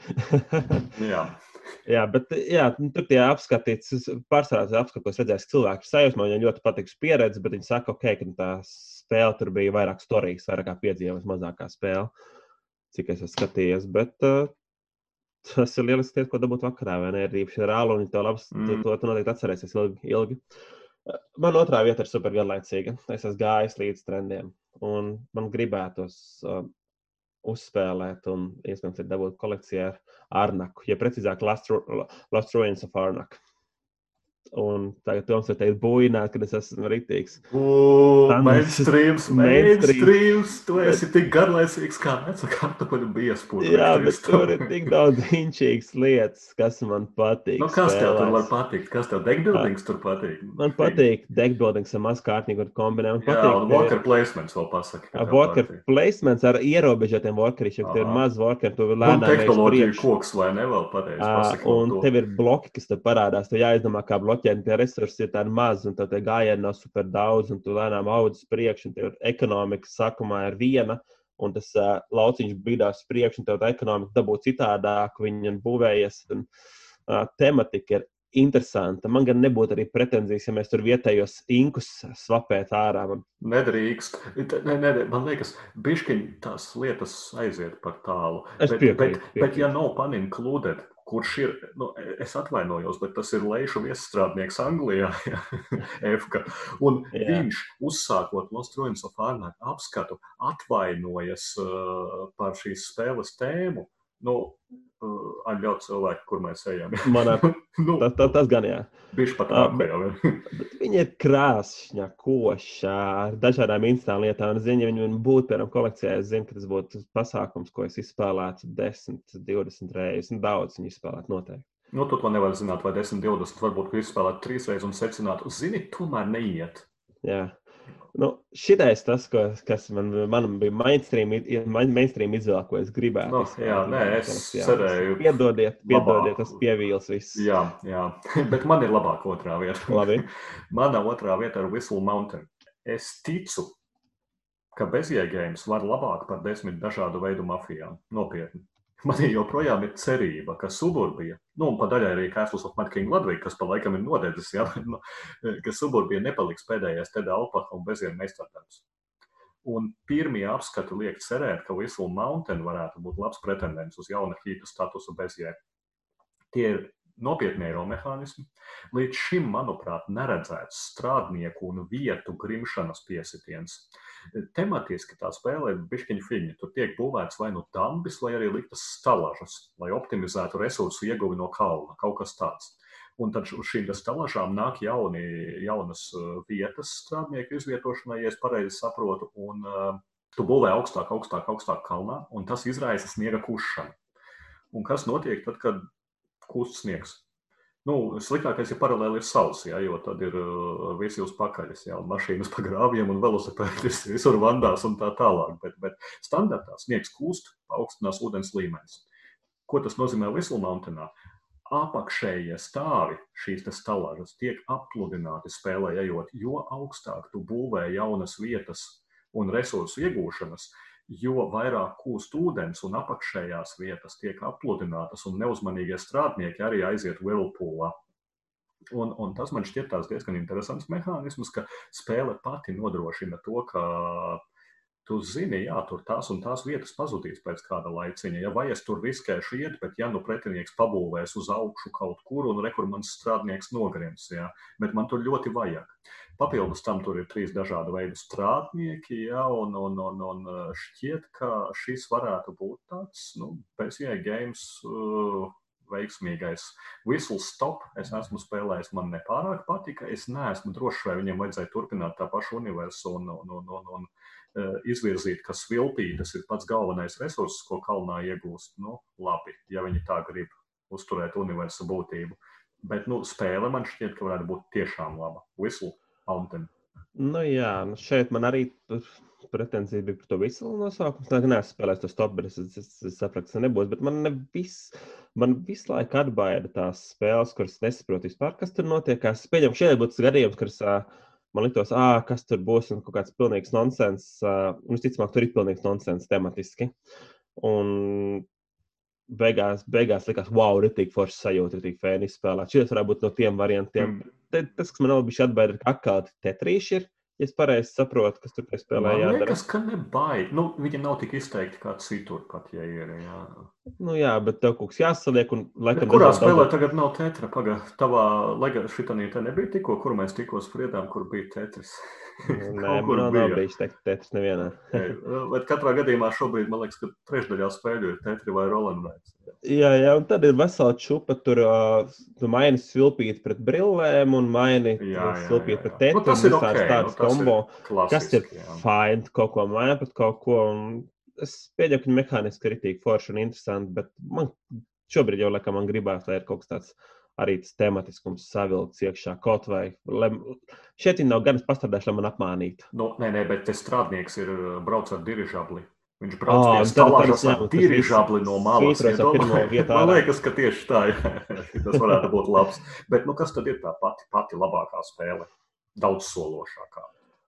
jā. jā, bet jā, nu, tur tie apskatīts, pārsvarā apskatos, redzēs, ka cilvēki sajūsmā, viņiem ļoti patiks pieredze, bet viņi saka, ok, ka tā spēle tur bija vairāk stāstījis, vairāk kā piedzīvojums, mazākā spēle, cik es esmu skatījies. Bet, uh, Tas ir lieliski, ko dabūt vakarā, vai ne? Ir īpaši rāli, un to, labs, mm. to, to, to noteikti atcerēsies ilgi. ilgi. Man otrā vieta ir supergarlaicīga. Es esmu gājis līdz trendiem, un man gribētos uh, uzspēlēt, un iespējams, dabūt kolekcijā ar Arnaku, ja precīzāk, Last, Last Ruins of Arnaku. Un tagad Toms var teikt, buļināt, ka es esmu rītīgs. Mainstreams, mainstreams, tu esi tik garlaicīgs kā veca kartupeļu biespūļu. Jā, bet tur ir tik daudz hinčīgas lietas, kas man patīk. Nu, kas tev tur var patikt? Kas tev deckbuildings tur patīk? Man patīk deckbuildings ar mazkārtnieku un kombinē. Man patīk, Jā, un worker placements vēl pasaka. Worker placements ar ierobežotiem workeriem, tev ir maz worker, tu lēnām. Un tehnoloģija koks vai ne vēl pateiks. Un tev ir bloki, kas tev parādās, tu jāizdomā, kā bloki noķert, tie resursi ir tādi mazi, un tie gājieni nav super daudz, un tu lēnām audz uz priekšu, un tur ekonomika sākumā ir viena, un tas uh, lauciņš bīdās uz priekšu, un tev tā ekonomika dabū citādāk, viņi būvējas. Un, uh, tematika ir interesanta. Man gan nebūtu arī pretenzijas, ja mēs tur vietējos inkus svapētu ārā. Man... Nedrīkst. Ne, ne, man liekas, bišķiņ tās lietas aiziet par tālu. Es bet, piekrītu, bet, piekrītu. bet ja nav panim klūdēt, kurš ir, nu, es atvainojos, bet tas ir Leišu viestrādnieks Anglijā, Efka. Un Jā. viņš, uzsākot Lost Ruins of Arnāk apskatu, atvainojas uh, par šīs spēles tēmu. Nu, ar ļoti cilvēku, kur mēs ejam. Man ar, nu, tas, tas, tas gan jā. Bišķi pat tā, jau Viņa ir krāšņa, koša ar dažādām institūcijām lietām. Es zinu, ja viņa būtu, piemēram, kolekcijā, es zinu, ka tas būtu pasākums, ko es izspēlētu 10, 20 reizes. Un daudz viņa izspēlētu noteikti. Nu, tu to nevari zināt, vai 10, 20, varbūt tu izspēlēt trīs reizes un secināt, zini, tomēr neiet. Jā. Nu, šitais tas, ko, kas man, man bija mainstream, mainstream izvēle, ko es gribētu. Nu, izspēlēt. jā, nē, es cerēju Piedodiet, piedodiet, tas pievīls viss. Jā, jā, bet man ir labāka otrā vieta. Labi. Mana otrā vieta ir Whistle Mountain. Es ticu, ka bezjēgējums var labāk par desmit dažādu veidu mafijām. Nopietni. Man joprojām ir cerība, ka suburbija, nu, un pa daļai arī Castles of Mad King Ludwig, kas pa laikam ir nodedzis, ja, nu, ka suburbija nepaliks pēdējais Teda Alpaha un bezjēga meistardarbs. Un pirmie apskati liek cerēt, ka Whistle Mountain varētu būt labs pretendents uz jauna hīta statusu bezjēga. Tie ir nopietni eiromehānismi. Līdz šim, manuprāt, neredzēts strādnieku un vietu grimšanas piesitiens. Tematiski tā spēle ir bišķiņa fiņa. Tur tiek būvēts vai nu dambis, vai arī liktas stalažas, lai optimizētu resursu ieguvi no kalna, kaut kas tāds. Un tad uz šīm stalažām nāk jauni, jaunas uh, vietas strādnieku izvietošanai, ja es pareizi saprotu, un uh, tu būvē augstāk, augstāk, augstāk kalnā, un tas izraisa sniega kušanu. Un kas notiek tad, kad kūst sniegs? Nu, sliktākais ir paralēli ir saules, ja, jo tad ir uh, visi uz pakaļas, ja, un mašīnas pa grāvjiem un velosipēdis visur vandās un tā tālāk. Bet, bet standartā sniegs kūst, paaugstinās ūdens līmenis. Ko tas nozīmē Whistle Mountainā? Apakšējie stāvi šīs stalāžas tiek apludināti spēlē ejot, jo augstāk tu būvē jaunas vietas un resursu iegūšanas, jo vairāk kūst ūdens un apakšējās vietas tiek apludinātas, un neuzmanīgie strādnieki arī aiziet whirlpoolā. Un, un tas man šķiet diezgan interesants mehānisms, ka spēle pati nodrošina to, ka tu zini, jā, tur tās un tās vietas pazudīs pēc kāda laiciņa. Ja vai es tur riskēšu iet, bet ja nu pretinieks pabūvēs uz augšu kaut kur un rekur mans strādnieks nogrims, jā, bet man tur ļoti vajag. Papildus tam tur ir trīs dažādi veidi strādnieki, jā, un, un, un, un šķiet, ka šis varētu būt tāds, nu, bezjēga games. Uh, veiksmīgais. Whistle stop. Es esmu spēlējis, man nepārāk patika. Es neesmu drošs, vai viņam vajadzēja turpināt tā pašu universu un, un, un, un, un izvirzīt, ka svilpītas ir pats galvenais resurss, ko kalnā iegūst. Nu, labi, ja viņi tā grib uzturēt universu būtību. Bet nu, spēle man šķiet, ka varētu būt tiešām laba. Whistle Mountain. Nu, jā, nu šeit man arī pretenzija bija par to visu nosaukumu. Tā kā neesmu spēlējis to stop, bet es, es, es, sapratu, ka tas nebūs. Bet man, ne vis, man visu laiku atbaida tās spēles, kuras nesaprotu vispār, kas tur notiek. Es pieņemu, šeit būtu gadījums, kuras uh, man liktos, ah, kas tur būs un kaut kāds pilnīgs nonsens. Uh, visticamāk, tur ir pilnīgs nonsens tematiski. Un beigās, beigās likās, wow, rītīgi forši sajūta, rītīgi fēni izspēlēt. Šis varētu būt no tiem variantiem. Mm. Te, tas, kas man vēl bija atbaida, ir atkal tetrīši ir. Ja es pareizi saprotu, kas tur spēlē Man jādara. liekas, ka nebaid. Nu, viņi nav tik izteikti kā citur, pat ja ir. Jā. Nu, jā, bet tev kaut kas jāsaliek. Un, laikam, Kurā dažādi spēlē daudz- tagad nav tetra? Pagaidām, tavā šitanī te nebija tikko, kur mēs tikko spriedām, kur bija tetris. Nē, kur man bija. nav bijis tetris nevienā. Bet katrā gadījumā šobrīd man liekas, ka trešdaļā spēļu ir tetri vai rolanraids. Jā, jā, un tad ir vesela čupa. Tur uh, tu maini svilpīt pret brillēm un maini jā, pret tetri. Nu, tas ir visādas ok, tādas nu, tas ir kombo. Kas ir Klasiski, jā. fine, kaut ko maina pret kaut ko. un Es pieņemu, ka mehāniski ir rītīgi forši un interesanti, bet man šobrīd jau laikam man gribētu, lai ir kaut kas tāds arī tas tematiskums savilkts iekšā kaut vai. Lai, šeit nav gan pastrādājuši, lai man apmānītu. Nu, nē, nē, bet te strādnieks ir uh, brauc ar dirižabli. Viņš brauc oh, pie stalāžas ar dirižabli no malas. Man liekas, ka tieši tā, tas varētu būt labs. Bet, nu, kas tad ir tā pati, pati labākā spēle? Daudz sološākā.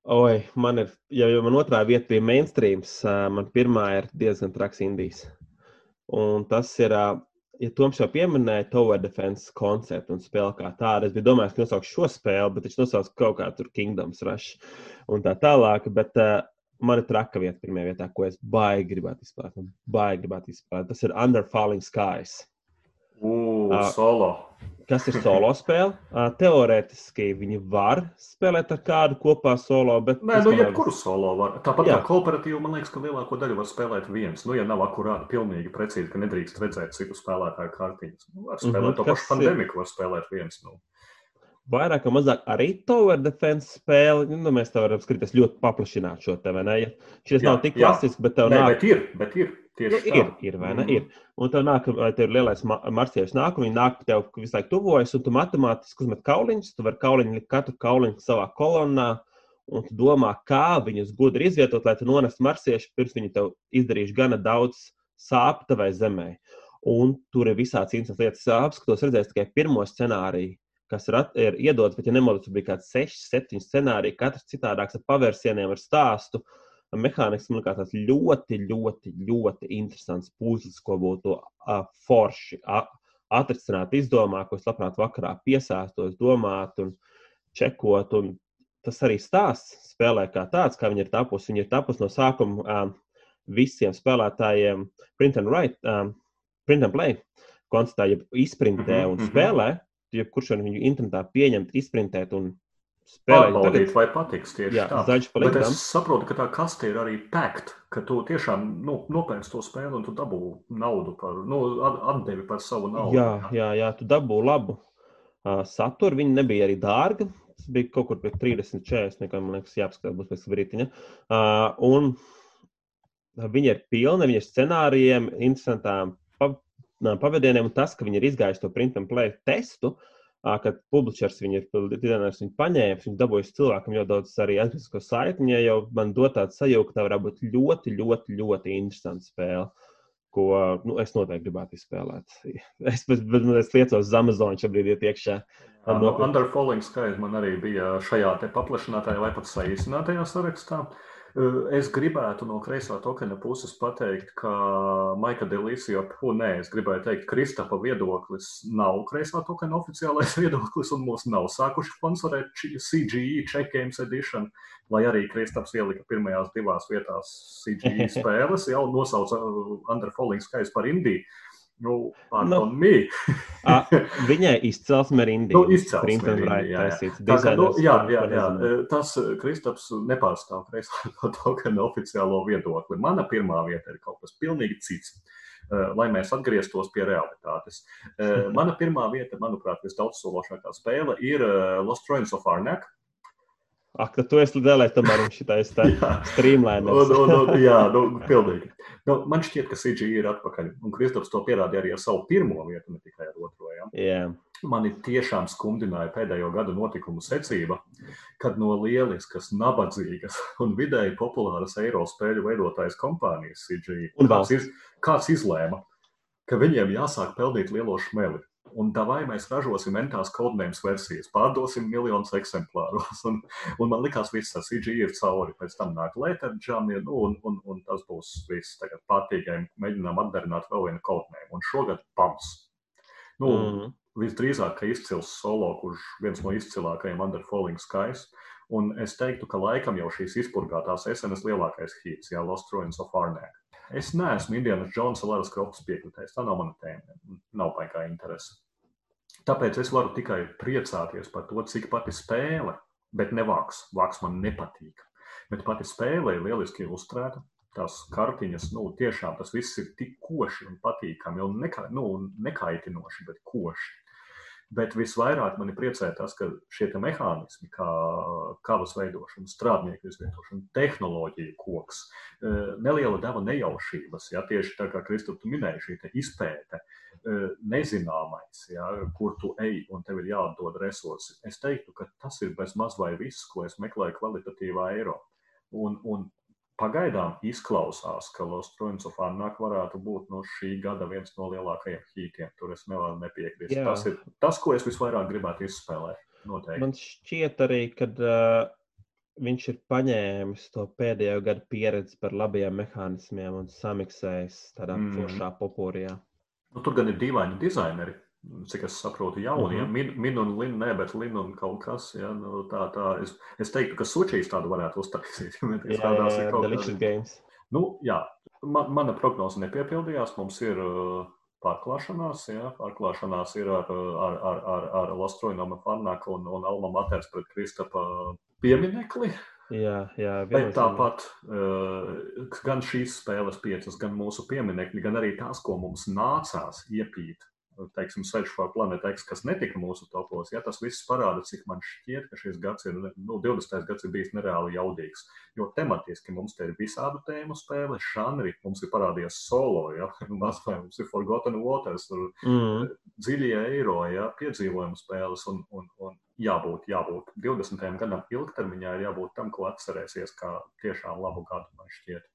Oi, man ir, ja jau man otrā vieta bija mainstreams, man pirmā ir diezgan traks Indijas. Un tas ir, ja Toms jau pieminēja Tower Defense konceptu un spēli kā tādu, es biju domājis, ka nosaukšu šo spēli, bet viņš nosauc kaut kā tur Kingdoms Rush un tā tālāk. Bet uh, man ir traka vieta pirmajā vietā, ko es baigi gribētu izspēlēt. Baigi gribētu izspēlēt. Tas ir Under Falling Skies. Uh, uh, solo. Kas ir solo spēle? Teorētiski viņi var spēlēt ar kādu kopā solo, bet. Nē, nu, jebkuru solo var. Tāpat jā. kā kooperatīvu, man liekas, ka lielāko daļu var spēlēt viens. Nu, ja nav akurāti, pilnīgi precīzi, ka nedrīkst redzēt citu spēlētāju kārtiņas. Nu, var spēlēt mm -hmm, to pašu pandēmiku, var spēlēt viens. Nu vairāk vai mazāk arī Tower Defense spēle. Nu, mēs te varam skatīties ļoti paplašināt šo te, vai ne? Ja šis nav tik klasisks, bet tev Nē, nāk. Bet ir, bet ir. Nu, ir, ir, vai ne? Mm. Ir. Un tev nāk, ir lielais marcietis nāk, un viņi nāk tev visu laiku tuvojas, un tu matemātiski uzmet kauliņus, tu vari kauliņu katru kauliņu savā kolonnā, un tu domā, kā viņus gudri izvietot, lai tu nonestu marciešu, pirms viņi tev izdarījuši gana daudz sāpju tavai zemē. Un tur ir visādas interesantas lietas. Apskatos, redzēju tikai pirmo scenāriju kas ir, ir iedodas, bet, ja nemaldos, bija kaut kāds 6, 7 scenāriji, katrs citādāks ar pavērsieniem, ar stāstu. Mehānisms man liekas, ļoti, ļoti, ļoti interesants puzlis, ko būtu uh, forši uh, atrisināt, izdomāt, ko es labprāt vakarā piesāstos, domāt un čekot. Un tas arī stāsts spēlē kā tāds, kā viņi ir tapusi. Viņi ir tapusi no sākuma um, visiem spēlētājiem print and write, um, print and play konstatē, ja izprintē un mhm, mhm. spēlē. Jebkurš var viņu internetā pieņemt, izprintēt un. Pārbaudīt, vai patiks tieši jā, tā. Bet es saprotu, ka tā kaste ir arī pēkt, ka tu tiešām nu, nopērci to spēli un tu dabū naudu par, nu, atdevi par savu naudu. Jā, jā, jā tu dabū labu uh, saturu. Viņi nebija arī dārgi. Tas bija kaut kur pie 30, 40, nekā man liekas, jāapskatās būs pēc brītiņa. Uh, un viņi ir pilni, viņi ir scenārijiem, interesantām pavadieniem, un tas, ka viņi ir izgājuši to print and play testu, kad publishers viņu ir dizainers viņu paņēmis, viņš dabūjis cilvēkam ļoti daudz arī atgrieztisko saikni, ja jau man dot tādu sajūtu, ka tā varētu būt ļoti, ļoti, ļoti interesanta spēle. Ko nu, es noteikti gribētu izspēlēt. Es, bet, es liecos uz Amazon šobrīd iet iekšā. No Under Falling Sky man arī bija šajā paplašinātajā vai pat saīsinātajā sarakstā. Uh, Es gribētu no kreisā tokena puses pateikt, ka Maika Delīsija, nē, es gribēju teikt, Kristapa viedoklis nav kreisā tokena oficiālais viedoklis, un mūs nav sākuši sponsorēt CGE Check Games Edition, lai arī Kristaps ielika pirmajās divās vietās CGE spēles, jau nosauca Under Falling Skies par Indiju. Nu, nu, a, viņai izcelsme ir Indija. Nu, izcelsme ir. Tā, nu, jā, jā, jā. Tas Kristaps nepārstāv kreisā tokena oficiālo viedokli. Mana pirmā vieta ir kaut kas pilnīgi cits. Lai mēs atgrieztos pie realitātes. Mana pirmā vieta, manuprāt, visdaudzsološākā spēle ir Lost Ruins of Arnak. Ak, tu esi dēlējis tomēr šitais streamlēners. un, un, un, jā, nu, pilnīgi. Nu, man šķiet, ka CG ir atpakaļ. Un Kristaps to pierādīja arī ar savu pirmo vietu, ne tikai ar otro. Ja? Yeah. Mani tiešām skumdināja pēdējo gadu notikumu secība, kad no lieliskas, nabadzīgas un vidēji populāras eiro spēļu veidotājas kompānijas CG kāds, iz, kāds izlēma, ka viņiem jāsāk pelnīt lielo šmeli un vai mēs ražosim mentās kodnēmas versijas, pārdosim miljonus eksemplārus. Un, un man likās, viss tas CG ir cauri. Pēc tam nāk Latvijas nu, un, un, un tas būs viss. Tagad pārtīgai mēģinām atdarināt vēl vienu kodnēmu. Un šogad pams. Nu, mm -hmm. Visdrīzāk, ka izcils solo, kurš viens no izcilākajiem Under Falling Skies. Un es teiktu, ka laikam jau šīs izpurgātās SNS lielākais hīts, Jā, Lost Ruins of Arnēk. Es neesmu Indiana Jonesa Lara Krofts piekritējis. Tā nav mana tēma. Nav baigā interese. Tāpēc es varu tikai priecāties par to, cik pati spēle, bet ne vāks. Vāks man nepatīk. Bet pati spēle ir lieliski ilustrēta. Tās kartiņas, nu, tiešām tas viss ir tik koši un patīkami un neka, nu, nekaitinoši, bet koši. Bet visvairāk man priecē tas, ka šie mehānismi, kā kavas veidošana, strādnieku izvietošana, tehnoloģija, koks, e, neliela deva nejaušības. Ja, tieši tā kā Kristofers minēja, šī izpēte, e, nezināmais, ja, kur tu ej un tev ir jāatdod resursi. Es teiktu, ka tas ir bez maz vai viss, ko es meklēju kvalitatīvā Eiropā. Un, un pagaidām izklausās, ka Lostroņš of Arnāk varētu būt no šī gada viens no lielākajiem hītiem. Tur es nevaru nepiekrist. Jā. Tas ir tas, ko es visvairāk gribētu izspēlēt. Noteikti. Man šķiet arī, ka uh, viņš ir paņēmis to pēdējo gadu pieredzi par labiem mehānismiem un samiksējis tādā mm. foršā popūrijā. Nu, tur gan ir dīvaini dizaineri cik es saprotu, jaunie. Mm -hmm. min, un Lina, ne, bet Lina un kaut kas. Ja, nu, tā, tā, es, es teiktu, ka Sučīs tādu varētu uztaisīt. Ja tādās ir kaut kādas games. Nu, jā, man, mana prognoze nepiepildījās. Mums ir uh, pārklāšanās, ja, pārklāšanās ir ar, ar, ar, ar, ar Lostroinama Farnaku un, un Alma Maters pret Kristapa pieminekli. Jā, jā Bet tāpat uh, gan šīs spēles piecas, gan mūsu pieminekļi, gan arī tās, ko mums nācās iepīt teiksim, Search for Planet X, kas netika mūsu topos, ja tas viss parāda, cik man šķiet, ka šis gads ir, nu, 20. gads ir bijis nereāli jaudīgs. Jo tematiski mums te ir visādu tēmu spēle, žanri, mums ir parādījies solo, ja, vai mums ir Forgotten Waters, tur mm. dziļie eiro, ja, piedzīvojumu spēles un, un, un jābūt, jābūt 20. gadam ilgtermiņā ir jābūt tam, ko atcerēsies kā tiešām labu gadu, man šķiet.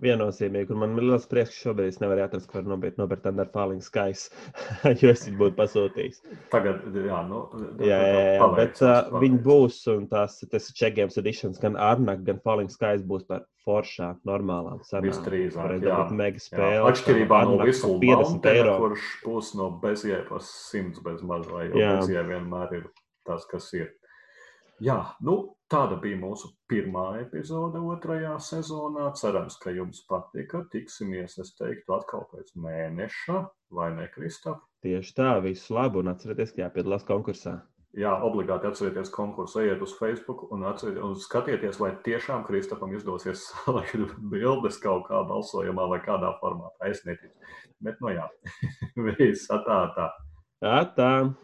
Viennozīmīgi, man ir liels prieks, ka šobrīd es nevaru atrast, kur nopirkt nopirkt Under Falling Skies, jo es viņu būtu pasūtījis. Tagad, jā, nu, jā, jā, jā paveic, bet uh, viņi būs, un tās, tas ir Check Games editions, gan Arnak, gan Falling Skies būs par foršām, normālām sarunām. Visdrīzāk, jā. Mega spēle. Atšķirībā no visu 50 eiro. Kurš būs no bezjēpas 100 bez maz, vai jau bezjē vienmēr ir tas, kas ir. Jā, nu, tāda bija mūsu pirmā epizode otrajā sezonā. Cerams, ka jums patika. Tiksimies, es teiktu, atkal pēc mēneša, vai ne, Kristap? Tieši tā, visu labu un atcerieties, ka jāpiedalās konkursā. Jā, obligāti atcerieties konkursu, ejiet uz Facebook un, un skatieties, vai tiešām Kristapam izdosies salikt bildes kaut kā balsojumā vai kādā formātā. Es neticu. Bet, nu jā, viss tā tā. Tā tā.